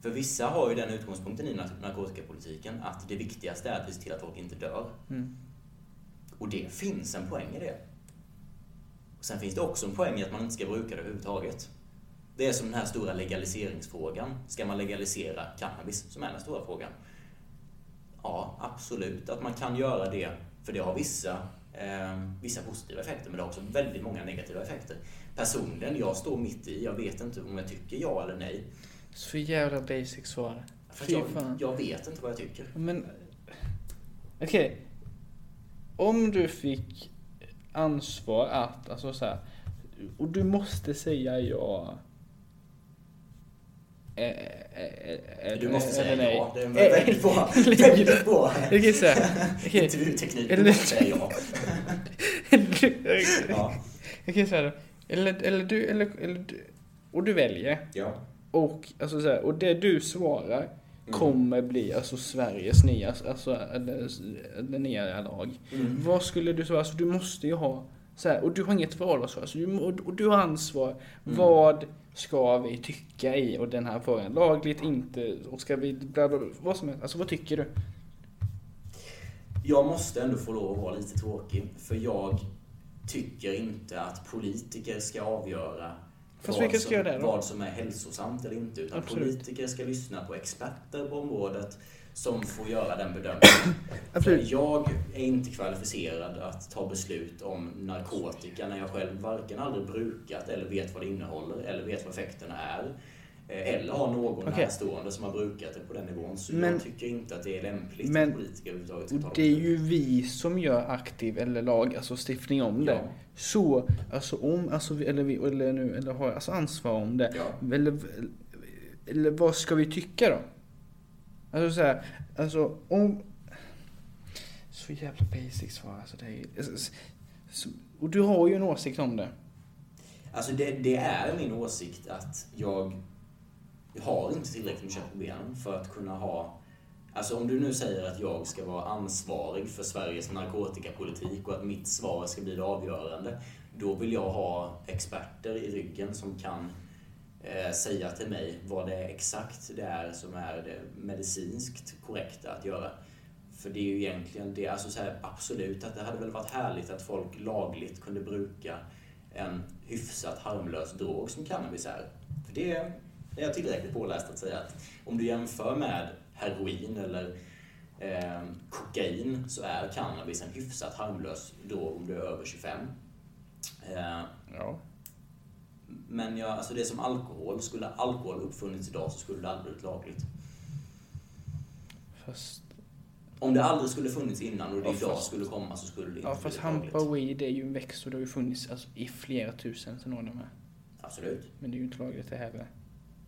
För vissa har ju den utgångspunkten i nar- narkotikapolitiken att det viktigaste är att ser till att folk inte dör. Mm. Och det finns en poäng i det. Och sen finns det också en poäng i att man inte ska bruka det överhuvudtaget. Det är som den här stora legaliseringsfrågan. Ska man legalisera cannabis, som är den stora frågan? Ja, absolut att man kan göra det. För det har vissa, vissa positiva effekter, men det har också väldigt många negativa effekter. Personligen, jag står mitt i. Jag vet inte om jag tycker ja eller nej. Så jävla basic svar. Fy jag, fan. jag vet inte vad jag tycker. Men, okej. Om du fick ansvar att, alltså så här, och du måste säga ja. Eh, eh, eh, Du måste säga nej. ja. Det är *laughs* väldigt bra, väldigt bra *laughs* intervjuteknik. Du måste säga ja. *laughs* Ja. Så här. då. Eller, eller du, eller, eller du, och du väljer. ja. Och, alltså så här, och det du svarar Mm. kommer bli alltså Sveriges nya, alltså, eller, eller nya lag. Mm. Vad skulle du svara? Alltså du måste ju ha så här, och du har inget val alltså, alltså, du, och, och du har ansvar. Mm. Vad ska vi tycka i och den här frågan? Lagligt, inte, och ska vi, bla, bla, bla, vad som helst. Alltså vad tycker du? Jag måste ändå få lov att vara lite tråkig, för jag tycker inte att politiker ska avgöra Fast vad som, det vad som är hälsosamt eller inte. Utan Absolut. politiker ska lyssna på experter på området som får göra den bedömningen. *coughs* Absolut. För jag är inte kvalificerad att ta beslut om narkotika när jag själv varken aldrig brukat eller vet vad det innehåller eller vet vad effekterna är. Eh, Eller har någon Okej. närstående som har brukat det på den nivån. Så Men- jag tycker inte att det är lämpligt Men- att politiker överhuvudtaget ska ta det är beslut. ju vi som gör aktiv eller lag, alltså stiftning om det. Ja. Så, alltså om, alltså eller vi, eller nu, eller har alltså ansvar om det. Ja. Eller, eller vad ska vi tycka då? Alltså så här, alltså om... Så jävla basic svar alltså. Det är, alltså, så, och du har ju en åsikt om det. Alltså det, det är min åsikt att jag har inte tillräckligt med problem för att kunna ha... Alltså om du nu säger att jag ska vara ansvarig för Sveriges narkotikapolitik och att mitt svar ska bli det avgörande. Då vill jag ha experter i ryggen som kan Eh, säga till mig vad det är exakt det är som är det medicinskt korrekta att göra. För det är ju egentligen det, alltså så här, absolut att det hade väl varit härligt att folk lagligt kunde bruka en hyfsat harmlös drog som cannabis är. För det är jag tillräckligt påläst att säga att om du jämför med heroin eller eh, kokain så är cannabis en hyfsat harmlös drog om du är över 25. Eh, Ja men ja, alltså det är som alkohol. Skulle alkohol uppfunnits idag så skulle det aldrig blivit lagligt. Fast, Om det aldrig skulle funnits innan och det Ja, idag fast- skulle komma så skulle det inte ja, fast hampa och weed är ju en växt och det har ju funnits alltså, i flera tusen sedan år med. Absolut. Men det är ju inte lagligt det heller.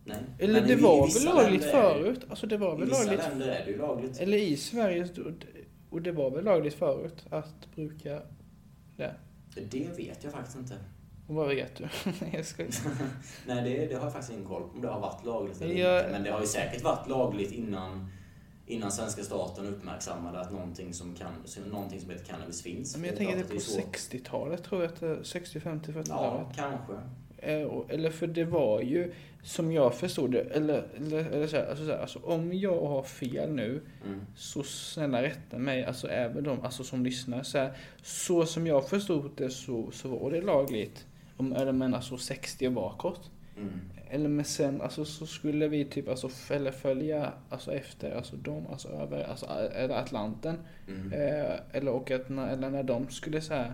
Nej. Eller Men i- det i var vissa väl lagligt förut? Alltså det var I väl vissa lagligt? länder är det ju lagligt. Eller i Sverige, och det var väl lagligt förut att bruka det? Det vet jag faktiskt inte. Och vad vet du? Nej, *laughs* jag skojar. *laughs* Nej, det, det har jag faktiskt ingen koll på om det har varit lagligt eller Jag- inte. Men det har ju säkert varit lagligt innan, innan svenska staten uppmärksammade att någonting som, kan, någonting som heter cannabis finns. Men jag Det tänker det att på är så. 60-talet tror jag att det 60, 50, 40-talet. Ja, kanske. Eh, Eller för det var ju, som jag förstod det, eller, eller, eller så här, alltså, så här, alltså om jag har fel nu, Mm. så snälla rätta mig, alltså även de alltså, som lyssnar. Så, här, så som jag förstod det så, så var det lagligt. Om, eller men alltså 60 och bakåt. Mm. Eller men sen alltså, så skulle vi typ alltså, eller följa alltså, efter alltså, dem, alltså över alltså, eller Atlanten. Mm. Eh, eller, och att när, eller när de skulle så här,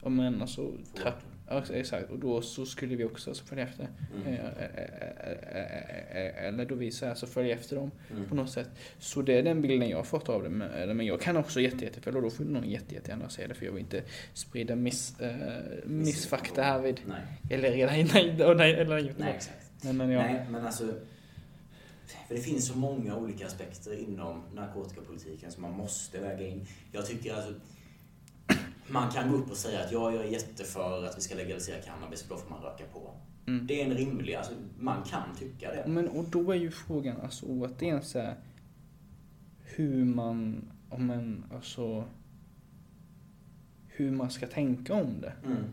om men alltså trapp, ja, exakt, och då så skulle vi också alltså, följa efter. Mm. Eh, eh, eh, eller då vi så här, så följa efter dem på Mm. något sätt. Så det är den bilden jag har fått av det. Men, men jag kan också jätte, jättefel och då får någon jätte, jättegärna säga det för jag vill inte sprida miss, eh, missfakta härvid. Nej, Eller redan och nej, eller gjort nej exakt. Nej, men jag, Nej, men alltså... För det finns så många olika aspekter inom narkotikapolitiken som man måste väga in. Jag tycker alltså... Man kan gå upp och säga att ja, jag är jätteför att vi ska legalisera cannabis för då får man röka på. Mm. Det är en rimlig, alltså man kan tycka det. Men och då är ju frågan alltså återigen så här, hur man, om en, alltså hur man ska tänka om det. Mm.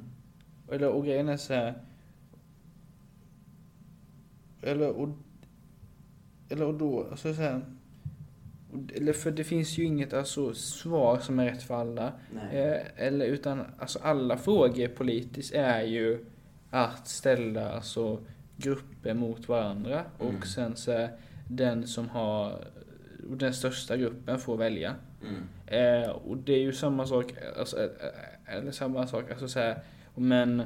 Eller och grejen är så här, eller och eller och då, alltså så här, eller för det finns ju inget alltså svar som är rätt för alla. Eh, eller utan, alltså alla frågor politiskt är ju att ställa alltså grupper mot varandra Mm. och sen så den som har, den största gruppen får välja. Mm. Eh, och det är ju samma sak, alltså, eh, eller samma sak, alltså så här, men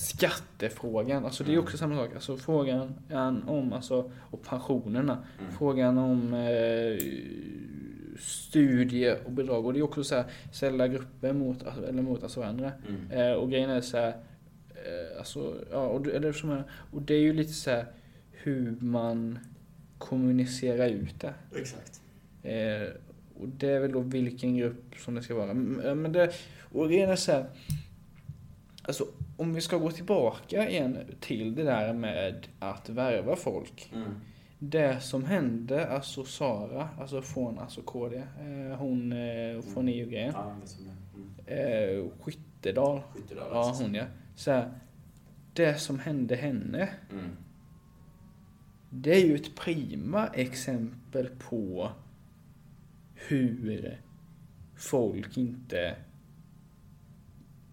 skattefrågan, alltså det är Mm. också samma sak. Alltså frågan om, alltså, och pensionerna. Mm. Frågan om eh, studie och bidrag. Och det är också så här, ställa grupper mot, alltså, eller mot alltså varandra. Mm. Eh, och grejen är så här, eh, alltså, ja, och, eller som är, och det är ju lite så här hur man kommunicerar ut det. Exakt. Eh, och det är väl då vilken grupp som det ska vara. Men det, och grejen är så här, alltså om vi ska gå tillbaka igen till det där med att värva folk. Mm. Det som hände, alltså Sara, alltså från alltså KD, eh, hon eh, från EU-grejen, Ja, jag vet som det. Mm. eh, Skyttedal, Skyttedal. ja alltså. hon ja. Så här, det som hände henne, Mm. det är ju ett prima exempel på hur folk inte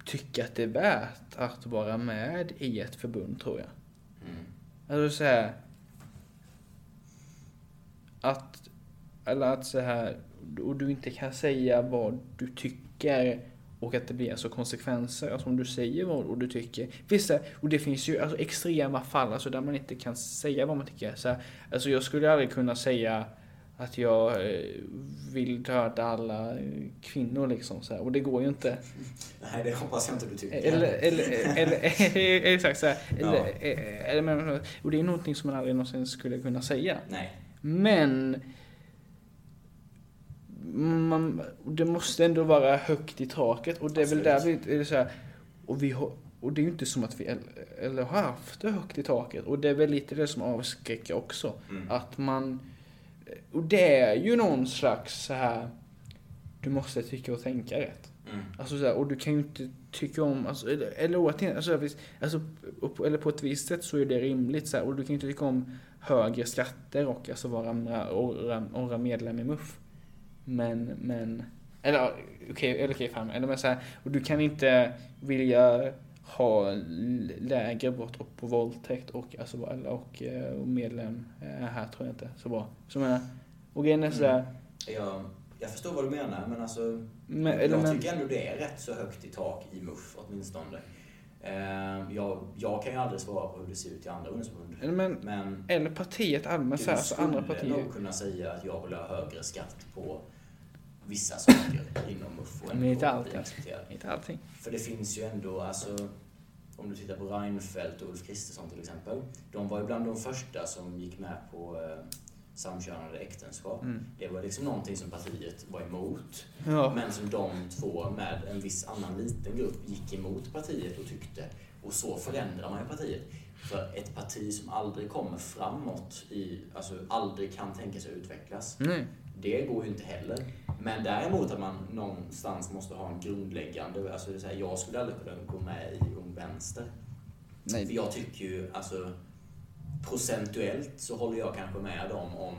tycker att det är värt att vara med i ett förbund, tror jag. Mm. Alltså så här att, eller att så här, och du inte kan säga vad du tycker och att det blir alltså konsekvenser, alltså om du säger vad och du tycker. Vissa, och det finns ju alltså extrema fall alltså där man inte kan säga vad man tycker. Så här, alltså jag skulle aldrig kunna säga att jag eh, vill döda alla eh, kvinnor liksom så här, och det går ju inte. Nej, det hoppas jag inte du tycker. Eller, eller, eller, *laughs* exakt så här. Eller, Ja. eh, eller, och det är någonting som man aldrig någonsin skulle kunna säga. Nej. Men man, det måste ändå vara högt i taket och det är väl där vi, är så här, och vi har, och det är ju inte som att vi eller, eller har haft det högt i taket och det är väl lite det som avskräcker också. Mm. Att man, och det är ju någon slags så här du måste tycka och tänka rätt. Mm. Alltså så här, och du kan ju inte tycka om, alltså, eller, eller återigen, alltså, alltså, eller på ett visst sätt så är det rimligt så här, och du kan ju inte tycka om högre skatter och alltså vara, vara medlem i MUF. Men, men, eller okej, eller okej, fan, eller men så här, och du kan inte vilja ha lägre brott och på våldtäkt och, alltså, och, eh, och medlem eh, här tror jag inte så bra. Så menar, och grejen är så här, Jag, jag förstår vad du menar, men alltså... men, jag men, tycker ändå det är rätt så högt i tak i MUF åtminstone. Eh, jag, jag kan ju aldrig svara på hur det ser ut i andra ungdomsförbund. men, Men eller partiet allmänt så du här, andra skulle partier. nog kunna säga att jag vill ha högre skatt på vissa saker inom MUF. och Men inte accepterad. Inte allting. För det finns ju ändå, alltså, om du tittar på Reinfeldt och Ulf Kristersson till exempel. De var ju bland de första som gick med på eh, samkönade äktenskap. Mm. Det var liksom någonting som partiet var emot. Ja. Men som de två med en viss annan liten grupp gick emot partiet och tyckte. Och så förändrar man ju partiet. För ett parti som aldrig kommer framåt, i, alltså aldrig kan tänka sig utvecklas. Nej. Det går ju inte heller. Men däremot att man någonstans måste ha en grundläggande, alltså det här, jag skulle aldrig kunna gå med i Ung Vänster. För Nej. jag tycker ju, alltså procentuellt så håller jag kanske med dem om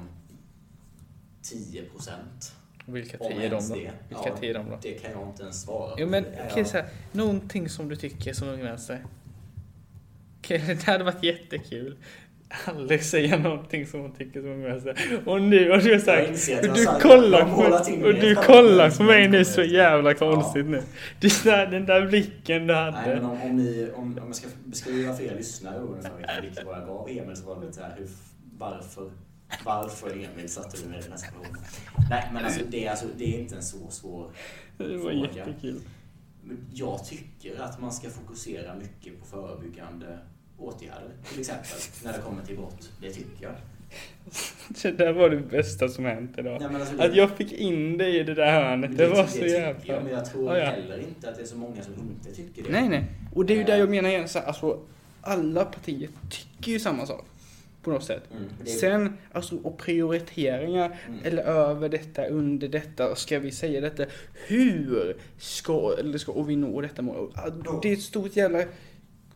10 procent. Vilka tio är de då? det. Vilka Ja. tio är de då? Det kan jag inte ens svara på. Jo men för jag- så här, någonting som du tycker som Ung Vänster. Okej, *laughs* det hade varit jättekul. Aldrig säga någonting som hon tycker som Ung Vänster. Och nu har du och jag du kollar på, och du kollar på mig nu så jävla Ja. konstigt nu. Det där, den där blicken du Nej, men hade. om, om, ni, om, om jag ska beskriva för er lyssnare ungefär vilken blick jag gav Emil så var det lite här, hur, varför, varför Emil satte du mig i den här situationen? Nej, men alltså det, är alltså det är inte en så svår Det var fråga. jättekul. Jag tycker att man ska fokusera mycket på förebyggande åtgärder, till exempel, när det kommer till brott. Det tycker jag. *laughs* Det där var det bästa som hänt idag. Nej, alltså, det- Att jag fick in dig i det där hörnet, det var så tycker Jag, jävla... men jag tror Ja, ja. heller inte att det är så många som inte tycker det. Nej, nej. Och det är ju där jag menar igen, så här, alltså alla partier tycker ju samma sak. På något sätt. Mm, det är- Sen, alltså, och prioriteringar, Mm. eller över detta, under detta, ska vi säga detta, hur ska, eller ska och vi nå detta mål? Ah, Det är ett stort jävla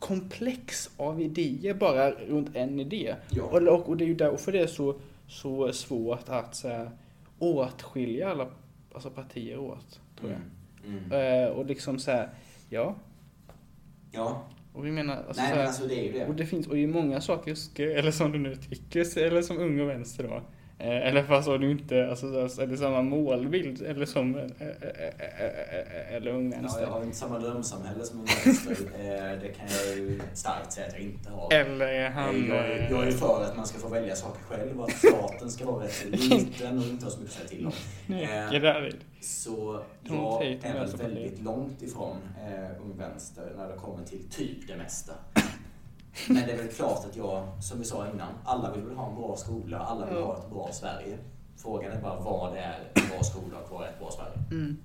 komplex av idéer bara runt en idé. Ja. Och, och, och det är ju därför det är så så svårt att så här, åtskilja alla alltså, partier åt, tror jag. Mm. Mm. Eh, och liksom så här, ja. Ja, Och vi menar, alltså, nej så men alltså det är ju det. och det finns, och i många saker, eller som du nu tycker, eller som ung och vänster då. Eh, eller fast har du inte, alltså, så- eller samma målbild, eller som, eh, eh, eller ung Ja, vänster. jag har inte samma drömsamhälle som en vänster. *laughs* Det kan jag ju starkt säga att jag inte har. Eller han... jag, är, jag är eh, för att man ska få välja saker själv och att staten ska vara rätt *laughs* liten och inte ha så mycket att säga till om. Därvid. Så jag är väl väldigt långt ifrån Ung Vänster när det kommer till typ det mesta. Men det är väl klart att jag, som vi sa innan, alla vill väl ha en bra skola, alla vill ha ett bra Sverige. Frågan är bara vad det är en bra skola och vad är ett bra Sverige. Mm.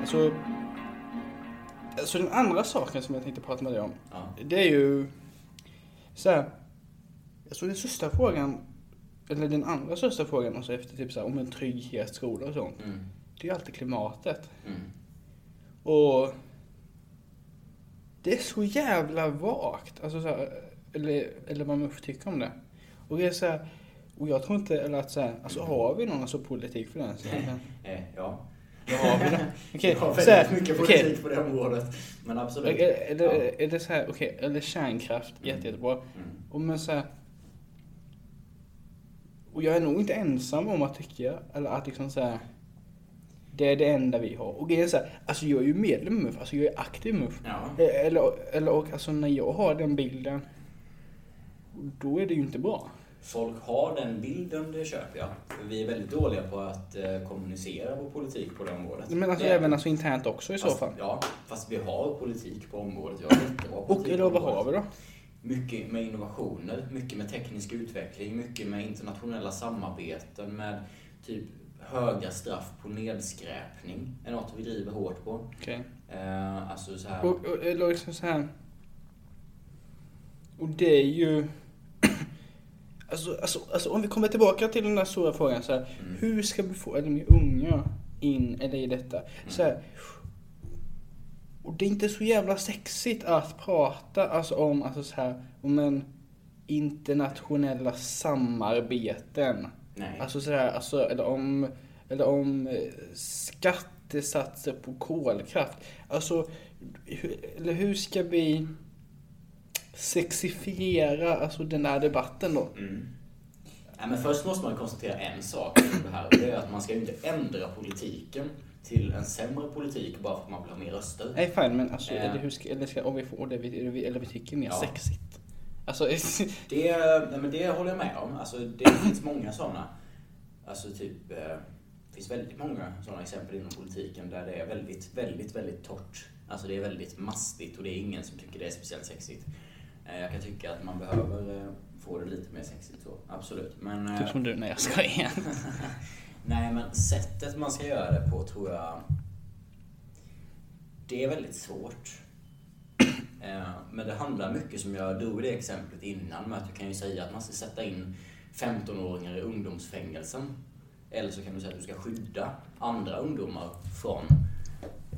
Alltså, alltså den andra saken som jag tänkte prata med dig om. Ja. Det är ju så här. Alltså den största frågan, eller den andra största frågan alltså efter typ så här, om en trygghetsskola och sånt. Mm. Det är ju alltid klimatet. Mm. Och det är så jävla vagt. Alltså så här, eller, eller vad man får tycka om det. Och det är så här, och jag tror inte, eller att så här, alltså har vi någon alltså politik för den? Så, *laughs* Eh, ja. *laughs* Har vi det. Jag har så här, väldigt mycket politik på det området. Men absolut. Eller, eller, Ja. är det så här, okej, eller kärnkraft, jätte, jättebra. Mm. Och men så här, och jag är nog inte ensam om att tycka, eller att liksom så här, det är det enda vi har. Och grejen är så här, alltså jag är ju medlem i MUF, alltså jag är aktiv i MUF. Ja. Eh, Eller, eller och alltså när jag har den bilden, då är det ju inte bra. Folk har den bilden, det köper jag. Vi är väldigt dåliga på att eh, kommunicera vår politik på det området. Men alltså Det även alltså internt också i så fast, fall. Ja, fast vi har politik på området. Vi har jättebra Och politik vad har vi då? Mycket med innovationer, mycket med teknisk utveckling, mycket med internationella samarbeten, med typ höga straff på nedskräpning. är något vi driver hårt på. Okej. Eh, alltså så här. Och, och, liksom så här. Och det är ju... Alltså, alltså, alltså om vi kommer tillbaka till den där stora frågan så här, Mm. Hur ska vi få eller med unga in eller i detta? Så här, och det är inte så jävla sexigt att prata alltså, om, alltså, så här, om en internationella samarbeten. Nej. Alltså sådär, alltså, eller om, eller om eh, skattesatser på kolkraft. Alltså, hur, eller hur ska vi sexifiera alltså den här debatten då? Mm. Ja, men först måste man konstatera en sak det här. och Det är att man ska ju inte ändra politiken till en sämre politik bara för att man vill ha mer röster. Nej fine, men alltså, Eh. eller hur ska, eller ska, om vi får det vi, eller vi tycker mer Ja. sexigt. Alltså, *laughs* Det, nej, men det håller jag med om. Alltså, det finns många sådana. Alltså typ, eh, det finns väldigt många sådana exempel inom politiken där det är väldigt, väldigt, väldigt torrt. Alltså det är väldigt mastigt och det är ingen som tycker det är speciellt sexigt. Eh, jag kan tycka att man behöver eh, få det lite mer sexigt så, absolut. Men, eh, typ som du när jag ska igen. *laughs* Nej, men sättet man ska göra det på tror jag... Det är väldigt svårt. *clears throat* Eh, Men det handlar mycket, som jag drog det exemplet innan, med att du kan ju säga att man ska sätta in 15-åringar i ungdomsfängelsen. Eller så kan du säga att du ska skydda andra ungdomar från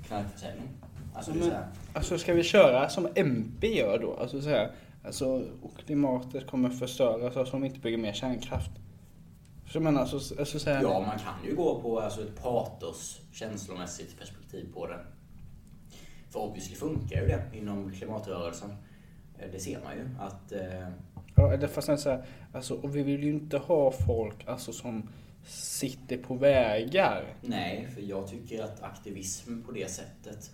knarkförsäljning. Alltså, Men- Alltså ska vi köra som MP gör då? Alltså så här, alltså och klimatet kommer förstöras alltså, om vi inte bygger mer kärnkraft. Så jag menar alltså, alltså så här, Ja, man kan ju gå på alltså, ett patos känslomässigt perspektiv på det. För obviously funkar ju det inom klimatrörelsen. Eh, Det ser man ju att... Eh, Ja, eller fast så här, alltså, och vi vill ju inte ha folk alltså, som sitter på vägar. nej, för jag tycker att aktivism på det sättet,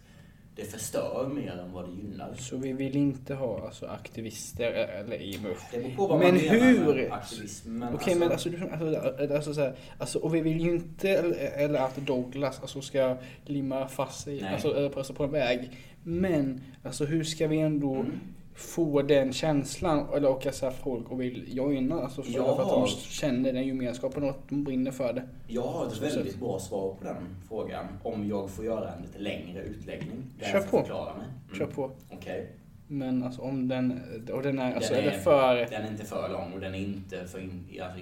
det förstör mer än vad det gynnar. Så vi vill inte ha alltså, aktivister eller IMUF. Det beror på vad Men man menar hur? med aktivism. Men Okej, men alltså, du- alltså, alltså, så här, alltså, och vi vill ju inte, eller, att Douglas alltså, ska limma fast sig alltså, alltså, på en väg. Men alltså, hur ska vi ändå Mm. Få den känslan, eller och att folk och vill joina. Alltså för, Ja. för att de känner den gemenskapen och att de brinner för det. Jag har ett väldigt bra svar på den frågan. Om jag får göra en lite längre utläggning. där Kör jag får på. Förklara mig. Mm. Kör på. Okej. Men alltså om den, och den är, alltså Den är är- det för, Den är inte för lång och den är inte för in, alltså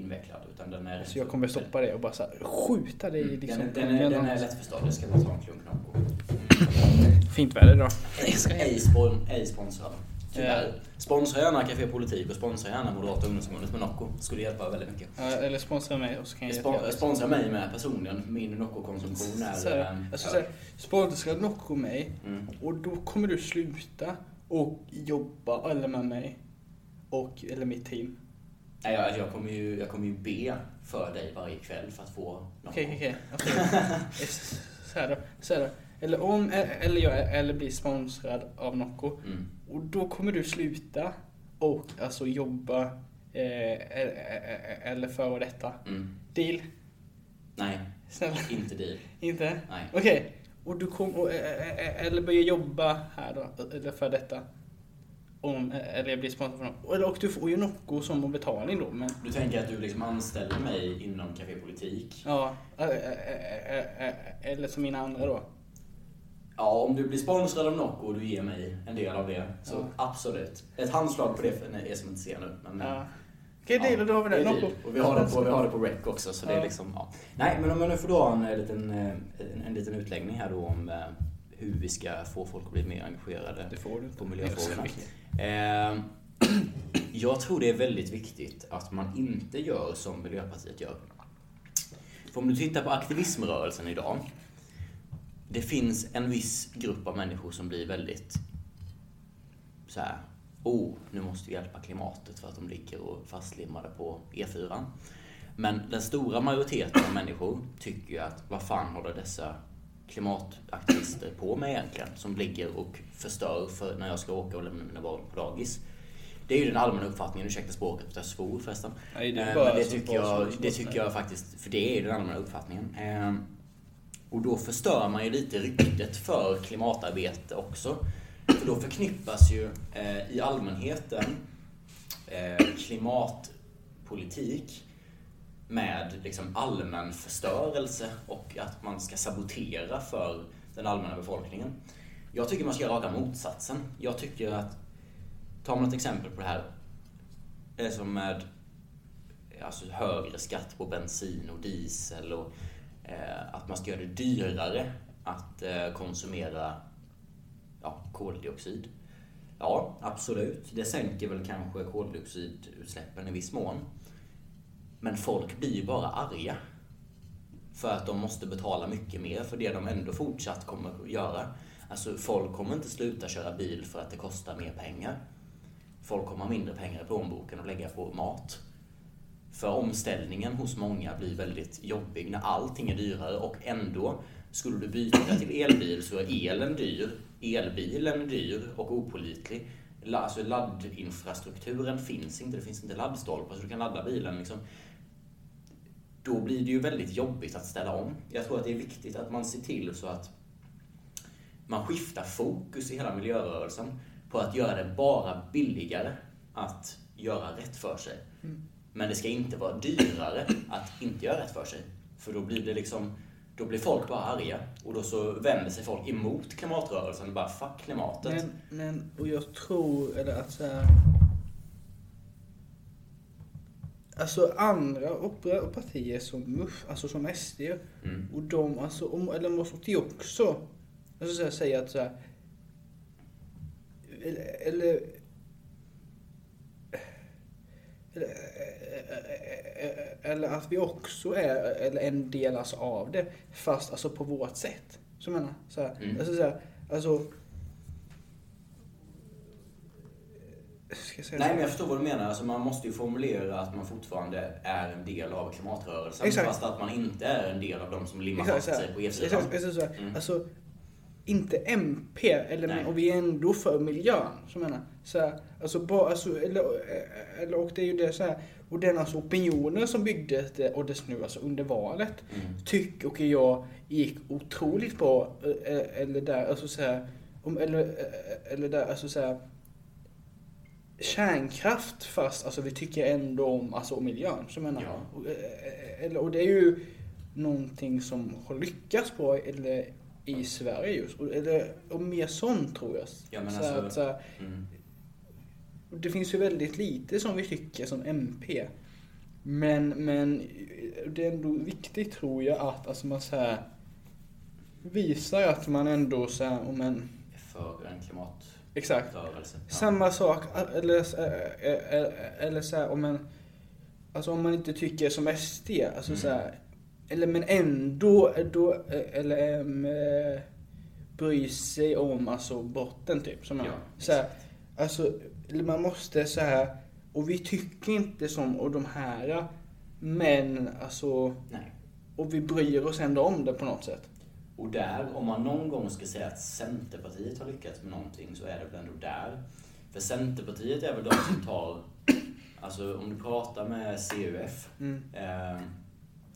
invecklad. Utan den är så jag kommer stoppa det och bara så här, skjuta dig Mm. liksom. Den, den, är, den är lättförståelig. Jag ska bara ta en klunk Nocco. Fint väder idag. Ej, ej sponsrad. Tyvärr. Sponsra gärna Café Politik och sponsra gärna Moderata ungdomsförbundet med Nocco. Skulle hjälpa väldigt mycket. Ja, eller sponsra mig och så kan jag Spon, jättegärna- sponsra mig med personligen. Min Nocco-konsumtion är... Så här, ehm, alltså, ja. sponsra Nocco mig Mm. och då kommer du sluta och jobba eller med mig och eller mitt team. Nej, jag, jag, kommer ju, jag kommer ju be för dig varje kväll för att få Nocco. Okej, okej. Så här då, så här då. Eller om, eller jag eller blir sponsrad av Nocco Mm. och då kommer du sluta och alltså jobba eh, eller, eller för detta. Mm. Deal? Nej, Snälla, inte deal. inte? Nej. Okej, och du kommer, eller börja jobba här då, eller för detta. Om, eh, eller jag blir sponsrad. Eller- Och du får ju Nocco som betalning då, men Du tänker att du liksom anställer mig inom Café Politik. ja, eh, eh, eller som mina andra då. Ja, om du blir sponsrad av Nocco och du ger mig en del av det, så Ja. absolut. Ett handslag på det för er som inte ser nu. Men, Ja. Okej, deal, och då har vi det. Nocco. deal. Och vi har det på, vi har det på rec också, så det är Ja. liksom, ja. Nej, men om jag nu får dra en, liten, en, en liten utläggning här då om hur vi ska få folk att bli mer engagerade på miljöfrågorna. Jag skojar. Eh, jag tror det är väldigt viktigt att man inte gör som Miljöpartiet gör. För om du tittar på aktivismrörelsen idag. Det finns en viss grupp av människor som blir väldigt så här. Oh, nu måste vi hjälpa klimatet för att de ligger och fastlimmade på E4. Men den stora majoriteten av människor tycker ju att vad fan håller dessa klimataktivister på med egentligen? Som ligger och förstör för när jag ska åka och lämna mina barn på dagis. Det är ju den allmänna uppfattningen, ursäkta språket, jag svor förresten. Nej, det är Eh, Men det tycker, jag, det tycker jag faktiskt, för det är ju den allmänna uppfattningen. Eh, Och då förstör man ju lite ryktet för klimatarbete också. För då förknippas ju eh, i allmänheten eh, klimatpolitik med liksom allmän förstörelse och att man ska sabotera för den allmänna befolkningen. Jag tycker man ska göra raka motsatsen. Jag tycker att, tar man ett exempel på det här, det är som med alltså högre skatt på bensin och diesel och eh, att man ska göra det dyrare att eh, konsumera ja, koldioxid. Ja, absolut. Det sänker väl kanske koldioxidutsläppen i viss mån. Men folk blir ju bara arga. För att de måste betala mycket mer för det de ändå fortsatt kommer att göra. Alltså folk kommer inte sluta köra bil för att det kostar mer pengar. Folk kommer ha mindre pengar i plånboken att lägga på mat. För omställningen hos många blir väldigt jobbig när allting är dyrare och ändå skulle du byta till elbil så är elen dyr, elbilen dyr och opålitlig. Alltså laddinfrastrukturen finns inte, det finns inte laddstolpar så du kan ladda bilen. Liksom. Då blir det ju väldigt jobbigt att ställa om. Jag tror att det är viktigt att man ser till så att man skiftar fokus i hela miljörörelsen på att göra det bara billigare att göra rätt för sig. Men det ska inte vara dyrare att inte göra rätt för sig. För då blir det liksom, då blir folk bara arga och då så vänder sig folk emot klimatrörelsen och bara fuck klimatet. Men, men, och jag tror, eller att så här, Alltså andra opera- partier som MUF, alltså som SD, Mm. och de, alltså, om, eller måste ju också, alltså så här, säga att så här, eller, eller eller, eller att vi också är eller en del alltså av det, fast alltså på vårt sätt. Så jag menar, så här, Mm. alltså, så här, alltså Ska jag säga Nej men jag förstår vad du menar. Alltså, man måste ju formulera att man fortfarande är en del av klimatrörelsen. Exakt. Fast att man inte är en del av de som limmar fast sig på E E4. Exakt, exakt, så här. Mm. Alltså, inte MP, eller, Nej. och vi är ändå för miljön. Så menar, så här, alltså, bara, alltså, eller, eller, och det är ju det så här, och den alltså opinionen som byggdes det, och dess nu alltså under valet, Mm. tycker och jag gick otroligt bra. eh, Eller där, alltså så här, om, eller, eh, eller där, alltså så här, kärnkraft fast alltså vi tycker ändå om alltså, miljön. Så menar, Ja. och, eh, och det är ju någonting som har lyckats bra eller, i Sverige just. Och, eller, och mer sånt tror jag. Ja, men så alltså- att, så här, Mm. det finns ju väldigt lite som vi tycker som MP. Men, men det är ändå viktigt tror jag att alltså man så här, visar att man ändå så här, om en, För en klimatrörelse. Exakt. Ja. Samma sak, eller, eller, eller så här, om man, alltså om man inte tycker som SD, alltså Mm. så här, eller men ändå, då, eller äm, eh, bry sig om alltså botten typ. Som Ja, så här, alltså, man måste så här, och vi tycker inte som och de här, men alltså, Nej. och vi bryr oss ändå om det på något sätt. Och där, om man någon gång ska säga att Centerpartiet har lyckats med någonting så är det väl ändå där. För Centerpartiet är väl de som tar, alltså om du pratar med CUF, Mm. eh,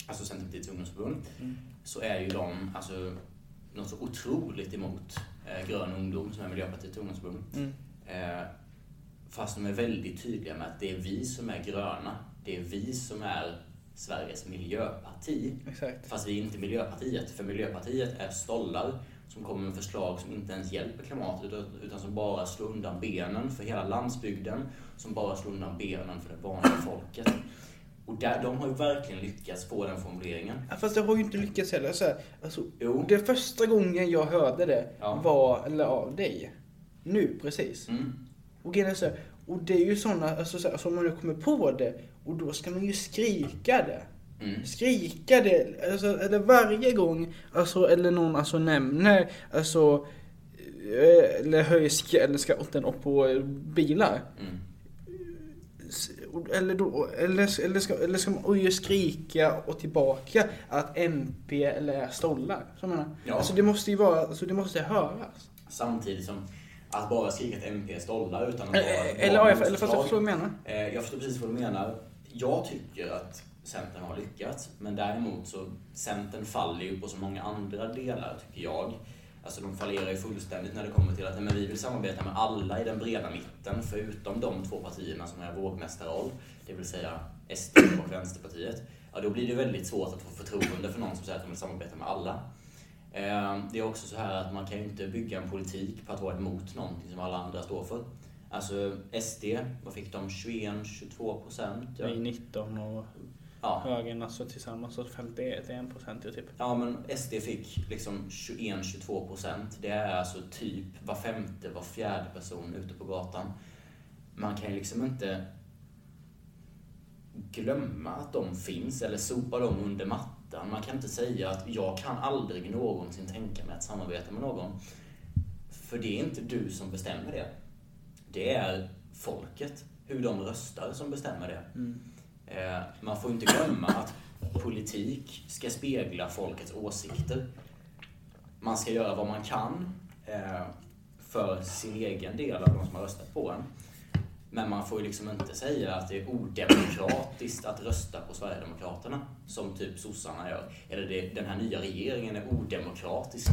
alltså Centerpartiets ungdomsförbund, Mm. så är ju de alltså, något så otroligt emot eh, Grön ungdom som är Miljöpartiets ungdomsförbund. Mm. Eh, fast de är väldigt tydliga med att det är vi som är gröna. Det är vi som är Sveriges miljöparti. Exakt. Fast vi är inte Miljöpartiet. För Miljöpartiet är stollar som kommer med förslag som inte ens hjälper klimatet utan- som bara slår undan benen för hela landsbygden. Som bara slår undan benen för det vanliga folket. Och där, de har ju verkligen lyckats få den formuleringen. Ja, fast det har ju inte lyckats heller. Så här, alltså, Jo. Det första gången jag hörde det Ja. var eller, av dig. Nu precis. Mm. Och, grejen är så här, och det är ju sådana, alltså, så här, som man nu kommer på det. Och då ska man ju skrika det. Mm. Skrika det. Alltså, eller varje gång, alltså, eller någon alltså, nämner, alltså, eh, eller höjer eller skatten upp på eh, bilar. Mm. Eller, då, eller, eller, ska, eller ska man ju skrika och tillbaka att MP eller stollar. Så menar, Ja. Alltså det måste ju vara, alltså det måste höras. Samtidigt som att bara skrika att MP är stollar utan att Eh, ha Eller, ja, jag- eller fast jag förstår vad du menar. Eh, Jag förstår precis vad du menar. Jag tycker att Centern har lyckats, men däremot så Centern faller ju på så många andra delar, tycker jag. Alltså de fallerar ju fullständigt när det kommer till att men vi vill samarbeta med alla i den breda mitten, förutom de två partierna som är vågmästarroll, det vill säga SD och Vänsterpartiet. Ja, då blir det väldigt svårt att få förtroende för någon som säger att de vill samarbeta med alla. Eh, det är också så här att man kan ju inte bygga en politik på att vara emot någonting som alla andra står för. Alltså SD, vad fick de? 21-22 procent? Ja. Vi är 19 och Ja. högern alltså tillsammans så 51 procent typ. ja, men SD fick liksom 21-22 procent. Det är alltså typ var femte, var fjärde person ute på gatan. Man kan ju liksom inte glömma att de finns eller sopa dem under mattan. Man kan inte säga att jag kan aldrig någonsin tänka mig att samarbeta med någon. För det är inte du som bestämmer det. Det är folket, hur de röstar, som bestämmer det. Eh, Man får inte glömma att politik ska spegla folkets åsikter. Man ska göra vad man kan eh, för sin egen del av de som har röstat på en. Men man får ju liksom inte säga att det är odemokratiskt att rösta på Sverigedemokraterna, som typ sossarna gör. Eller det, den här nya regeringen är odemokratisk.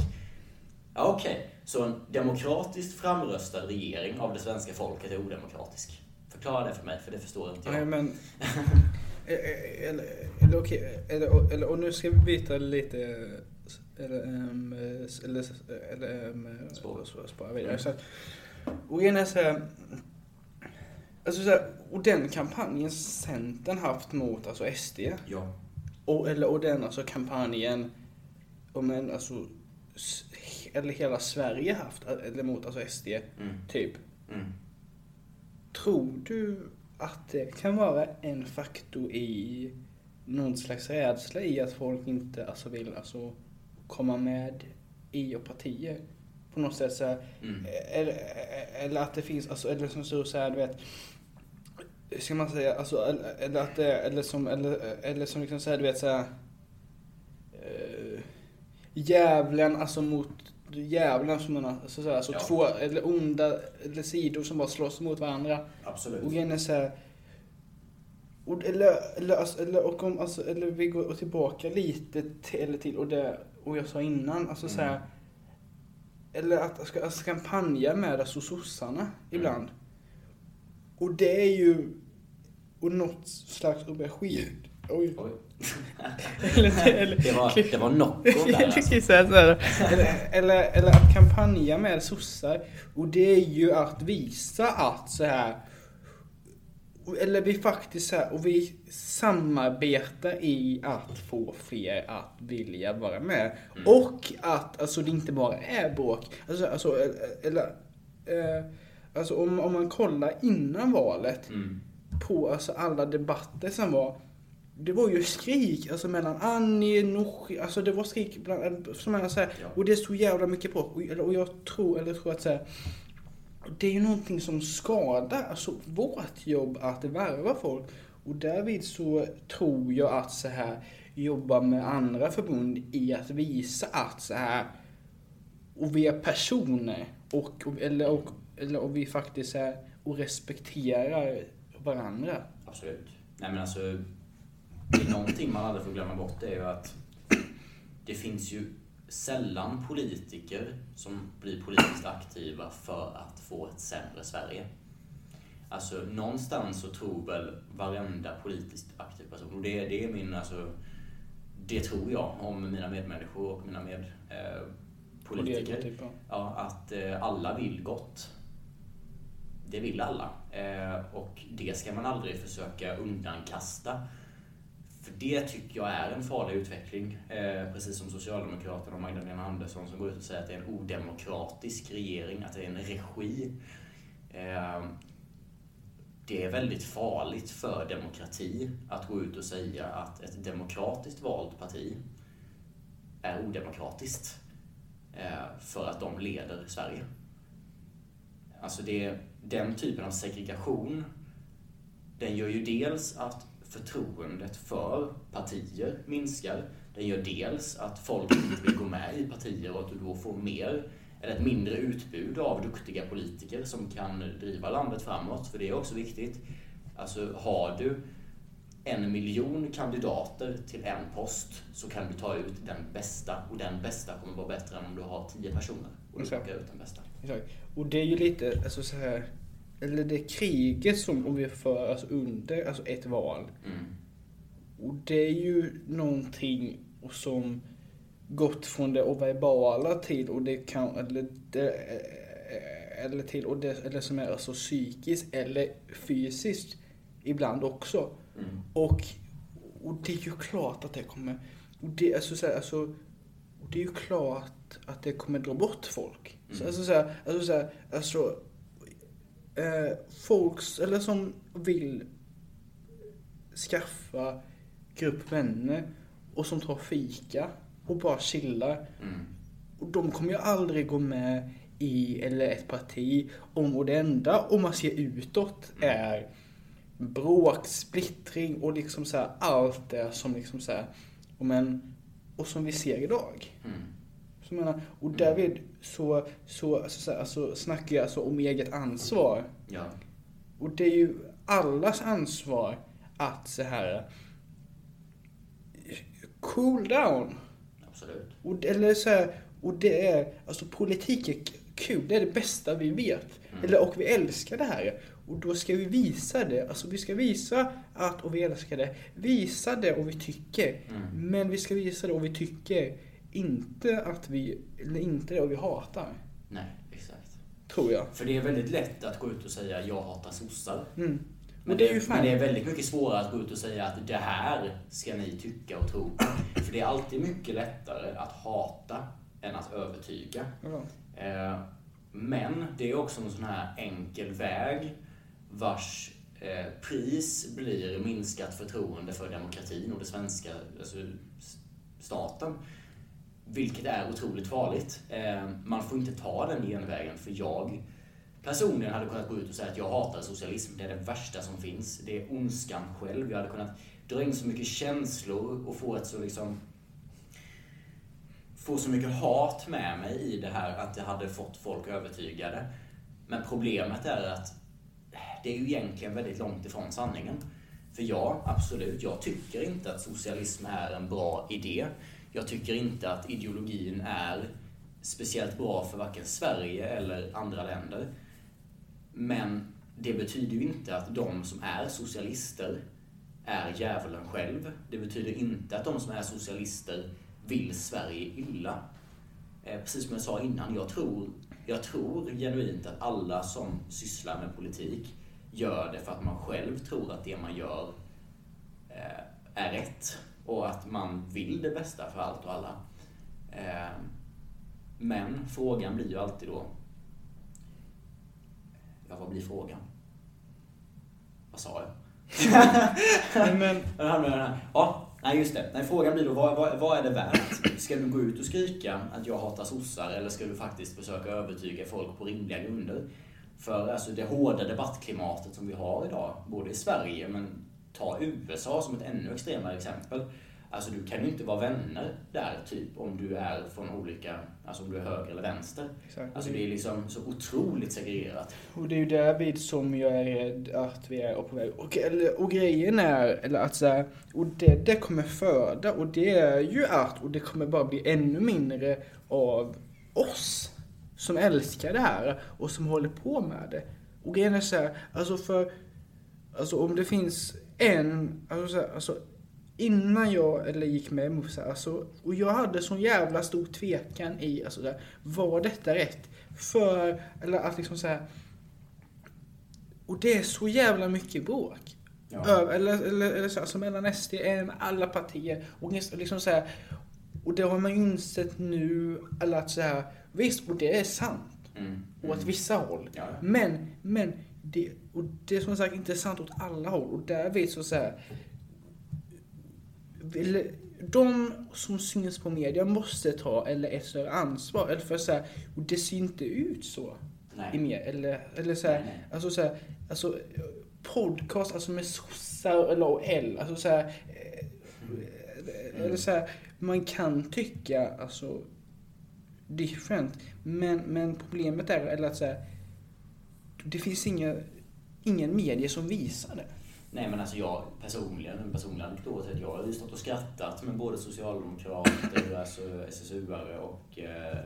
Ja, Okej, så en demokratiskt framröstad regering av det svenska folket är odemokratisk. Förklara det för mig, för det förstår inte Nej jag. men... *laughs* Eh, eh, eller, eller okej, eller, eller, och nu ska vi byta lite... Eller, um, eller, eller um, Spår. spår. spår vidare. Så, och är så här, alltså så här, och den kampanjen Centern haft mot alltså SD, Ja. och, eller, och den alltså kampanjen om en, alltså, eller hela Sverige haft, eller mot alltså SD, Mm. typ. Mm. Tror du att det kan vara en faktor i någon slags rädsla i att folk inte alltså, vill alltså, komma med i och partier? På något sätt så här, Mm. eller, eller att det finns, alltså, eller som så så här, du vet, ska man säga, alltså, eller, eller att det, eller som, eller, eller som liksom så här, du vet så här, eh, djävulen alltså mot djävulen som man så här, alltså Ja. två eller onda eller sidor som bara slåss mot varandra. Absolut. Och grejen är så här, och, eller, eller, alltså, eller, och om, alltså, eller vi går tillbaka lite till, eller till och det och jag sa innan, alltså så här, Mm. eller att ska, alltså, kampanja med alltså, sossarna ibland. Och det är ju och något slags aubergine. Oj. Oj. eller, eller, Det var, det var Nocco där alltså. eller, eller, eller att kampanja med sossar. Och det är ju att visa att så här. Eller vi faktiskt så här, och vi samarbetar i att få fler att vilja vara med. Och att alltså det inte bara är bråk. Alltså, alltså eller, eh, alltså om, om man kollar innan valet Mm. på alltså alla debatter som var. Det var ju skrik alltså mellan Annie, Nooshi, alltså det var skrik bland, som jag säger, Ja. och det så jävla mycket bråk. Och, och jag tror, eller tror att så här, det är ju någonting som skadar alltså vårt jobb att värva folk. Och därvid så tror jag att så här jobba med andra förbund i att visa att så här och vi är personer och, och eller, och, eller och vi faktiskt är och respekterar varandra. Absolut. Nej men alltså, det är någonting man aldrig får glömma bort det är ju att det finns ju sällan politiker som blir politiskt aktiva för att få ett sämre Sverige. Alltså någonstans så tror väl varenda politiskt aktiv person, och det, det är min, alltså, det tror jag om mina medmänniskor och mina med, eh. Typ, ja. Ja, att eh, alla vill gott. Det vill alla. Eh, och det ska man aldrig försöka undankasta. För det tycker jag är en farlig utveckling. Eh, precis som Socialdemokraterna och Magdalena Andersson som går ut och säger att det är en odemokratisk regering, att det är en regi. Eh, det är väldigt farligt för demokrati att gå ut och säga att ett demokratiskt valt parti är odemokratiskt eh, för att de leder Sverige. Alltså det, den typen av segregation, den gör ju dels att förtroendet för partier minskar. Den gör dels att folk inte vill gå med i partier och att du då får mer eller ett mindre utbud av duktiga politiker som kan driva landet framåt. För det är också viktigt. Alltså har du en miljon kandidater till en post så kan du ta ut den bästa och den bästa kommer vara bättre än om du har tio personer och du plockar ut den bästa. Exakt. Och det är ju lite, alltså så här, eller det kriget som om vi för alltså under alltså ett val. Mm. Och det är ju någonting som gått från det verbala till och det kan, eller, det, eller till, och det, eller som är alltså psykiskt eller fysiskt ibland också. Mm. Och, och det är ju klart att det kommer, och det, alltså, så här, alltså, och det är ju klart att det kommer dra bort folk. Så, Mm. alltså, så här, alltså, så här, alltså eh, folks, eller som vill skaffa grupp vänner och som tar fika och bara chillar. Mm. Och de kommer ju aldrig gå med i eller ett parti om och det enda om man ser utåt är bråk, splittring och liksom så här allt det som liksom så här, och men, och som vi ser idag. Mm. Så jag menar, och därvid så, så, alltså, så alltså, snackar jag alltså om eget ansvar. Ja. Och det är ju allas ansvar att så här cool down. Absolut. Och, eller så här, och det är, alltså politik är kul, det är det bästa vi vet. Mm. Eller, och vi älskar det här. Och då ska vi visa det. Alltså vi ska visa att, och vi älskar det. Visa det och vi tycker. Mm. Men vi ska visa det och vi tycker. Inte att vi, eller inte det och vi hatar. Nej, exakt. Tror jag. För det är väldigt lätt att gå ut och säga jag hatar sossar. Mm. Men det är ju men det är väldigt mycket svårare att gå ut och säga att det här ska ni tycka och tro. *clears throat* För det är alltid mycket lättare att hata än att övertyga. Eh, Men det är också en sån här enkel väg vars eh, pris blir minskat förtroende för demokratin och det svenska alltså, staten. Vilket är otroligt farligt. Eh, man får inte ta den genvägen för jag personligen hade kunnat gå ut och säga att jag hatar socialism. Det är det värsta som finns. Det är ondskan själv. Jag hade kunnat dra in så mycket känslor och få ett så liksom få så mycket hat med mig i det här att det hade fått folk övertygade. Men problemet är att det är ju egentligen väldigt långt ifrån sanningen. För ja, absolut, jag tycker inte att socialism är en bra idé. Jag tycker inte att ideologin är speciellt bra för varken Sverige eller andra länder. Men det betyder ju inte att de som är socialister är djävulen själv. Det betyder inte att de som är socialister vill Sverige illa. Eh, precis som jag sa innan, jag tror, jag tror genuint att alla som sysslar med politik gör det för att man själv tror att det man gör eh, är rätt och att man vill det bästa för allt och alla. Eh, men frågan blir ju alltid då, ja vad blir frågan? Vad sa jag? men, *laughs* ja, nej just det. Nej, frågan blir då, vad, vad, vad, är det värt? Ska du gå ut och skrika att jag hatar sossar eller ska du faktiskt försöka övertyga folk på rimliga grunder? För alltså det hårda debattklimatet som vi har idag, både i Sverige men ta USA som ett ännu extremare exempel. Alltså du kan ju inte vara vänner där typ om du är från olika, alltså om du är höger eller vänster. Exakt. Alltså det är liksom så otroligt segregerat. Och det är ju därvid som jag är rädd att vi är på väg. Och, eller, och grejen är, eller att så och det det kommer föda och det är ju att, och det kommer bara bli ännu mindre av oss som älskar det här och som håller på med det. Och grejen är så här, alltså för, alltså om det finns en, alltså, här, alltså innan jag eller gick med Musa, alltså, och jag hade sån jävla stor tvekan i, alltså, där, var detta rätt? För, eller att liksom så här, och det är så jävla mycket bråk. Ja. Eller, eller, eller så, alltså mellan SD, M, alla partier. Och liksom så här, och det har man ju insett nu, eller att så här, visst, och det är sant. Mm. Och åt mm. vissa håll. Ja. Men, men, det, och det är som sagt inte sant åt alla håll. Och där vet så, så här, de som syns på media måste ta eller ett större ansvar. Eller för så här, och det ser inte ut så. Nej. I mer, eller, eller så här, nej, nej. alltså så här, alltså podcast alltså med sossar eller och L, alltså så här, mm. eller så här, man kan tycka alltså different, men, men problemet är eller att så här, det finns inga, ingen media som visar det. Nej men alltså jag personligen, en personlig anekdot, att jag har ju stått och skrattat med både socialdemokrater, *laughs* alltså SSU-are och eh,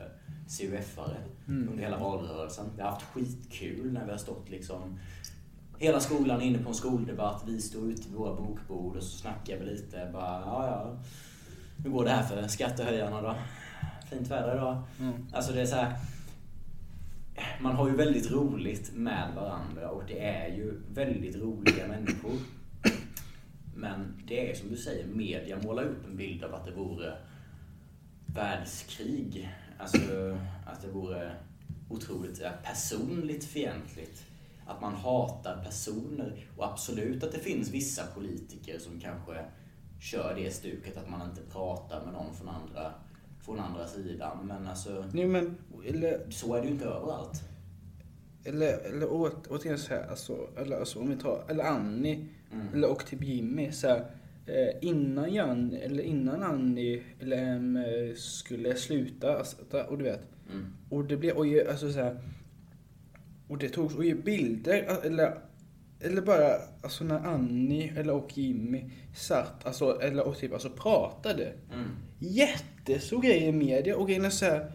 CUF-are mm. under hela valrörelsen. Vi har haft skitkul när vi har stått liksom Hela skolan inne på en skoldebatt, vi står ute vid våra bokbord och så snackar vi lite. Bara, ja, ja. Hur går det här för skattehöjarna då? Fint väder idag. Mm. Alltså det är så här, man har ju väldigt roligt med varandra och det är ju väldigt roliga människor. Men det är som du säger, media målar upp en bild av att det vore världskrig. Alltså att det vore otroligt personligt fientligt. Att man hatar personer. Och absolut att det finns vissa politiker som kanske kör det stuket att man inte pratar med någon från andra, från andra sidan. Men alltså, Nej, men, eller, så är det ju inte överallt. Eller, eller åt, återigen så här, alltså, eller alltså om vi tar, eller Annie, mm. eller och typ Jimmy, så här, eh, innan Jan, eller innan Annie eller M eh, skulle sluta, alltså, och du vet. Mm. Och det blev, och alltså så här, och det togs, och bilder, eller eller bara, alltså när Annie eller och Jimmy satt, alltså, eller och typ, alltså pratade. Mm. Jättestor grej i media och grejen är såhär,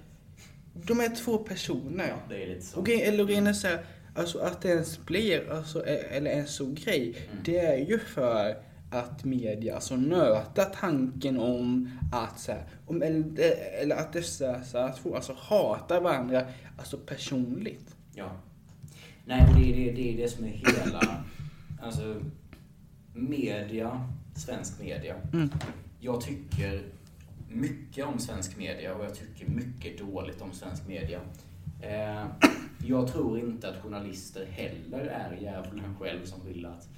de är två personer. Ja, det är lite så. Och grejen, eller grejen är såhär, alltså att det ens blir, alltså, e- eller en stor grej, mm. det är ju för att media alltså nöta tanken om att så här, om, eller, eller att dessa så här, två alltså hatar varandra alltså personligt. Ja. Nej, det är det, det, är det som är hela... *coughs* Alltså, media, svensk media. Mm. Jag tycker mycket om svensk media och jag tycker mycket dåligt om svensk media. Eh, jag tror inte att journalister heller är djävulen själv som vill att,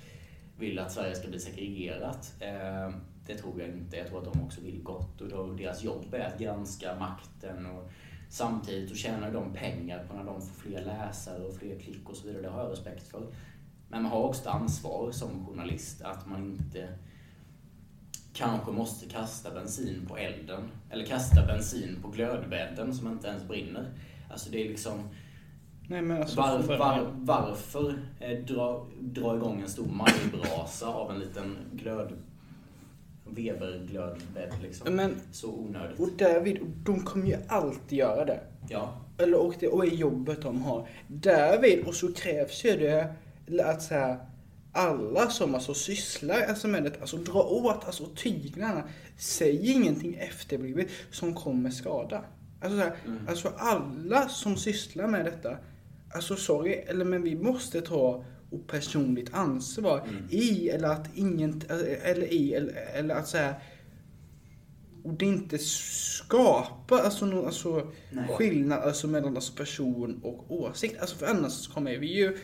vill att Sverige ska bli segregerat. Eh, det tror jag inte. Jag tror att de också vill gott och då, deras jobb är att granska makten och Samtidigt så tjänar de pengar på när de får fler läsare och fler klick och så vidare. Det har jag respekt för. Men man har också ett ansvar som journalist att man inte kanske måste kasta bensin på elden. Eller kasta bensin på glödbädden som inte ens brinner. Alltså det är liksom... Nej, alltså, var, var, varför eh, dra, dra igång en stor majbrasa av en liten glöd Weberglödbädd liksom. Men, så onödigt. Och därvid, de kommer ju alltid göra det. Ja. Eller och det och i jobbet de har. Därvid, och så krävs ju det att så här, alla som alltså sysslar alltså med det, alltså dra åt alltså tyglarna, säg ingenting efterblivet som kommer skada. Alltså, så här, Mm. alltså alla som sysslar med detta, alltså sorry, eller men vi måste ta och personligt ansvar Mm. i eller att ingen, eller i, eller, eller att säga och det inte skapar alltså, någon, alltså Nej. skillnad alltså, mellan alltså, person och åsikt. Alltså för annars kommer vi ju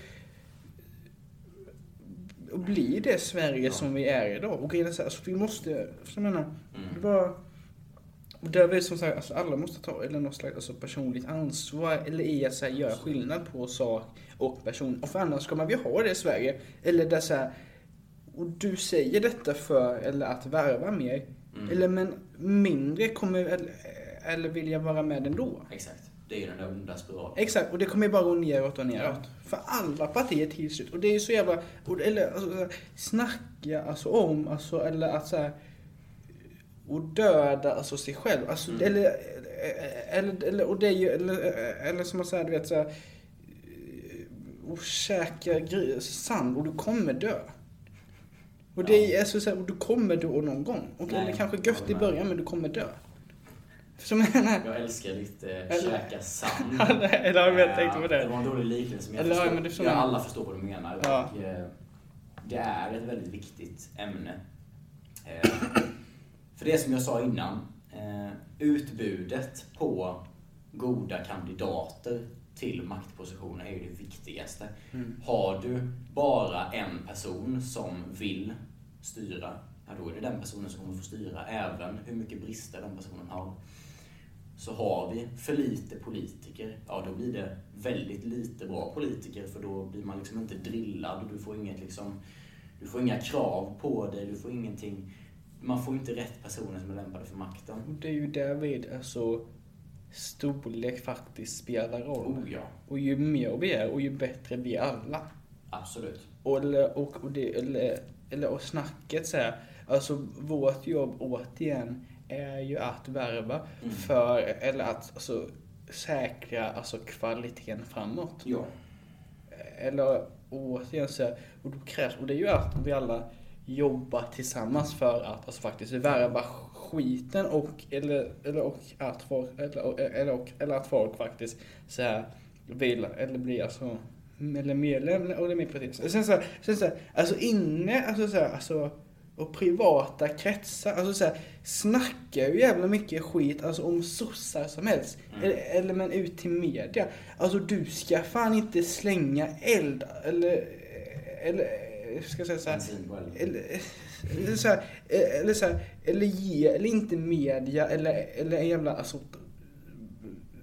och bli det Sverige Ja. som vi är idag. Och grejen är så här, alltså, vi måste, jag menar, Mm. det var och där vi som sagt, alltså alla måste ta eller något slags alltså, personligt ansvar eller i att så här, göra skillnad på sak och person. Och för annars kommer vi ha det i Sverige. Eller där så här, och du säger detta för eller att värva mer. Mm. Eller men mindre kommer eller, eller vilja vara med ändå. Exakt. Det är den där onda spiralen. Exakt, och det kommer ju bara gå neråt och neråt. För alla partier till slut. Och det är ju så jävla, och, eller alltså, snacka alltså, om, alltså, eller att så här, och döda alltså sig själv. Alltså, Mm. eller, eller, eller, och det är ju, eller, eller som man säger, du vet så här, och käka gri- sand och du kommer dö. Och det är alltså så här, och du kommer dö någon gång. Och Nej, eller kanske jag gött i början men du kommer dö. Så jag Jag älskar ditt eh, käka sand. *laughs* Eller har jag tänkt på det? Det var en dålig liknelse men jag Eller, förstår, men det är så ja, man- alla förstår vad du menar. Ja. Och, eh, det är ett väldigt viktigt ämne. Eh, för det som jag sa innan, eh, utbudet på goda kandidater till maktpositioner är ju det viktigaste. Mm. Har du bara en person som vill styra, ja då är det den personen som kommer få styra även hur mycket brister den personen har. Så har vi för lite politiker, ja då blir det väldigt lite bra politiker för då blir man liksom inte drillad. Du får, inget liksom, du får inga krav på dig, du får ingenting. Man får inte rätt personer som är lämpade för makten. Och det är ju därvid alltså storlek faktiskt spelar roll. Oh ja, Och ju mer vi är och ju bättre vi är alla. absolut. Och, eller, och, och, det, eller, eller, och snacket så här, alltså vårt jobb återigen är ju att värva Mm. för, eller att alltså, säkra alltså kvaliteten framåt. Ja. Eller återigen så och då krävs, och det är ju att vi alla jobbar tillsammans för att alltså faktiskt värva skiten och eller, eller och att folk eller, eller, och, eller att folk faktiskt så här vill eller blir alltså eller medlem eller med partiet. Sen så här, sen så här, alltså inne alltså så här, alltså och privata kretsar, alltså så här, snackar ju jävla mycket skit alltså om sossar som helst. Mm. Eller, eller men ut till media. Alltså du ska fan inte slänga eld eller, eller ska jag säga så här, Bensin på elden. eller, eller så här, eller så här, eller ge, eller inte media eller, eller en jävla alltså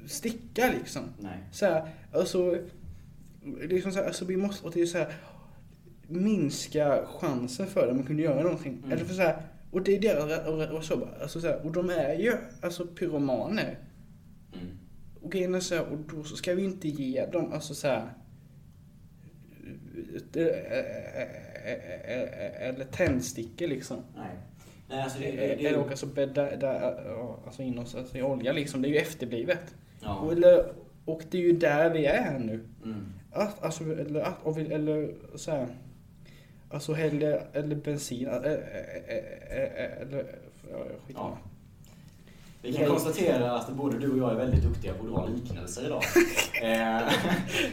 sticka liksom. Nej. Så här, alltså, liksom så här, alltså vi måste, och det är så här, minska chansen för dem att kunna göra någonting. Mm. Eller för så här, och det är deras, och, och, så, alltså så här, och de är ju alltså pyromaner. Mm. Och grejen är så här, och då så ska vi inte ge dem, alltså så här, eller tändstickor liksom. Nej. Nej, alltså det, det, det, Eller och alltså bädda där, alltså in oss alltså i olja liksom. Det är ju efterblivet. ja. Och, eller, och det är ju där vi är nu. Mm. Att, alltså, eller, att, eller så här, Alltså hellre, eller bensin, eller, eller, ja, skit Ja. Vi kan konstatera att både du och jag är väldigt duktiga på att dra liknelser idag. *laughs* eh,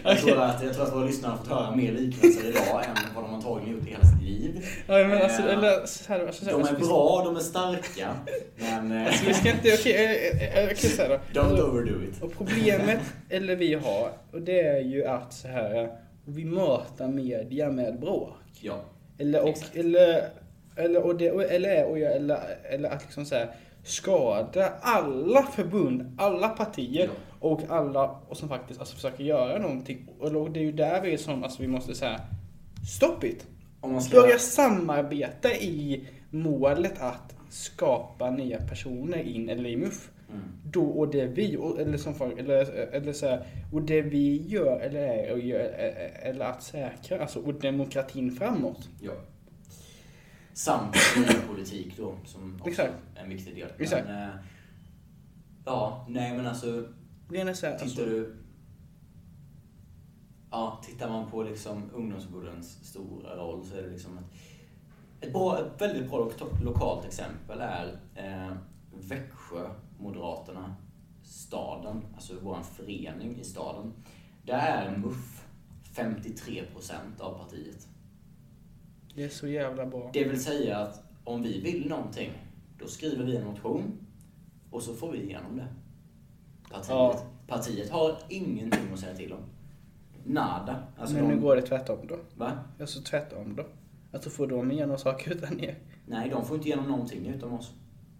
jag, tror att, jag tror att våra lyssnare har fått höra mer liknelser idag än vad de antagligen gjort i hela sitt liv. Ja, men alltså, Eh, eller, så här, alltså, så här, De alltså, är bra, de är starka, men eh, Alltså, vi ska inte, okej, okay, så här då. don't Alltså, overdo it. Och problemet, eller vi har, och det är ju att så här, vi matar media med bråk. Ja, Eller, och, Exakt. eller, eller, och det, eller, och, eller, eller att liksom så här, skada alla förbund, alla partier Ja. och alla och som faktiskt alltså, försöker göra någonting. Och det är ju där vi är som, alltså vi måste säga Stop it! om man ska... Börja samarbeta i målet att skapa nya personer in eller i MUF. Mm. Då, och det vi, och, eller som folk, eller, eller så här, och det vi gör, eller är, och gör, eller att säkra, alltså, och demokratin framåt. Ja. Samt politik då, som också Exakt. är en viktig del. Exakt. Men, eh, ja, nej men alltså, Grejen är så här, tittar alltså, du... ja, tittar man på liksom ungdomsförbundens stora roll så är det liksom ett, ett, bra, ett väldigt bra lo- lokalt exempel är eh, Växjö, Moderaterna, staden, alltså vår förening i staden. Där är MUF 53% av partiet. Det är så jävla bra. Det vill säga att om vi vill någonting, då skriver vi en motion och så får vi igenom det. Partiet, Ja. partiet har ingenting att säga till om. Nada. Alltså Men de, nu går det tvärtom då. Va? Alltså tvärtom då. Att då får de igenom saker utan er. Nej, de får inte igenom någonting utom oss.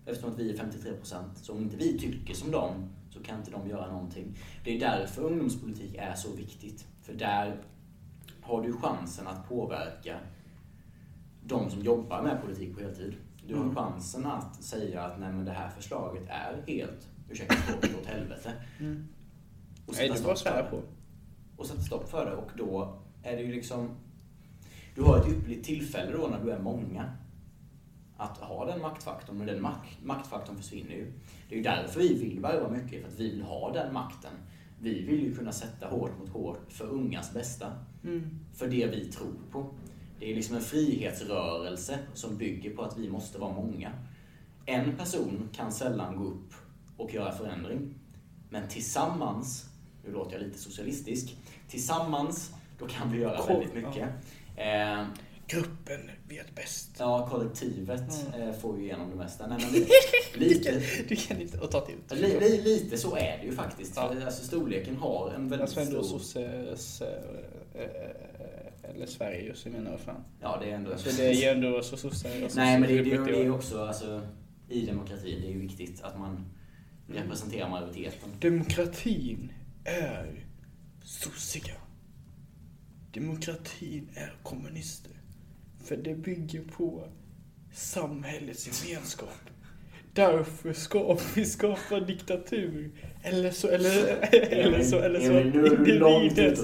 Eftersom att vi är 53%. Så om inte vi tycker som dem så kan inte de göra någonting. Det är därför ungdomspolitik är så viktigt. För där har du chansen att påverka de som jobbar med politik på heltid. Du har Mm. chansen att säga att nej men det här förslaget är helt, ursäkta språket, åt helvete. Mm. Och Nej, sätta det var stopp för svära det. på. Och sätta stopp för det och då är det ju liksom Du har ett ypperligt tillfälle då när du är många att ha den maktfaktorn, men den mak- maktfaktorn försvinner ju. Det är ju därför vi vill värva mycket, för att vi vill ha den makten. Vi vill ju kunna sätta hårt mot hårt för ungas bästa. Mm. För det vi tror på. Det är liksom en frihetsrörelse som bygger på att vi måste vara många. En person kan sällan gå upp och göra förändring. Men tillsammans, nu låter jag lite socialistisk, tillsammans då kan vi göra väldigt mycket. Eh, Gruppen vet bäst. ja, kollektivet Mm. eh, får ju igenom det mesta. Nej, men *laughs* lite, Du kan inte och ta till. li, li, lite så är det ju faktiskt. Ja. Alltså storleken har en väldigt Alltså ändå stor... sosses... eh, Eller Sveriges, jag menar fan. Ja, det är ändå... Så det är ju ändå så sossar Nej, men det, det, det är ju också, alltså, i demokratin, det är ju viktigt att man representerar majoriteten. Demokratin är sossiga. Demokratin är kommunister. För det bygger på samhällets gemenskap. Därför ska vi skapa diktatur. Eller så, eller, eller så, eller så. Du individens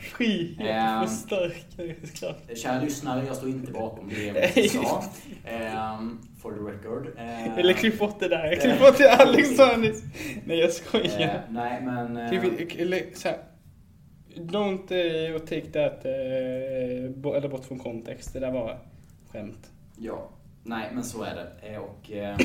frihet Ehm. förstärker kraft. Kära lyssnare, jag står inte bakom det *laughs* Emil sa. Ehm, for the record. Ehm, Eller klipp bort det där. Klipp bort det Alexanders. Nej jag skojar. eh, Nej, men... eh, Klipp, eller så här. Don't uh, take that uh, bo, eller bort från kontext. Det där var skämt. Ja, nej men så är det. Eh, Och, eh,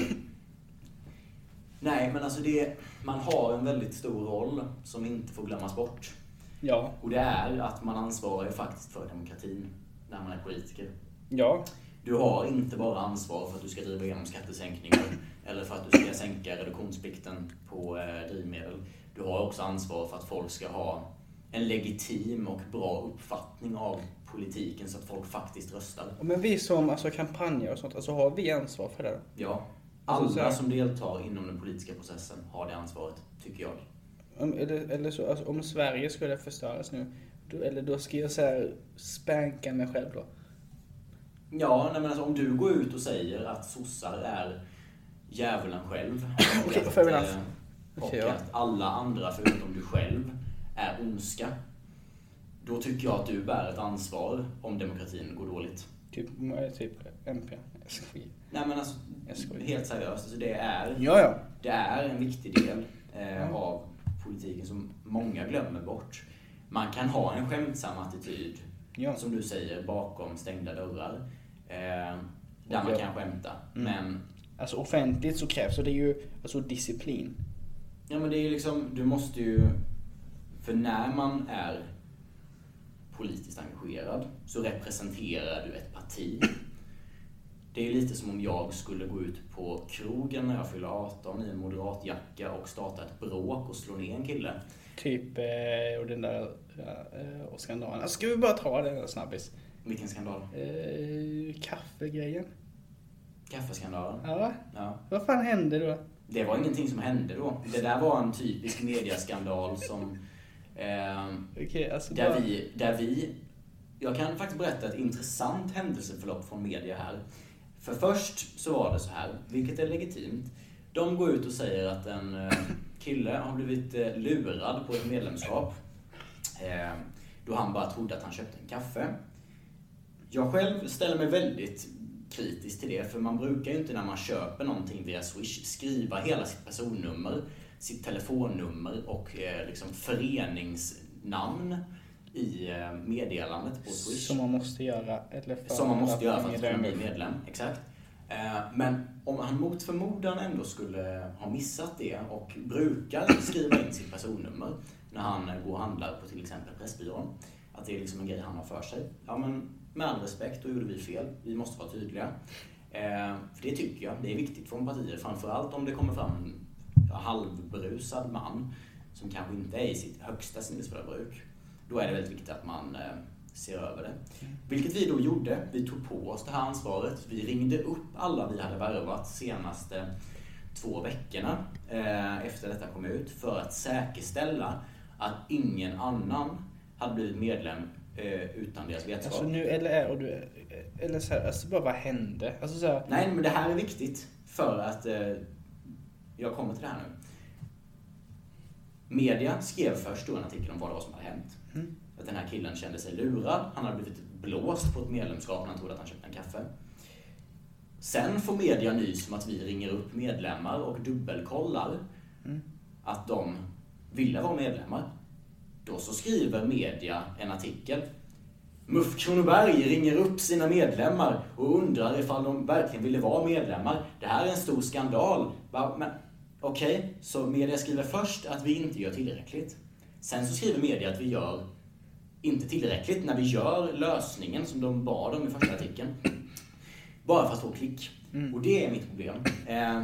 nej men alltså det, man har en väldigt stor roll som inte får glömmas bort. Ja. Och det är att man ansvarar ju faktiskt för demokratin när man är politiker. Ja. Du har inte bara ansvar för att du ska driva igenom skattesänkningar *laughs* eller för att du ska sänka reduktionsplikten på drivmedel. Du har också ansvar för att folk ska ha en legitim och bra uppfattning av politiken så att folk faktiskt röstar. Men vi som alltså, kampanjer och sånt, alltså har vi ansvar för det? Ja, Alltså, så alla här- som deltar inom den politiska processen har det ansvaret, tycker jag. Om, eller, eller så, alltså, om Sverige skulle förstöras nu, då, eller då ska jag så här spänka mig själv då. Ja, nej men alltså, om du går ut och säger att sossar är djävulen själv *laughs* och, Okej, att, eh, och ja. att alla andra förutom du själv är ondska, då tycker jag att du bär ett ansvar om demokratin går dåligt. Typ, typ MP. Skojar. Nej men alltså, skojar. helt seriöst, alltså, det, är, Ja, ja. det är en viktig del eh, av politiken som många glömmer bort. Man kan ha en skämtsam attityd ja. som du säger, bakom stängda dörrar. Eh, där Och man kan skämta. Mm. Men, Alltså offentligt så krävs det ju alltså disciplin. ja, men det är ju liksom, du måste ju... För när man är politiskt engagerad så representerar du ett parti. Det är lite som om jag skulle gå ut på krogen när jag fyller 18 i en moderatjacka och starta ett bråk och slå ner en kille. Typ, eh, och den där eh, och skandalen. Alltså, ska vi bara ta den snabbis? Vilken skandal? Eh, kaffegrejen. Kaffeskandalen. Ja, Ja. vad fan hände då? Det var ingenting som hände då. Det där var en typisk mediaskandal som... ehm, Okej, alltså Där bara- vi, där vi... Jag kan faktiskt berätta ett intressant händelseförlopp från media här. För först så var det så här, vilket är legitimt. De går ut och säger att en eh, kille har blivit eh, lurad på ett medlemskap. Eh, Då han bara trodde att han köpte en kaffe. Jag själv ställer mig väldigt kritisk till det, för man brukar ju inte när man köper någonting via Swish skriva hela sitt personnummer, sitt telefonnummer och eh, liksom föreningsnamn i eh, meddelandet på Swish. Som man måste göra. Eller för Som man måste göra för att kunna bli medlem. Exakt. Eh, Men om han mot förmodan ändå skulle ha missat det och brukar skriva in sitt personnummer när han går och handlar på till exempel Pressbyrån, att det är liksom en grej han har för sig. Ja, men med all respekt, då gjorde vi fel. Vi måste vara tydliga. För det tycker jag, det är viktigt från partier, framförallt om det kommer fram en halvberusad man som kanske inte är i sitt högsta sinnesfulla bruk. Då är det väldigt viktigt att man eh, ser över det. Vilket vi då gjorde. Vi tog på oss det här ansvaret. Vi ringde upp alla vi hade värvat senaste två veckorna eh, efter detta kom ut för att säkerställa att ingen annan hade blivit medlem eh, utan deras vetskap. Alltså nu, eller är och du, eller så här, alltså bara vad hände? Alltså så här, Nej, men det här är viktigt för att jag kommer till det här nu. Media skrev först då en artikel om vad det var som hade hänt. Mm. Att den här killen kände sig lurad. Han hade blivit blåst på ett medlemskap när han trodde att han köpte en kaffe. Sen får media nys om att vi ringer upp medlemmar och dubbelkollar Mm. att de ville vara medlemmar. Då så skriver media en artikel. MUF Kronoberg ringer upp sina medlemmar och undrar ifall de verkligen ville vara medlemmar. Det här är en stor skandal. Men okej, så media skriver först att vi inte gör tillräckligt. Sen så skriver media att vi gör inte tillräckligt när vi gör lösningen som de bad om i första artikeln. Bara för att få klick. Mm. Och det är mitt problem. Eh,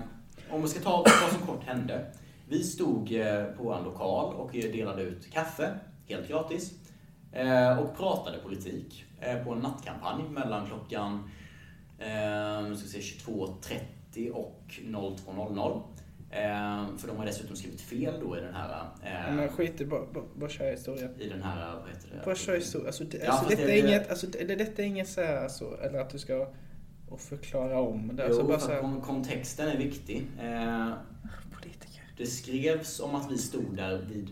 om vi ska ta vad som kort hände. Vi stod eh, på en lokal och delade ut kaffe, helt gratis. Eh, och pratade politik eh, på en nattkampanj mellan klockan eh, nu ska vi se, 22.30 och 02.00. Eh, för de har dessutom skrivit fel då i den här... Eh, men skit i, bara, bara, bara kör historien. I den här, vad heter det? Bara kör historien. Alltså, det, Ja, alltså, detta, det- är inget, alltså, det- detta är inget så här, alltså, eller att du ska och förklara om det. Alltså, Jo, bara för så att här, kon- kontexten är viktig. Eh, politiker. Det skrevs om att vi stod där vid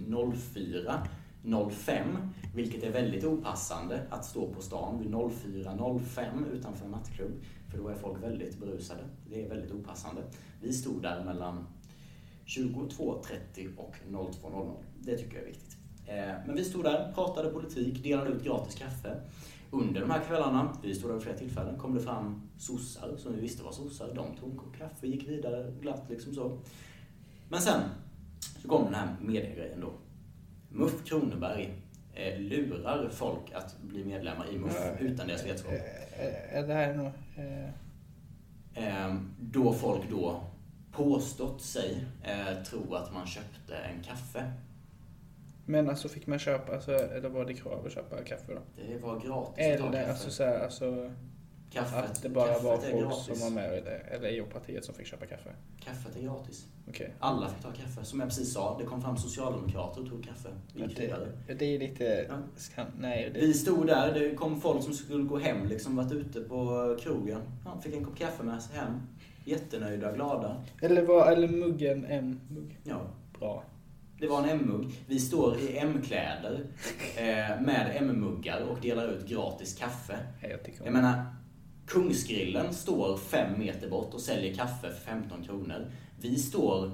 04.05, vilket är väldigt opassande att stå på stan vid 04.05 utanför en nattklubb, för då är folk väldigt berusade. Det är väldigt opassande. Vi stod där mellan 22.30 och 02.00. Det tycker jag är viktigt. Eh, Men vi stod där, pratade politik, delade ut gratis kaffe. Under de här kvällarna, vi stod där vid flera tillfällen, kom det fram sossar som vi visste var sossar. De tog en kopp kaffe, gick vidare glatt liksom så. Men sen så kom den här mediegrejen då. MUF Kronoberg eh, lurar folk att bli medlemmar i MUF Ja. utan deras vetskap. Eh, eh, Det här är nog... Eh, Eh, då folk då påstått sig eh, tro att man köpte en kaffe. men alltså fick man köpa, alltså, eller var det krav att köpa kaffe då? Det var gratis att ta Eller kaffe. alltså så här, alltså Kaffet, att det bara var folk gratis. som var med i det, eller i partiet som fick köpa kaffe? Kaffet är gratis. Okej. Alla fick ta kaffe. Som jag precis sa, det kom fram socialdemokrater och tog kaffe. Vi. Det, det är lite... Ja. Skam, nej, det, Vi stod där, det kom folk som skulle gå hem, liksom varit ute på krogen. Ja, fick en kopp kaffe med sig hem. Jättenöjda, glada. eller var, eller muggen M-mugg. Ja, Bra. det var en M-mugg. Vi står i M-kläder eh, med M-muggar och delar ut gratis kaffe. Jag tycker om Jag menar, Kungsgrillen står fem meter bort och säljer kaffe för 15 kronor. Vi står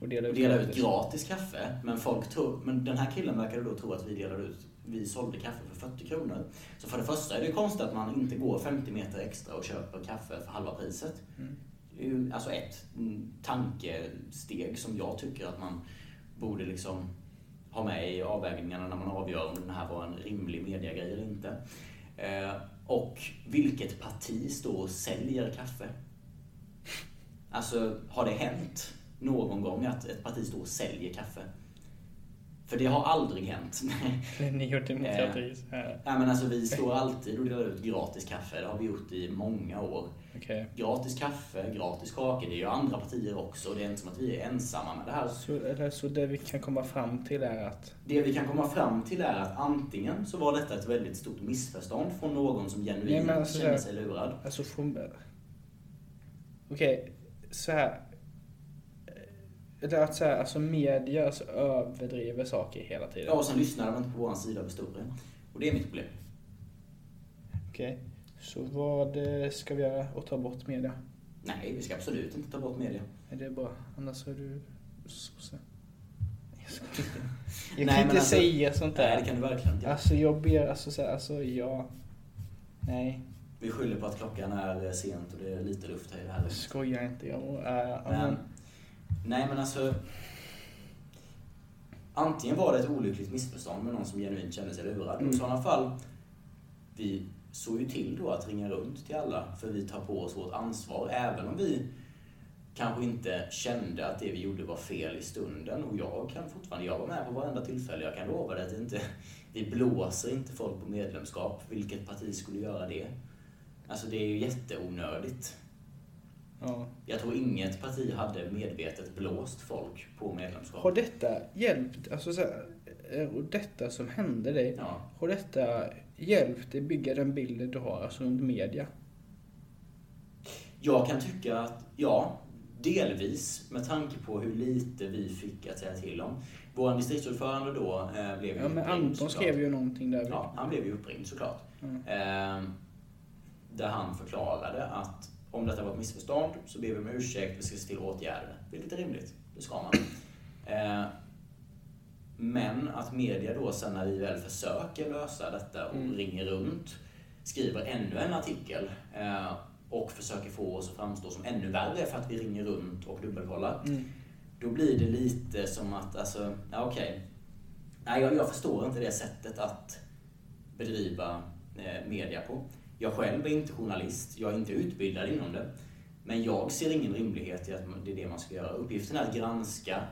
och dela och ut delar ut gratis. kaffe, men, folk tror, men den här killen verkade då tro att vi delade ut vi sålde kaffe för 40 kronor. Så för det första är det konstigt att man inte går 50 meter extra och köper kaffe för halva priset. Mm. Det är ju alltså ett mm, tankesteg som jag tycker att man borde liksom ha med i avvägningarna när man avgör om den här var en rimlig mediagrej eller inte. Eh, och vilket parti står och säljer kaffe? Alltså, har det hänt någon gång att ett parti står och säljer kaffe? För det har aldrig hänt. Ni och demokrati. så här. Nej, men alltså, vi står alltid och delar ut gratis kaffe. Det har vi gjort i många år. Okej. Gratis kaffe, gratis kakor. Det är ju andra partier också. Det är inte som att vi är ensamma med det här. Så, eller, så det vi kan komma fram till är att... Det vi kan komma fram till är att antingen så var detta ett väldigt stort missförstånd från någon som genuint alltså, kände sig lurad. Alltså från... Okej, så här. Eller att så här, alltså media alltså, överdriver saker hela tiden. Ja, och sen lyssnade man inte på vår sida av historien. Och det är mitt problem. Okej. Så vad eh, ska vi göra och ta bort media? Nej, vi ska absolut inte ta bort media. Är det bra? Annars är du sosse. Jag *laughs* Nej, kan men inte alltså- säga sånt Nej, där. det kan du verkligen inte. Alltså jag ber, alltså så här, alltså ja. Nej, Vi skyller på att klockan är sent och det är lite luft här i det här rummet. skoja inte. Jag, äh, ja, Men, men, nej men alltså. Antingen var det ett olyckligt missförstånd med någon som genuint kände sig lurad. Och Mm. I sådana fall, vi såg ju till då att ringa runt till alla för vi tar på oss vårt ansvar. Även om vi kanske inte kände att det vi gjorde var fel i stunden. Och jag kan fortfarande, jag var med på varenda tillfälle. Jag kan lova dig att det inte, vi blåser inte folk på medlemskap. Vilket parti skulle göra det? Alltså det är ju jätteonödigt. Ja. Jag tror inget parti hade medvetet blåst folk på medlemskap. Har detta hjälpt, alltså så här, eh, och detta som hände dig, Ja. har detta hjälpt dig bygga den bilden du har alltså runt media? Jag kan tycka att, ja, delvis med tanke på hur lite vi fick att säga till om. Vår distriktsordförande då eh, blev ju Ja men uppringd, Anton såklart. skrev ju någonting där. Ja, han blev ju uppringd såklart. Mm. Eh, där han förklarade att om detta var ett missförstånd så ber vi om ursäkt, vi ska se till åtgärder. Vilket är rimligt, det ska man. Eh, men att media då sen när vi väl försöker lösa detta och Mm. ringer runt, skriver ännu en artikel eh, och försöker få oss att framstå som ännu värre för att vi ringer runt och dubbelkollar. Mm. Då blir det lite som att, alltså, ja okej. Nej, jag, jag förstår inte det sättet att bedriva eh, media på. Jag själv är inte journalist, jag är inte utbildad inom det. Men jag ser ingen rimlighet i att det är det man ska göra. Uppgiften är att granska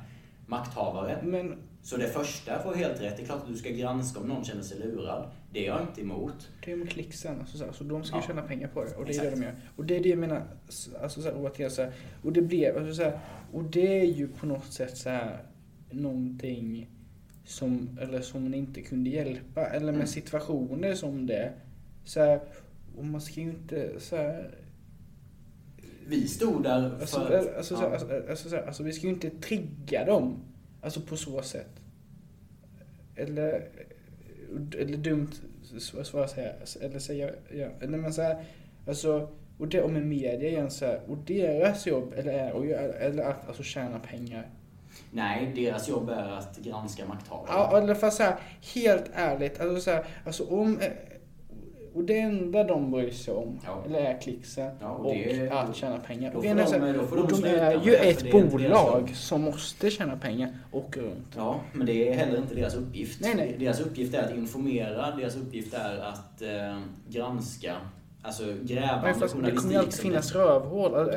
makthavare. Men Så det första får helt rätt. Det är klart att du ska granska om någon känner sig lurad. Det är jag inte emot. det är med klicksen, alltså, så, här, så de ska ju Ja. tjäna pengar på det. Och det är Exakt. det de gör. Och det är det jag menar, alltså så här, återigen så här, och det blev, alltså så här, och det är ju på något sätt så här någonting som, eller som man inte kunde hjälpa, eller med Mm. situationer som det. Så här, och man ska ju inte så här, Vi stod där för Alltså, att- alltså, ja. så, alltså, alltså, så, alltså, vi ska ju inte trigga dem. Alltså på så sätt. Eller, eller dumt svar svar säga, eller säga, ja. Eller men så här, alltså, och det, och med media igen så här, och deras jobb, eller är att göra, eller att alltså tjäna pengar. Nej, deras jobb är att granska makthavare. Ja, eller fast så här, helt ärligt, alltså så här, alltså om, eh, och det enda de bryr sig om, Ja. eller är klicksen Ja, och och det- att tjäna pengar. Och, de- och de är ju ett bolag som måste tjäna pengar och runt. Ja, men det är heller inte deras uppgift. Nej, nej. Deras uppgift är att informera, deras uppgift är att eh, granska, alltså Ja, grävande fast det kommer ju alltid finnas det- rövhål eller,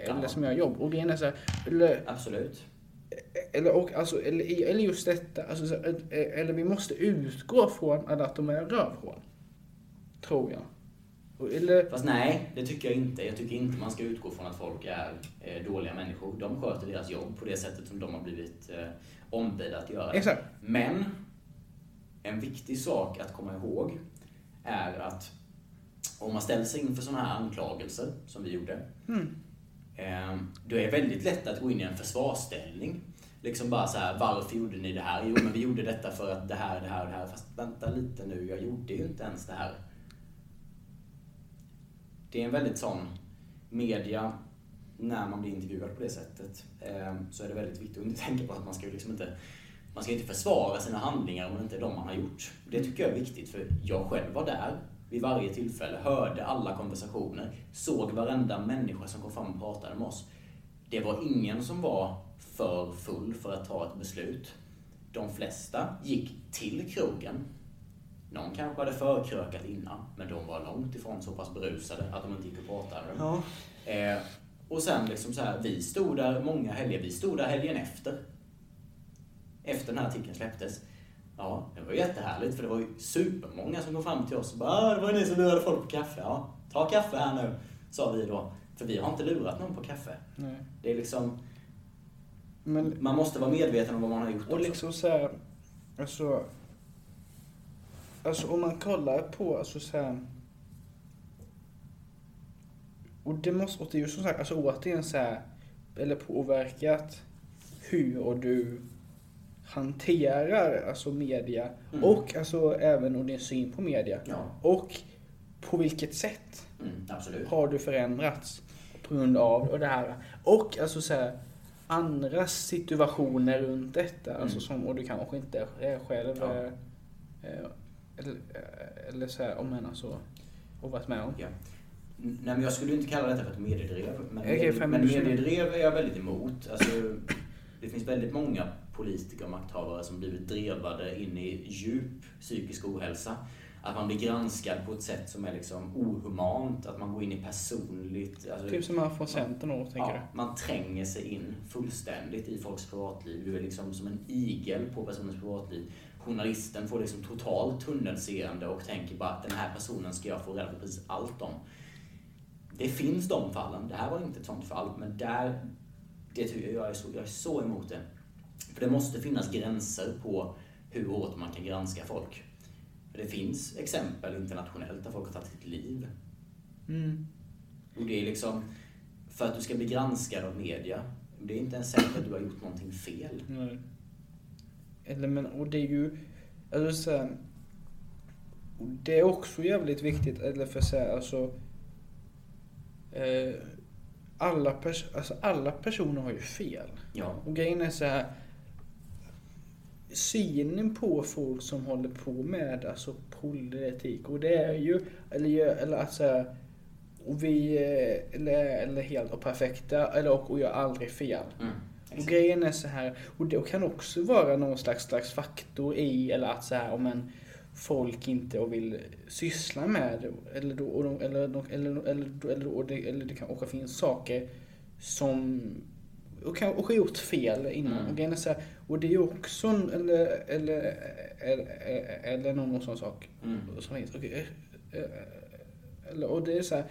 eller Ja. som gör jobb. Och grejen är så här, eller, Absolut. eller, och, alltså, eller, eller just detta, alltså, eller vi måste utgå från att de är rövhål. Tror jag. Eller, Fast nej, det tycker jag inte. Jag tycker inte man ska utgå från att folk är eh, dåliga människor. De sköter deras jobb på det sättet som de har blivit eh, ombedda att göra. exakt. Men en viktig sak att komma ihåg är att om man ställer sig inför sådana här anklagelser som vi gjorde, Mm. eh, då är det väldigt lätt att gå in i en försvarsställning. Liksom bara så här, varför gjorde ni det här? Jo, men vi gjorde detta för att det här, det här och det här. Fast vänta lite nu, jag gjorde ju inte ens det här. Det är en väldigt sån media, när man blir intervjuad på det sättet, eh, så är det väldigt viktigt att inte tänka på att man ska ju liksom inte man ska inte försvara sina handlingar om det inte är de man har gjort. Det tycker jag är viktigt, för jag själv var där vid varje tillfälle, hörde alla konversationer, såg varenda människa som kom fram och pratade med oss. Det var ingen som var för full för att ta ett beslut. De flesta gick till krogen. Någon kanske hade förkrökat innan, men de var långt ifrån så pass berusade att de inte gick och pratade. Ja. Eh, och sen liksom så här, vi stod där många helger, vi stod där helgen efter. Efter den här artikeln släpptes. Ja, det var jättehärligt för det var ju supermånga som kom fram till oss och bara ah, det var ni som lurade folk på kaffe. Ja, ta kaffe här nu, sa vi då. För vi har inte lurat någon på kaffe. Nej. Det är liksom, Men, man måste vara medveten om vad man har gjort och också. liksom så här, alltså, alltså om man kollar på, alltså så här, och det måste, och det är ju som sagt, alltså återigen så här, eller påverkat hur du hanterar alltså media Mm. och alltså även och din syn på media. Ja, Och på vilket sätt mm, har du förändrats på grund av och det här. Och alltså så här, andra situationer runt detta. Mm. Alltså som, och du kanske inte är själv Ja. Eller, eh, eller så här, om man alltså och varit med om. Ja. Nej, men jag skulle inte kalla detta för ett mediedrev. Men, Okej, med, men mediedrev är jag väldigt emot. Alltså, det finns väldigt många politiker och makthavare som blivit drevade in i djup psykisk ohälsa. Att man blir granskad på ett sätt som är liksom ohumant, att man går in i personligt. Alltså, Typ som här från Centern då, tänker ja, man tränger sig in fullständigt i folks privatliv. Du är liksom som en igel på personens privatliv. Journalisten får liksom totalt tunnelseende och tänker bara att den här personen ska jag få reda på precis allt om. Det finns de fallen. Det här var inte ett sånt fall, men där, det tycker jag, är så, jag är så emot det. För det måste finnas gränser på hur hårt man kan granska folk. För det finns exempel internationellt där folk har tagit sitt liv. Mm. Och det är liksom, för att du ska bli granskad av media, det är inte ens säkert att du har gjort någonting fel. Nej. Eller men, och det är ju, alltså så här, det är också jävligt viktigt, eller för så här, alltså, eh, alla, pers- alltså alla personer har ju fel. Ja. Och grejen är så här, synen på folk som håller på med alltså politik och det är ju, eller, eller att så här, och vi, eh, eller, eller helt och perfekta, eller och, och gör aldrig fel. Mm. Och Exakt. grejen är så här, och det kan också vara någon slags, slags faktor i, eller att så här, om en folk inte vill syssla med eller då, och de, eller, de, eller, eller, eller, och det, eller det kan också finnas saker som och kan och har gjort fel innan. Mm. Och, grejen är så här, och det är ju också eller, eller, eller, eller någon sån sak Mm. som finns. Och, eller, och det är så här,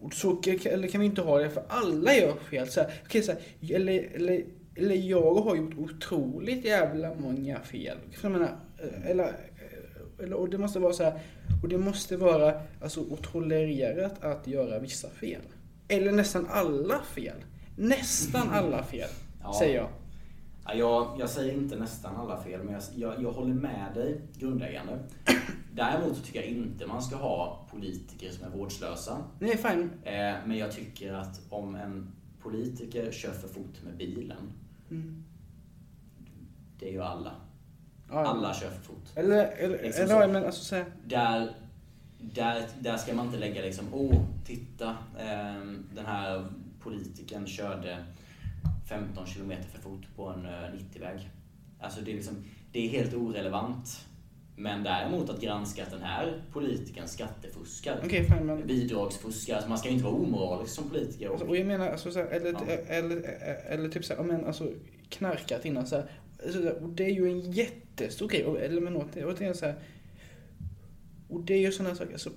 och så eller kan vi inte ha det för alla gör fel. Så här, okej, så här, eller, eller, eller jag har gjort otroligt jävla många fel. Jag menar, eh, eller, eh, eller, och det måste vara så här, och det måste vara alltså, tolererat att göra vissa fel. Eller nästan alla fel. Nästan alla fel, Ja. säger jag. Ja, jag, jag säger inte nästan alla fel, men jag, jag, jag håller med dig grundläggande. *coughs* Däremot så tycker jag inte man ska ha politiker som är vårdslösa. Nej, fine. Eh, men jag tycker att om en politiker kör för fort med bilen, Mm. det gör alla. Ja. Alla kör för fort. Eller, eller, Liksom eller så. ja, men alltså så här, Där, där, där ska man inte lägga liksom, åh, titta, eh, den här politikern körde 15 kilometer för fort på en eh, 90-väg. Alltså det är, liksom, det är helt orelevant. Men däremot att granska att den här politikern skattefuskar, okej fine men. bidragsfuskar, alltså man ska ju inte vara omoralisk som politiker. Alltså, och jag menar, alltså, så här, eller, Ja. eller, eller, eller typ så här, ja, men, alltså, knarkat innan. Så här, alltså, och det är ju en jättestor grej. Och, eller men åt- återigen så här, och det är ju sådana saker, alltså,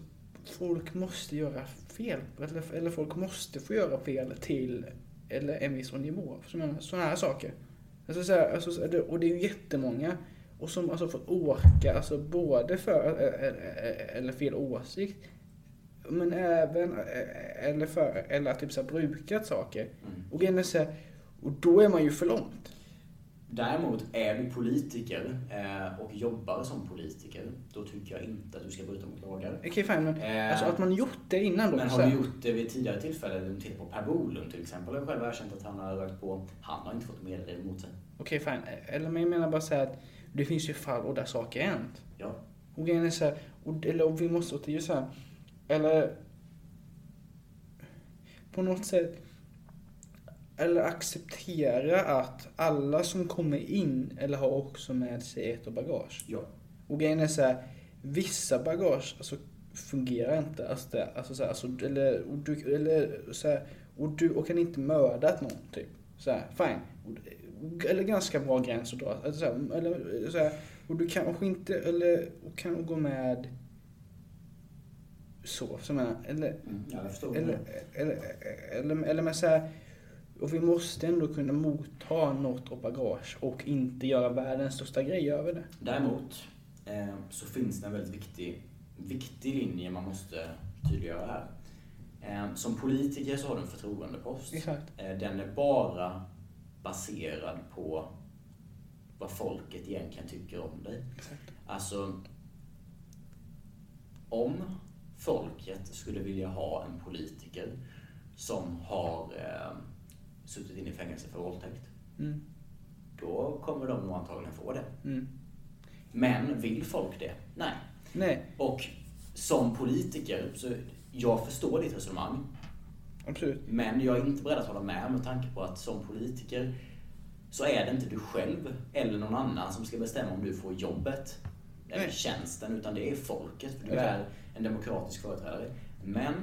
folk måste göra fel. Eller, eller folk måste få göra fel till eller en viss nivå. Sådana här saker. Alltså, så här, alltså, och det är ju jättemånga. Och som alltså fått åka, alltså både för eller, eller fel åsikt men även, eh, eller, för, eller att typ så här, brukat saker. Mm. Och så här, och då är man ju för långt. Däremot, är du politiker eh, och jobbar som politiker, då tycker jag inte att du ska bryta mot lagar. Okej fine, men Eh, alltså att man gjort det innan då. Men har du gjort det vid tidigare tillfällen? Titta på Per Bolund till exempel. har själv erkänt att han har rökt på. Han har inte fått medel mot sig. Okej fine, eller men jag menar bara här att det finns ju fall och där saker hänt. Ja. Och grejen är så här, och, eller och vi måste, ju så här, eller på något sätt, eller acceptera att alla som kommer in eller har också med sig ett och bagage. Ja. Och grejen är så här, vissa bagage alltså, fungerar inte. Alltså, det, alltså, så här, alltså, eller, och du, eller, så här, och du och kan inte mördat någon, typ. Så här, fine. Eller ganska bra gräns att dra. Alltså, eller, så här, och du kanske inte, eller kan gå med så, som jag eller, Mm, ja, jag eller, eller, eller, eller med så här, och vi måste ändå kunna motta något och bagage och inte göra världens största grej över det. Däremot eh, så finns det en väldigt viktig, viktig linje man måste tydliggöra här. Eh, som politiker så har du en förtroendepost. Exakt. Eh, den är bara baserad på vad folket egentligen tycker om dig. Exakt. Alltså, om folket skulle vilja ha en politiker som har eh, suttit inne i fängelse för våldtäkt Mm. Då kommer de nog antagligen få det. Mm. Men vill folk det? Nej. Nej, Och som politiker, så jag förstår ditt resonemang. Absolut. Men jag är inte beredd att hålla med med tanke på att som politiker så är det inte du själv eller någon annan som ska bestämma om du får jobbet eller Nej. tjänsten, utan det är folket. För du Exakt. är en demokratisk företrädare. Men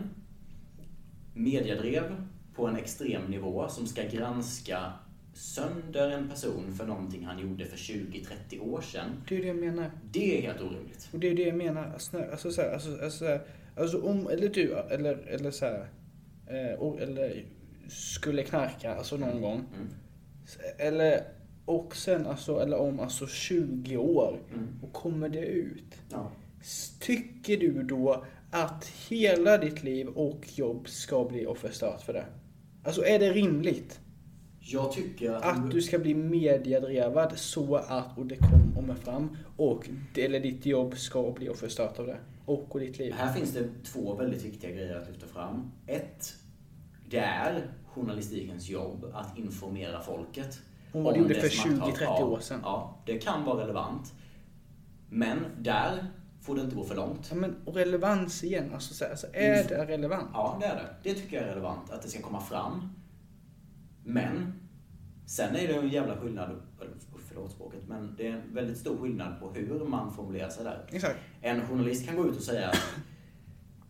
mediedrev på en extrem nivå som ska granska sönder en person för någonting han gjorde för 20-30 år sedan. Det är det jag menar. Det är helt orimligt. Det är det jag menar. Alltså, alltså, så här, alltså, alltså, så här, alltså om, eller du, eller, eller så här, eh, eller skulle knarka, alltså någon gång. Mm. Eller, och sen alltså, eller om alltså 20 år. Mm. Och kommer det ut. Ja. Tycker du då att hela ditt liv och jobb ska bli förstört för det? Alltså är det rimligt? Jag tycker att... Att du ska bli mediedrevad så att och det kommer fram och eller ditt jobb ska bli förstört av det. Och, och ditt liv. Här finns det två väldigt viktiga grejer att lyfta fram. Ett, det är journalistikens jobb att informera folket. Om vad det gjorde för makthavare. 20-30 Ja, år sedan. Ja, det kan vara relevant. Men där får det inte gå för långt. Ja, men och relevans igen, alltså, så här, alltså är det relevant? Ja, det är det. Det tycker jag är relevant, att det ska komma fram. Men, sen är det en jävla skillnad, eller, förlåt språket, men det är en väldigt stor skillnad på hur man formulerar sig där. Exakt. En journalist kan gå ut och säga att,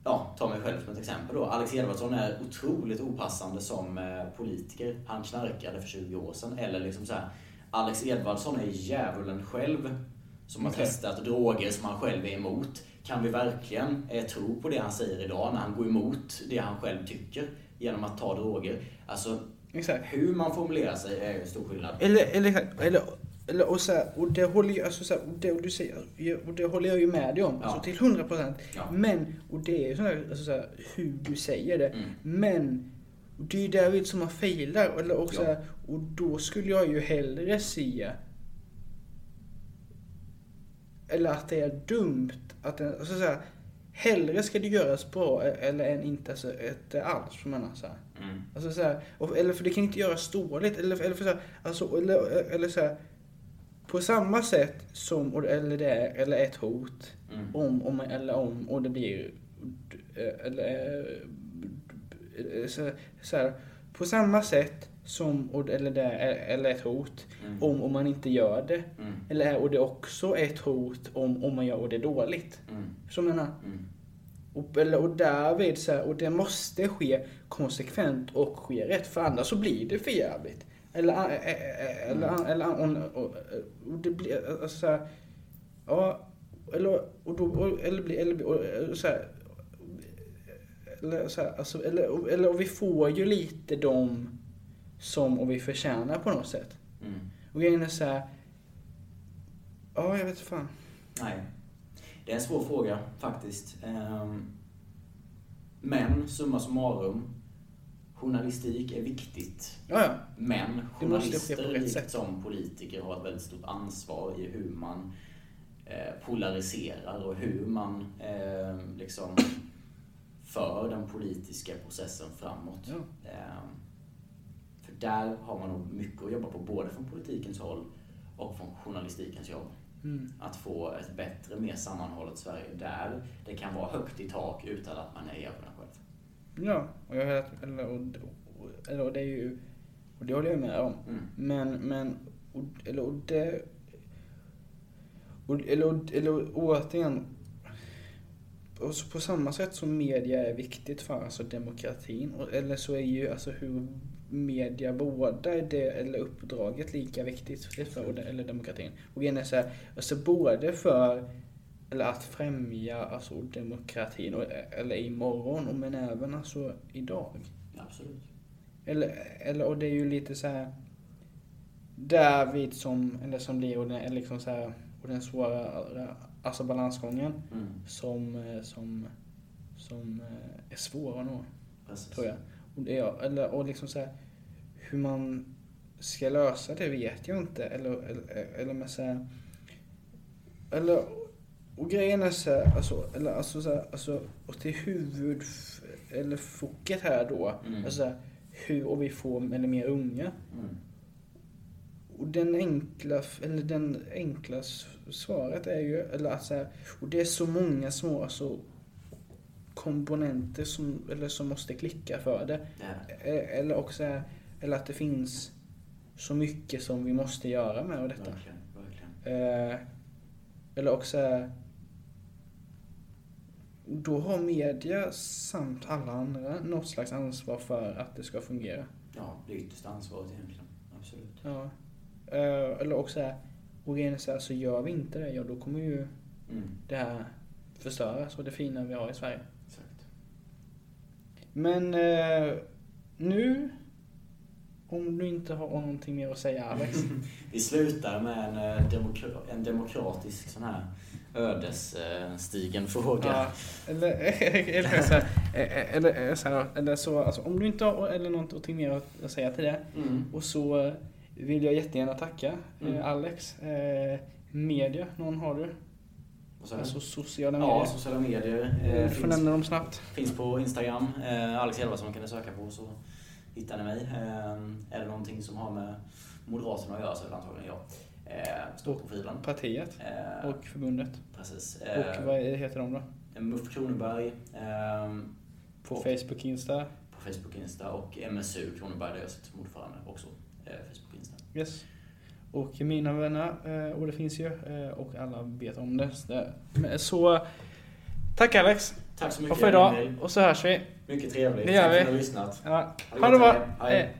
ja, ta mig själv som ett exempel då. Alex Edvardsson är otroligt opassande som eh, politiker. Han knarkade för 20 år sedan. Eller liksom så här, Alex Edvardsson är djävulen själv som har Okej. testat droger som han själv är emot. Kan vi verkligen eh, tro på det han säger idag när han går emot det han själv tycker genom att ta droger? Alltså, Exakt. hur man formulerar sig är ju en stor skillnad. Eller, eller, eller och, så här, och det håller jag, alltså, så här, och det, och du säger, och det håller jag ju med dig om. Ja. Alltså, till 100 procent. Ja. Men, och det är ju så här, alltså, så här, hur du säger det. Mm. Men, det är ju David som har failar. Eller, och, så Ja. här, och då skulle jag ju hellre se eller att det är dumt. Att det, alltså, så här, hellre ska det göras bra eller än inte alltså, ett, alls. För så här. Mm. Alltså så här, och, eller för det kan inte göras dåligt. Eller, eller, för så här, alltså, eller, eller så här, på samma sätt som, och- eller det är, eller ett hot. Mm. Om, om, eller om, och det blir, eller, eh, så, så här, på samma sätt som, och, eller det är, eller ett hot. Mm. Om, om man inte gör det. Mm. Eller är, och det också ett hot om, om man gör det dåligt. Mm. Så menar, Mm. och, eller, och därvid så här, och det måste ske konsekvent och ske rätt för annars så blir det för jävligt. Eller, ä- ä- ä- eller, eller, och, och, det blir, alltså så här, ja, eller, och då, och, eller, blir- eller, och, och, så här, eller, så här, alltså, eller, eller, och vi får ju lite dem som och vi förtjänar på något sätt. Mm. Och grejen är så här, ja jag vet fan. Nej. Det är en svår fråga faktiskt. Ehm, Men summa summarum. Journalistik är viktigt. Ja, ja. Men journalister, likt som politiker, har ett väldigt stort ansvar i hur man eh, polariserar och hur man eh, liksom för den politiska processen framåt. Ja. Ehm, För där har man nog mycket att jobba på, både från politikens håll och från journalistikens jobb. Mm. Att få ett bättre, mer sammanhållet Sverige där det kan vara högt i tak utan att man är djävulen själv. Ja, och jag eller, och, eller, och det är ju, och det håller jag med om. Mm. Men, men, och, eller, och det, och, eller, eller återigen, och så på samma sätt som media är viktigt för alltså demokratin, och, eller så är ju alltså hur media båda det, eller uppdraget lika viktigt för, eller demokratin. Och grejen är så här, alltså både för eller att främja alltså demokratin, och, eller imorgon, men även alltså idag. Absolut. Eller, eller, och det är ju lite så här David som, eller som blir, och den, liksom så här, och den svåra, alltså balansgången Mm. som, eh, som, som eh, är svår att nå, Precis. tror jag. Och, det, är- eller, och liksom så här, hur man ska lösa det vet jag inte, eller, eller, eller med så här, eller, och grejen är så här, alltså, eller alltså så här, alltså, och till huvud, eller foket här då, Mm. alltså här, hur, och vi får eller mer unga. Mm. och den enkla, eller den enkla svaret är ju, eller att så här, och det är så många små alltså, komponenter som, eller som måste klicka för det. Det. Eh, Eller också, eller att det finns så mycket som vi måste göra med detta. Verkligen, verkligen. Eh, eller också då har media samt alla andra något slags ansvar för att det ska fungera. Ja, det yttersta ansvaret egentligen. Absolut. Ja. Eh, eller också är och är så här, så gör vi inte det, ja då kommer ju Mm, det här förstöras och det fina vi har i Sverige. exakt. Men eh, nu, om du inte har någonting mer att säga Alex. *laughs* Vi slutar med en, eh, demokra- en demokratisk sån här ödesstigen fråga. Ja, eller, *laughs* eller, så här, eh, eller, så här, eller så, alltså, om du inte har eller någonting mer att- säga till det. Mm. Och så eh, vill jag jättegärna tacka Mm. eh, Alex. Eh, media, någon har du? Alltså sociala Ja, medier. sociala medier. Eh, Eh, får nämna dem snabbt. finns på Instagram. Eh, Alex Elvarsson kan ni söka på så hittar ni mig. Eh, är det någonting som har med Moderaterna att göra så är det antagligen jag. Eh, står på profilen. Partiet Eh, och förbundet. precis. Och Eh, vad heter de då? MUF Kronoberg. Eh, På och- Facebook, Insta? på Facebook Insta och MSU Kronoberg där jag sitter ordförande också. Eh, Facebook Insta. Yes. Och mina vänner, eh, och det finns ju, eh, och alla vet om det. Så, tack Alex. Tack så Och mycket för idag. Och så hörs vi. Mycket trevligt. Det gör Tack vi. för att du har lyssnat. Ja. Ha det bra. Hej.